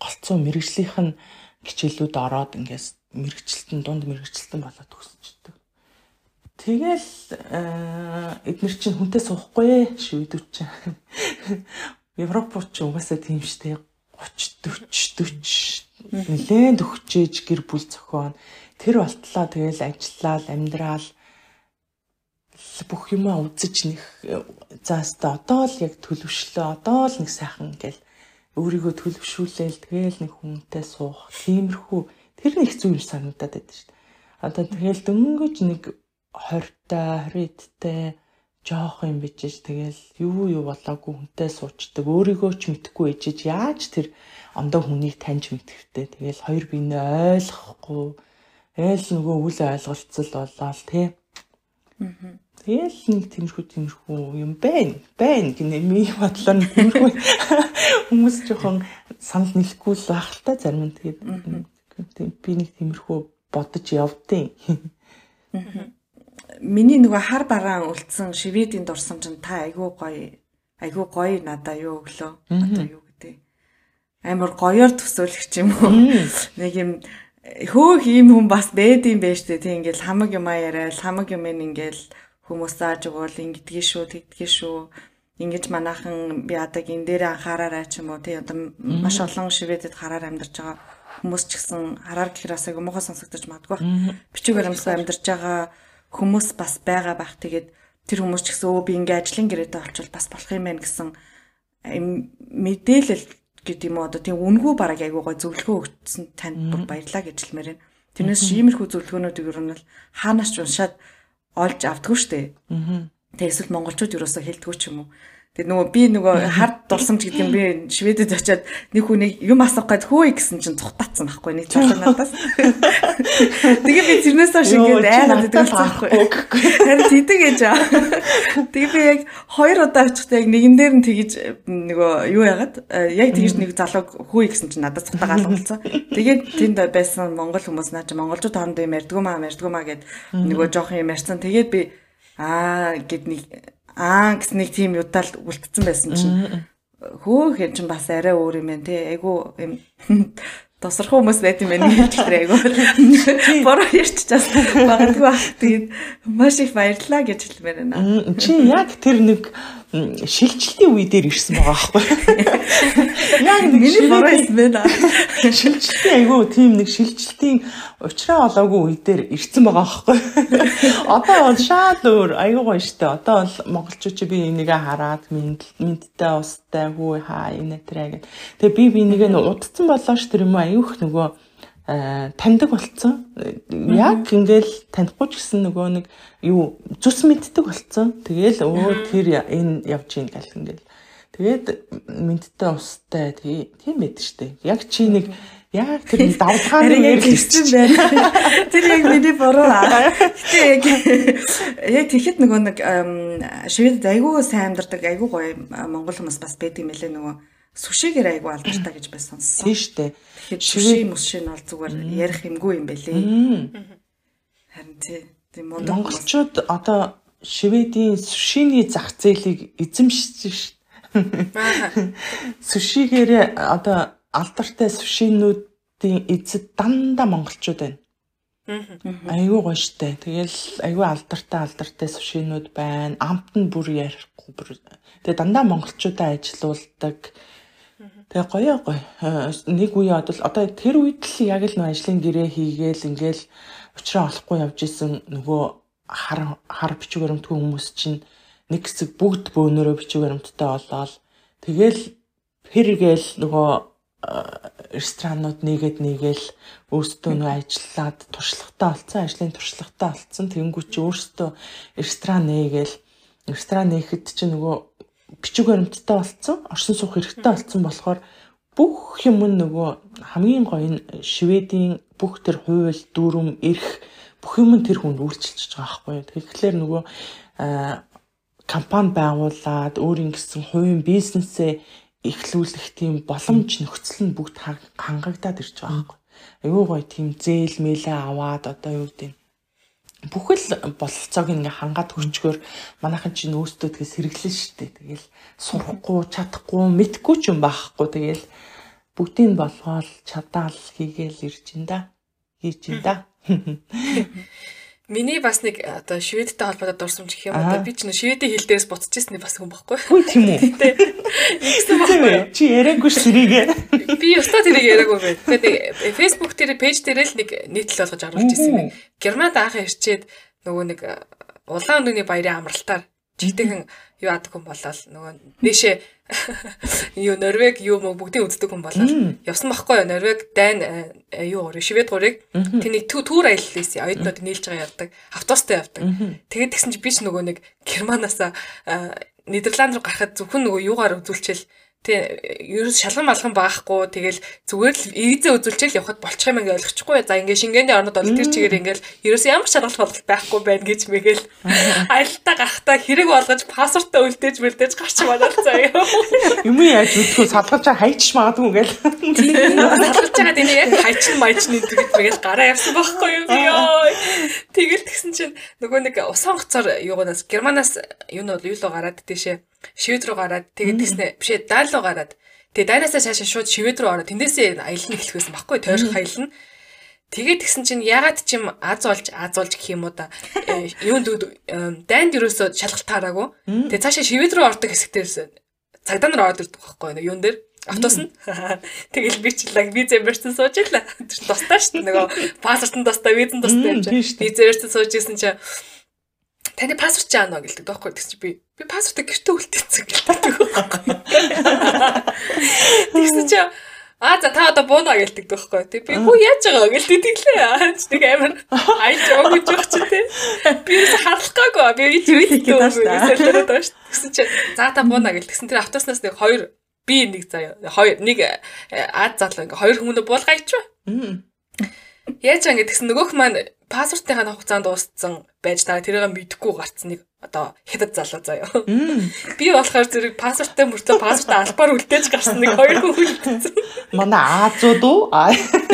голцоо мэрэгжлийнх нь хичээлүүд ороод ингээс мэрэгчлэлтэн дунд мэрэгчлэлтэн болоод төгсчдөг. Тэгэл эднэр чинь хүнтэй суухгүй шивэдүүч чинь. Европууд ч угаасаа тийм штэ 30 40 40 нэлээд өгчээж гэр бүл зохион тэр болтлоо тэгэл ажиллаад амьдрал бүх юмаа үзэж нэх заастаа одоо л яг төлөвшлөө одоо л нэг сайхан ингээл өөрийгөө төлөвшүүлээл тэгэл нэг хүнтэй суух тиймэрхүү. Тэр нэг хэцүү юм санагдаад байдаг шүү дээ. Одоо тэгэл дөнгөж нэг 20-та 20-тай жоох юм бичиж тэгэл юу юу болоогүй хүнтэй суучдаг өөрийгөө ч мэдхгүй ээжиж яаж тэр ондоо хүнийг таньж мэдхвтэй тэгэл хоёр биенээ ойлгохгүй. Ээл нөгөө үл ойлголцол болоод тий Тэгэл нэг тиймэрхүү тиймэрхүү юм байна. Байна гинэ ми бодлоо тиймэрхүү (laughs) хүмүүс жоохон санал нийлэхгүй л байх л та зарим нь тэгээд би нэг тиймэрхүү бодож явдیں۔ Миний нөгөө хар бараан үлдсэн шивэдийн дурсамж нь та айгүй гоё айгүй гоё надаа юу өглөө. Одоо юу гэдэг. Амар гоёор төсөөлөх юм уу? Нэг юм хөөх ийм хүн бас бэдэм байж тээ тийм ингээл хамаг юм яриад хамаг юм ингээл хүмүүс зааж өгвөл ингэдгий шүү тэгдгий шүү. Ингэж манайхан би адаг энэ дээр анхаараарай ч юм уу тий одоо маш олон шивэдэд хараар амьдарч байгаа хүмүүс ч гэсэн хараар гэхээс айгу муухай сонсогдож магадгүй. Бичиг баримтсаа амьдарч байгаа хүмүүс бас байгаа бах тэгээд тэр хүмүүс ч гэсэн өө би ингээ ажлын гэрээтэй олчвол бас болох юм байна гэсэн мэдээлэл гэдэг юм уу одоо тийм үнгүй бараг айгуу гой зөвлөгөө өгсөн танд бүр баярлаа гэж хэлмээр байна. Тэрнээс иймэрхүү зөвлөгөөнүүдийг ер нь хаанаас ч уншаад олж авдггүй штэ. Тэгээ эсвэл монголчууд юусоо хэлдэггүй ч юм уу. Тэгээ нөгөө би нөгөө хард дурсамж гэдэг юм би Шведэд очиад нэг хүнийг юм асуух гээд хөөе гэсэн чинь цухтаацсан байхгүй нэг жоо надаас. Тэгээ би тэрнээс хойш ингээд айгаад байдаг байхгүй. Харин тийдэг гэж. Тэгээ би яг хоёр удаа очихдаа яг нэгэн дээр нь тэгэж нөгөө юу яагаад яг тэгэж нэг залуу хөөе гэсэн чинь надаас цухтагаал болсон. Тэгээд тэнд байсан монгол хүмүүс наа чи монголчууд хоорондоо юм ярьдгүй маа ярьдгүй маа гэд нөгөө жоох юм ярьсан. Тэгээд би аа гэд нэг аа гэс нэг тийм юудаал үлдсэн байсан чинь. Хөөх юм чинь бас арай өөр юм байна тий айгу юм (laughs) тосрох хүмүүс байт юм байна гэж тэр айгу. Бороо чаас багтгүй баг тэгээд маш их баярлаа гэж хэлмээр байна. Чи яг тэр нэг шилжилтийн үе дээр ирсэн байгаа байхгүй. (laughs) Яг нэг ирсэн байна. Шилжилтийн айгүй тийм нэг шилжилтийн уучраа олоогүй үе дээр ирсэн байгаа байхгүй. (laughs) Одоо бол шал өөр айгүй гоё штэ. Одоо бол монголчууд би энийгээ хараад мэдтэй устай хүү хаа энэ тэрэ гэд. Тэгээ би би нэгэ удцсан болоо ш тэр юм аюух нөгөө таньдаг болцсон. Яг ингээл танихгүй ч гэсэн нөгөө нэг юу зүс мэддэг болцсон. Тэгээл өө тэр энэ явж ийн гэл ингээл. Тэгээд мэдтэй устай тийм байд штэ. Яг чи нэг яг тэр давтгааны яг ирсэн байна. (laughs) Тэр яг миний буруу. Гэтэ яг яг тэгэхэд нөгөө нэг шивэд айгүй сайн амьдардаг айгүй гоё монгол хүмүүс бас байдаг юм лээ нөгөө сүшигээр айгүй алдартай гэж би сонссон. Тийм шүү дээ. Тэгэхээр шүши мөшин бол зүгээр ярих юмгүй юм байлээ. Харин тийм монголчууд одоо шведийн сүшиний зах зээлийг эзэмшсэн шүү дээ. (laughs) Сүшигээр одоо алдартай сүшинүүдийн эзэд дандаа монголчууд байна. Айгүй гоё штэ. Тэгэл айгүй алдартай алдартай сүшинүүд байна. Амт нь бүр ярихгүй бүр. Тэгээ дандаа монголчуудаа ажилуулдаг. Тэгээ гоё гоё. Нэг үе бодвол одоо тэр үед л яг л нөө ажлын гэрээ хийгээл ингээл уучраа олохгүй явж исэн нөгөө хар хар бичиг баримтгүй хүмүүс чинь нэг хэсэг бүгд бөөнөрөө бичиг баримттай болоод тэгэл хэргээл нөгөө ресторанууд нэгэд нэгээл өөрсдөө нөө ажиллаад туршлагатай болсон ажлын туршлагатай болсон тэнгуү чи өөрсдөө ресторан нээгээл ресторан нээхэд чи нөгөө бичиг баримттай болцсон, орсон суух хэрэгтэй болцсон болохоор бүх юм нөгөө хамгийн гоё нь Шведийн бүх тэр хууль, дүрм, эрх бүх юм тэр хүнд үйлчилж байгаа байхгүй. Тэгэхээр нөгөө компани байгуулад өөрийн гэсэн хувийн бизнесээ эхлүүлэх тийм боломж нөхцөл нь бүгд хангагдаад ирж байгаа байхгүй. Айгүй гоё тийм зээл мэлээ аваад одоо юу гэдэг бүхэл бололцоог ингээ хангаад хөрчгөр манайхан чинь өөстөө тэгээ сэргэлэн штэ. Тэгэл сурахгүй, чадахгүй, мэдгүй ч юм байхгүй. Тэгэл бүгдийг болгоол чадаал хийгээл ирж ин да. Хийж ин да. (laughs) Миний бас нэг одоо шведтэй холбоотой дурсамж гэх юм одоо би ч нэг шведийн хэл дээрээс буцчихсан бас хүн байхгүй. Үгүй тийм үү. Тэгсэн байхгүй. Чи яриаггүй ш тэрийг. Би өстөө тэрийг яриаггүй байна. Тэгээд Facebook дээр пэйж дээр л нэг нийтлэл болгож оруулж ирсэн юм. Германд анх ирчээд нөгөө нэг улаан өндөгний баярын амралтаар жигтэйхэн юу аадаг хүн болол нөгөө нээшээ юу Норвег юу мө бүгдийг үздэг хүн болол явсан байхгүй юу? Норвег Дайн э, юу гурыг Швед гурыг. Тэнийг түүр аяллаа оюутнууд нийлж байгаа явдаг. Автобустай явдаг. Тэгээд тэгсэн чи би ч нөгөө нэг Германаас Нидерланд руу гарахад зөвхөн нөгөө юугаар үзүүлчихэл Тэ ерөөс шалган малган баахгүй тэгэл зүгээр л визээ үзүүлчихэл явхад болчих юм ингээ ойлгочихгүй. За ингээ шингээний орнод бол тэр чигээр ингээл ерөөс ямар шалгалт болголт байхгүй байна гэж мэгээл аялалтаа (laughs) гарахтаа хэрэг болгож пассвортаа үлдээж мэлдээж гарч манаа заяа. Юм яаж үтгэв салгаж хайчих магадгүй ингээл. Салгаж байгаа тийм яг хайчин майчны тэгээд мэгээл гараа явсан байхгүй юу ёо. Тэгэл тэгсэн чинь нөгөө нэг усан гоцоор юугаас германаас юу нь бол юу л гараад тийшээ шивэд рүү гараад тэгээд тэгснэ бишээ дайл руу гараад. Тэгээд дайнасаа цаашаа шууд шивэд рүү ороод тэндээсээ аялна эхлэх байсан баггүй тойрох аялна. Тэгээд тэгсэн чинь ягаад ч юм аз олж аз олж гэх юм уу да э, юунд дайнд юусоо шалгалт таараагүй. Тэгээд цаашаа шивэд рүү ордог хэсэгтээс цагдаа нар ороод ирдэг байхгүй юу юун дээр? Автобус нь. (laughs) Тэгэл би ч лаг виз барьсан сууж илаа. (laughs) Тустай шүү дээ нөгөө паспортын тустай визэн тустай юм чинь. Виз барьсан сууж исэн чинь таны паспорт жаана гэлдэг тоххой тэгс чи би би паспортыг гэртээ үлдээсэн гэлдэг байхгүй. Тэгсэн чи А за та одоо бууна гэлдэг тоххой. Тэг би хүү яаж байгаа гэлдэг тэглээ. Нэг амар айлж өгч явах чи тээ. Би юус харлахгаагүй. Би ич үйдтэй юм. Тэгсэн чи за та бууна гэлдэгсэн тэр автобуснаас нэг хоёр би нэг заяа. Хоёр нэг ад залуу ингээ хоёр хүмүүнээ буулгаач. Яаж ингэ тэгсэн нөгөөх маань паспортынхаа хугацаанд дууссан байж дараа тэрийг мэдэхгүй гарцсан нэг одоо хятад залуу заяа. Би болохоор зэрэг паспорттай мөртөө паспорт албаар үлдээж гарсан нэг хоёр хүн үлдсэн. Манай Аазууд уу?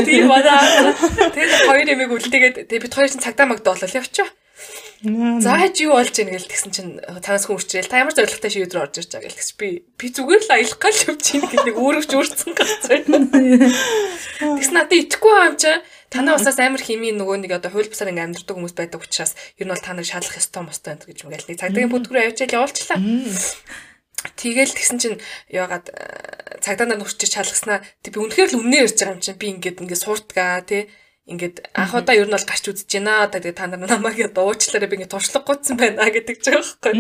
Тийм манай. Тэгээд хоёр эмийг үлдээгээд тэгээд бид хоёр чинь цагдаа магдаа болол явчаа. Зааж юу болж ийн гэл тэгсэн чинь танаас хүн үрчрээл та. Ямар зоригтой шийд рүү орж ирж байгаа гэл тэгс би би зүгээр л аялах гал явж ийн гэх нэг өөрөвч өөрцөн гацсан. Тэгс надад итгэхгүй юм чаа Танаа усаас амар химийн нөгөө нэг одоо хууль бусаар ингээм амьддаг хүмүүс байдаг учраас ер нь бол та нар шалах ёстой мостой энэ гэж мгээл нэг цагдаагийн бүдгэрээ авчаал явуулчлаа. Тэгэл тэгсэн чинь яагаад э, цагдаа нар нүрчиж шалгаснаа би үнэхээр л өмнөө ярьж байгаа юм чинь. Би ингээд ингээд сууртгаа тий ингээд анх удаа ер нь бол гарч үзэж байна. Одоо тэгээ та нар намайг дуучлаараа би ингээд туршлага гутсан байна гэдэг ч байгаа байхгүй.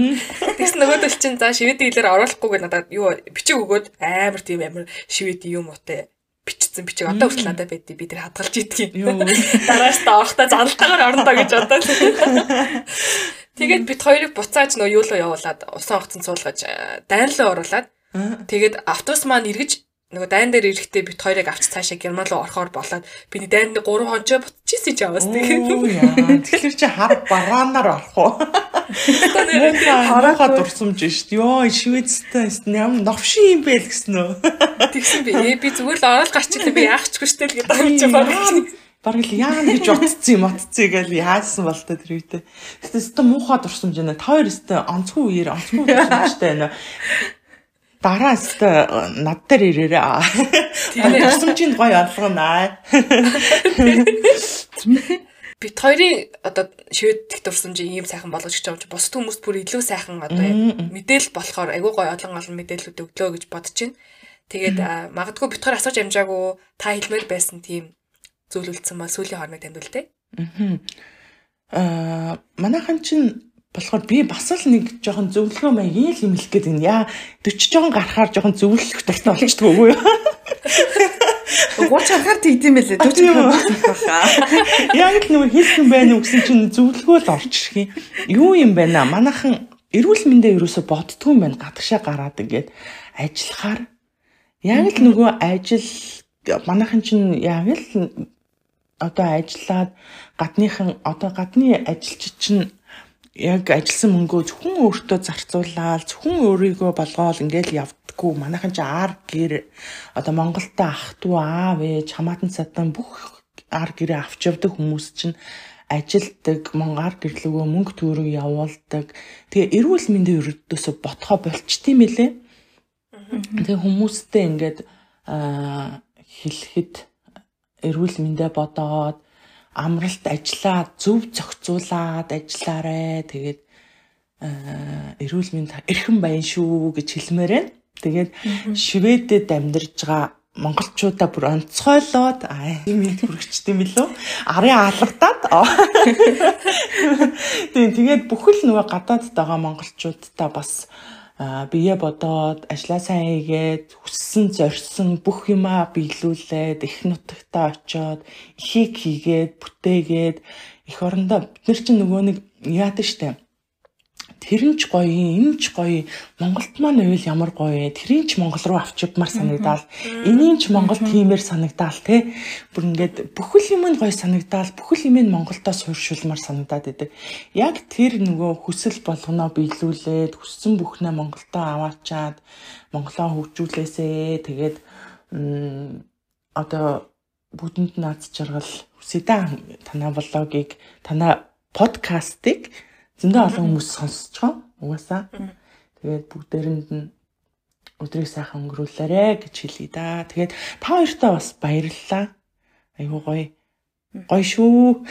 Тэгсэн нөгөөдөл чинь за шивэд дийлэр оруулахгүйгээ надад юу бичиг өгөөд амар тийм амар шивэд юм уутай бичсэн бичиг одоо хүртэл надад байдгийг би тэр хадгалж идэх юм. (laughs) Дарааш та орохдоо зарлалтаагаар орноо гэж бодоод. (laughs) Тэгээд бид хоёрыг буцааж нөө юу руу явуулаад усан огцон суулгаж руу оруулаад тэгээд автобус маань эргэж нөгөө дайн дээр ирэхдээ бид хоёрыг авч цаашаа герман руу орохоор болоод би дайнд 3 хончоо бутчихсэн ч яваас тэгээд. Тэгэхээр чи хар бараанаар орох уу? Харахад дурсамж шүү дээ. Йоо, Шведтэй ямар новшин юм бэ л гэсэн үү? Тэгсэн би. Ээ би зүгээр л орол гарч ирлээ. Би яахчгүй шүү дээ гэдэг юм чи баг. Л яа гэж утцсан юм утцъя гэл яасан бол та тэр үедээ. Гэтэ өстө муухай дурсамж байна. Та хоёр өстө онцгүй үеэр онцгүй дурсамжтай байна. Дараа өстө над дээр ирээрээ. Тийм (laughs) дурсамжинд гоё алгана (laughs) бит хоёрын одоо шивэдэх дурсамжийг ийм сайхан болгож чи бусд хүмүүст бүр илүү сайхан одоо мэдээлэл болохоор айгүй гоё олон олон мэдээлэлүүд өглөө гэж бодож байна. Тэгээд магадгүй бит хоёр асууж амжаагүй та хэлмээр байсан тийм зүйл үлдсэн ба сүүлийн хооронд танд үлдээ. Аа манайхан чин болохоор би бас л нэг жоохон зөвлөгөө маягийн л юм хэлэх гээд байна. Яа 40 жоохон гарахаар жоохон зөвлөх дуртай болчихдог үгүй юу? (laughs) 30 анхаар тэгдэм байлээ. 40 анхаар баха. (laughs) Яг л нөгөө юм байна уу гэсэн чинь зөвлөгөө л орж ирэх юм. Юу юм бэ наа? Манайхан эрүүл мэндэ ерөөсө боддгүй юм байна. Гадагшаа гараад ингээд ажиллахаар яг л нөгөө ажил манайхан чинь яг л одоо ажиллаад гадныхан одоо гадны ажилчид чинь яг ажилласан мөнгөө зөвхөн өөртөө зарцуулаад зөвхөн өөрийгөө болгоол ингээл явдггүй. Манайхан ч ар гэр одоо Монголтой ах トゥ аав ээж хамаатан садан бүх ар гэрээ авч явдаг хүмүүс чинь ажилдаг, монгаар гэрлөгөө мөнгө төгрөг явуулдаг. Тэгээ эрүүл мэндийн өрөөдөөсө ботхоо болчт юм билэ. Тэгээ хүмүүстэй ингээд хэлэхэд эрүүл мэндэ бодоод амралт ажиллаад зөв зохицуулаад ажиллаарэ. Тэгээд эрүүл мэнд эрхэм баян шүү гэж хэлмээр байна. Тэгээд Шведэд амьдарж байгаа монголчуудаа бүр онцгойлоод аа юм хүрэгчт юм билүү арын алгадаад (laughs) тийм тэгээд бүхэл нөгөө гадаадд байгаа монголчуудаа бас бие бодоод ажиллаа сайн хийгээд хүссэн зорьсон бүх юмаа биелүүлээд их нутагтаа очоод ихийг хийгээд бүтээгээд эх орондоо бид нар чинь нөгөө нэг яадаг штэ тэр нь ч гоё энэ ч гоё. Монголд маань байвал ямар гоё. Тэрийг ч Монгол руу авчигдмаар санагдаал. Энийг ч Монгол тиймэр санагдаал те бүр ингээд бүхэл юм нь гоё санагдаал. Бүхэл юм нь Монголдоо суурьшуулмаар санагдаад идэг яг тэр нөгөө хүсэл болгоноо биелүүлээд хүссэн бүхнээ Монголдоо аваачаад Монголоо хөгжүүлээсээ. Тэгээд одоо бүгдэнд наад жаргал хүсэдэ танаа влогийг танаа подкастыг зөндөө олон хүмүүс сонсож байгаа. Угаасаа. Тэгээд бүгдээрэнд нь өдрийг сайхан өнгөрүүлээрэ гэж хэлье да. Тэгээд та хоёртаа бас баярлалаа. Айгуу гоё. Гоё шүү.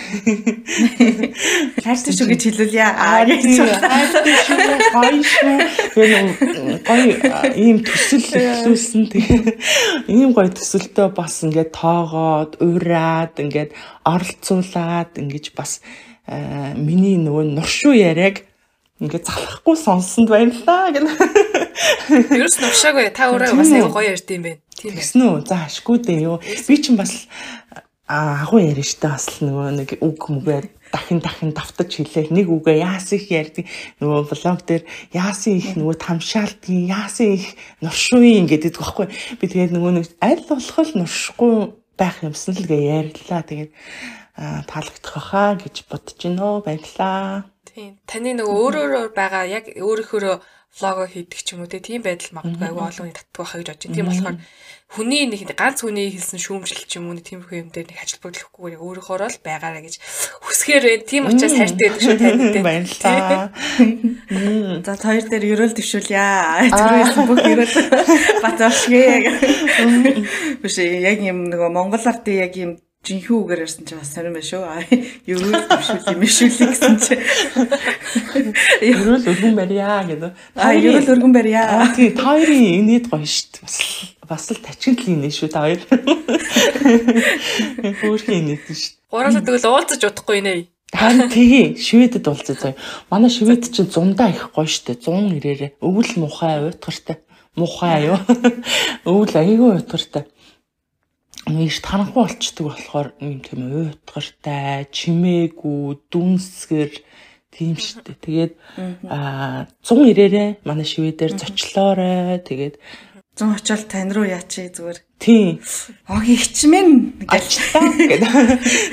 (laughs) Хайртай шүү гэж хэлүүлье. Аа хайртай шүү. Гоё шүү. Тэгээд гоё ийм төсөл эхлүүлсэн. Тэгээд ийм гоё төсөлтөө бас ингээд тоогоод, ураад, ингээд оролцуулаад ингэж бас миний нөгөө нуршуу яриаг ингээд залхахгүй сонссонд баярлаа гэнэ. (laughs) Ерөөс нуршаагүй та өөрөө бас аяга гоё ярьд юм бэ. Тийм гэсэн үү? За ашгүй дээ юу. Би чинь бас агуу ярина штэ бас нөгөө нэг үг мүгээр дахин дахин давтаж хэлээ. Нэг үгээ яасан их ярьдаг. Нөгөө блог дээр яасан их нөгөө тамшаалдгийг, яасан их нуршууин гэдэг байхгүй. Би тэгээд нөгөө нэг аль болох нуршихгүй байх юмсан л гээ ярьлаа. Тэгээд таалагдах байхаа гэж бодож байна. Баярлаа. Тийм. Таны нөгөө өөрөөр байгаа яг өөрийнхөө влого хийдэг ч юм уу тийм байдал магадгүй аюу олон татдаг байхаа гэж бодож байна. Тийм болохоор хүний нэг ганц хүний хэлсэн шүүмжил ч юм уу тийм их юм дээр нэг ажил бодлохгүйгээр өөрийнхөө л байгаараа гэж хүсгээр байна. Тийм учраас хайртай байдаг шүү танд. Баярлалаа. За хоёр дээр ерөөл төвшүүлье. Түрүүс бүх ерөөл (laughs) бат авшгээ. Биш яг юм нөгөө Монгол ардын яг юм жинхэнэ үгээр ярьсан чи бас сонирн байх шүү. Ерөөл төвшүүл юм шүүлээ гэсэн чи. Ерөөл өргөн барья гэдэг. А ерөөл өргөн барья. Тий, та хоёрын инээд гоё дээ. Бас бас л тачигд л инээ шүү та хоёр. (laughs) Хөөрхөн инээд шүү. Гураасаа тэгвэл уулзаж удахгүй нэ. Харин тэгээ шведэд уулзаж заяа. Манай швед чинь зундаа их гоё дээ. 100 ирээрээ. Өвөл мухай уйтгартай. Мухай юу? (laughs) Өвөл аягүй уйтгартай ийш таранхуу болчдөг болохоор юм тийм уйтгартай, чимээгүй, дүнсгэр тийм штэ. Тэгээд аа 190-ээрээ манай шивэдээр зочлоорой. Тэгээд 100 очил тань руу яачи зүгээр. Тийм. Огийн хичмэн гэлээ гэдэг.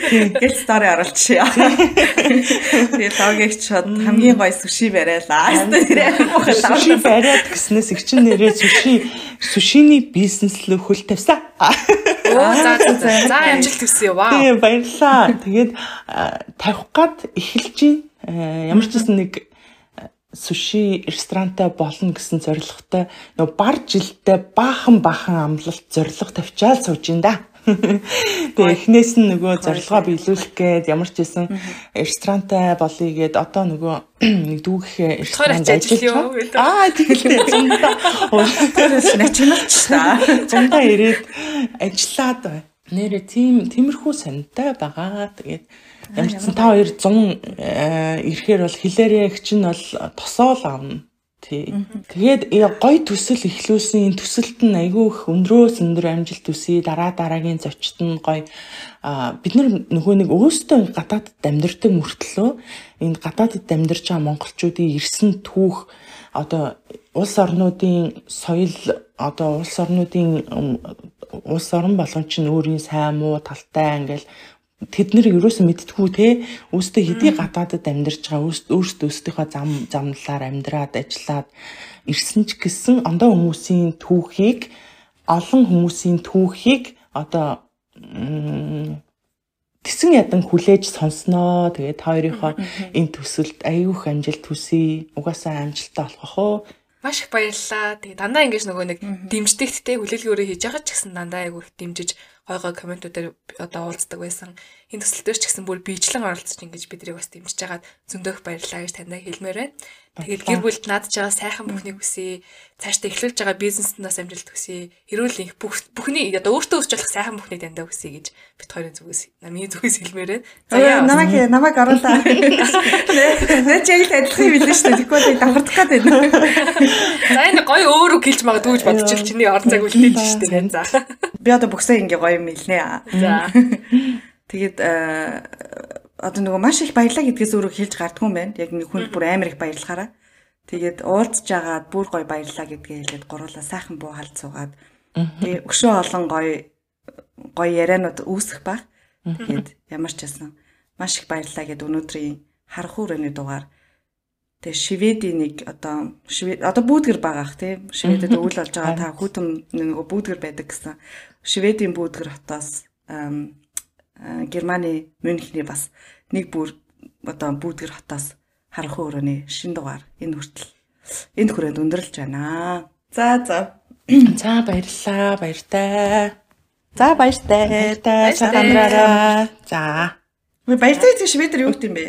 Тийм. Гэл стори оруулчихъя. Тэгээд огийн хичод хамгийн гоё сүши бариалаа. Сүши бариад гэснээс их чин нэрээ сүши сүшиний бизнес лөө хөл тавьсан. Оо за за за амжилт хүсье. Вау. Тийм баярлаа. Тэгээд тавих гад эхэлж байна. Ямар ч гэсэн нэг суши ресторантай болно гэсэн зорилготой нөгөө бар жилдээ баахан баахан амлалт зорилго тавьчаал сууж ин да. (laughs) Тэгээ эхнээс нь нөгөө зорилгоо биелүүлэх гээд ямар ч байсан ресторантай болъё гээд одоо нөгөө (clears throat) нэг дүүгэх ресторанд ажиллаж Аа тэгэлээ зундаа. (laughs) Тэрс начиналч та. (laughs) Зундаа ирээд ажиллаад. Нэрэ тийм тиймэрхүү сантай байгаа. Тэгээд Ямар ч та хоёр 100 э, ирэхээр бол хилээрээ чинь бол тосоол авна. Тий. Тэгээд гой төсөл ихлүүлсэн энэ төсөлт нь айгүй их өндрөөс өндөр амжилт төсөй дараа дараагийн зочид нь гой бид нар нөгөө нэг өөстөө гадаадд амьдардаг мөртлөө энэ гадаадд амьдарч байгаа монголчуудын ирсэн түүх одоо улс орнуудын соёл одоо улс орнуудын улс орн болгон чинь өөрийн сайн муу талтай ингээл тэд нэр ерөөсөө мэдтгүү те өөрсдөө хэдий гадаадад амьдарч байгаа өөрсдөө өөрсдийнхөө зам замналаар амьдраад ажиллаад ирсэн ч гэсэн ондоо хүмүүсийн түүхийг олон хүмүүсийн түүхийг одоо Тэсэн ядан хүлээж сонсноо. Тэгээд та хоёрынхоо энэ төсөлд аюух амжилт хүсье. Угаасаа амжилттай болох уу? Маш их баярлалаа. Тэгээ дандаа ингэж нөгөө нэг дэмждэгттэй хүлээлгөөрөө хийж байгаа ч гэсэн дандаа айгүй их дэмжиж гой гой комментуудаар одоо уулздаг байсан. Энэ төсөлтөөр ч гэсэн бүр биечлэн оролцож ингэж бидрийг бас дэмжиж хагаад зөндөөх баярлалаа гэж таньдаа хэлмээр байна. Тэгээд гэр бүлд наадж байгаа сайхан бүхнийг хүсье. Цаашдаа эхлүүлж байгаа бизнесээс амжилт хүсье. Эрүүл их бүх бүхний одоо өөртөө өсч болох сайхан бүхнийг таньдаа хүсье гэж бит хоёрын зүгээс намын зүгээс хэлмээр байна. За яа намайг намайг оруулаа. Нэ чиг адилхан юм билээ шүү дээ. Тэгвэл давхардах гээд байна. За энэ гоё өөрөө гэлж магадгүй гэж бодчих чиний орцайг үлдээж шүү дээ. За. Би одоо бүгсээ ингээ гоё юм хэлнэ. За. (laughs) Тэгээд одоо нөгөө маш их баярлаа гэдгээс өөрөө хэлж гардгүй юм байна. Яг нэг хүнд бүр амар их баярлахаараа. Тэгээд уулзж агаад бүр гоё баярлаа гэдгээ хэлээд гурлаа сайхан буу халд суугаад тэгээ өшөө олон гоё гоё ярианууд үүсэх баг. Тэгээд ямар ч байсан маш их баярлаа гэд өнөөдрийн харах хүрээний дугаар. Тэгээ шивэдийн нэг одоо шивэд одоо бүүдгэр байгаах тийм шивэдэд өвөл болж байгаа та хүүтэн нөгөө бүүдгэр байдаг гэсэн. Шивэдийн бүүдгэр хотоос Германы Мюнхний бас нэг бүр одоо бүүдгэр хотоос харах өрөөний шин дугаар энэ хүртэл энэ хүрээнд өндөрлж байна. За за. (clears throat) За баярлаа, баяртай. За баяртай. Баяртай. За. Ми баяртай гэж шведэр юу гэдэм бэ?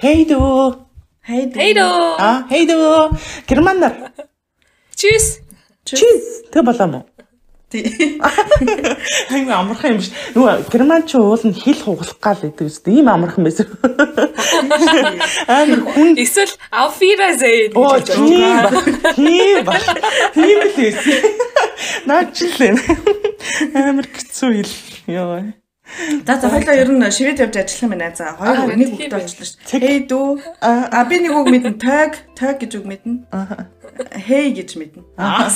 Хейдөө. Хейдөө. Хейдөө. А, хейдөө. Германаар. Чис. Чиз. Тэг болоо мó. Хаяг (laughs) амархан юм ш. Нөгөө германч уул нь хэл хугалах гал гэдэг үстэй. Ийм амархан байсан. (laughs) Амар хүн Эсвэл auf Wiedersehen Оо гэж тийм ба. Тийм ба. Тийм л байсан. Наачлаа. Амар хэцүү хэл. Йоо. За за хоёлаа ер нь шивэд явж ажиллах юм байна. За хоёр нэг хүүхдээ болчихлоо ш. Хей дүү. А би нэг үг мэднэ. Tag, tag гэж үг мэднэ. Хей гэж мэднэ. Аа.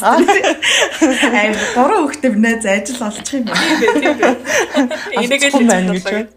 Ай гурван хүүхдээ бинэ за ажил олчих юм байна. Тийм бай. Энийг л Алцсан байна гэж хэлж.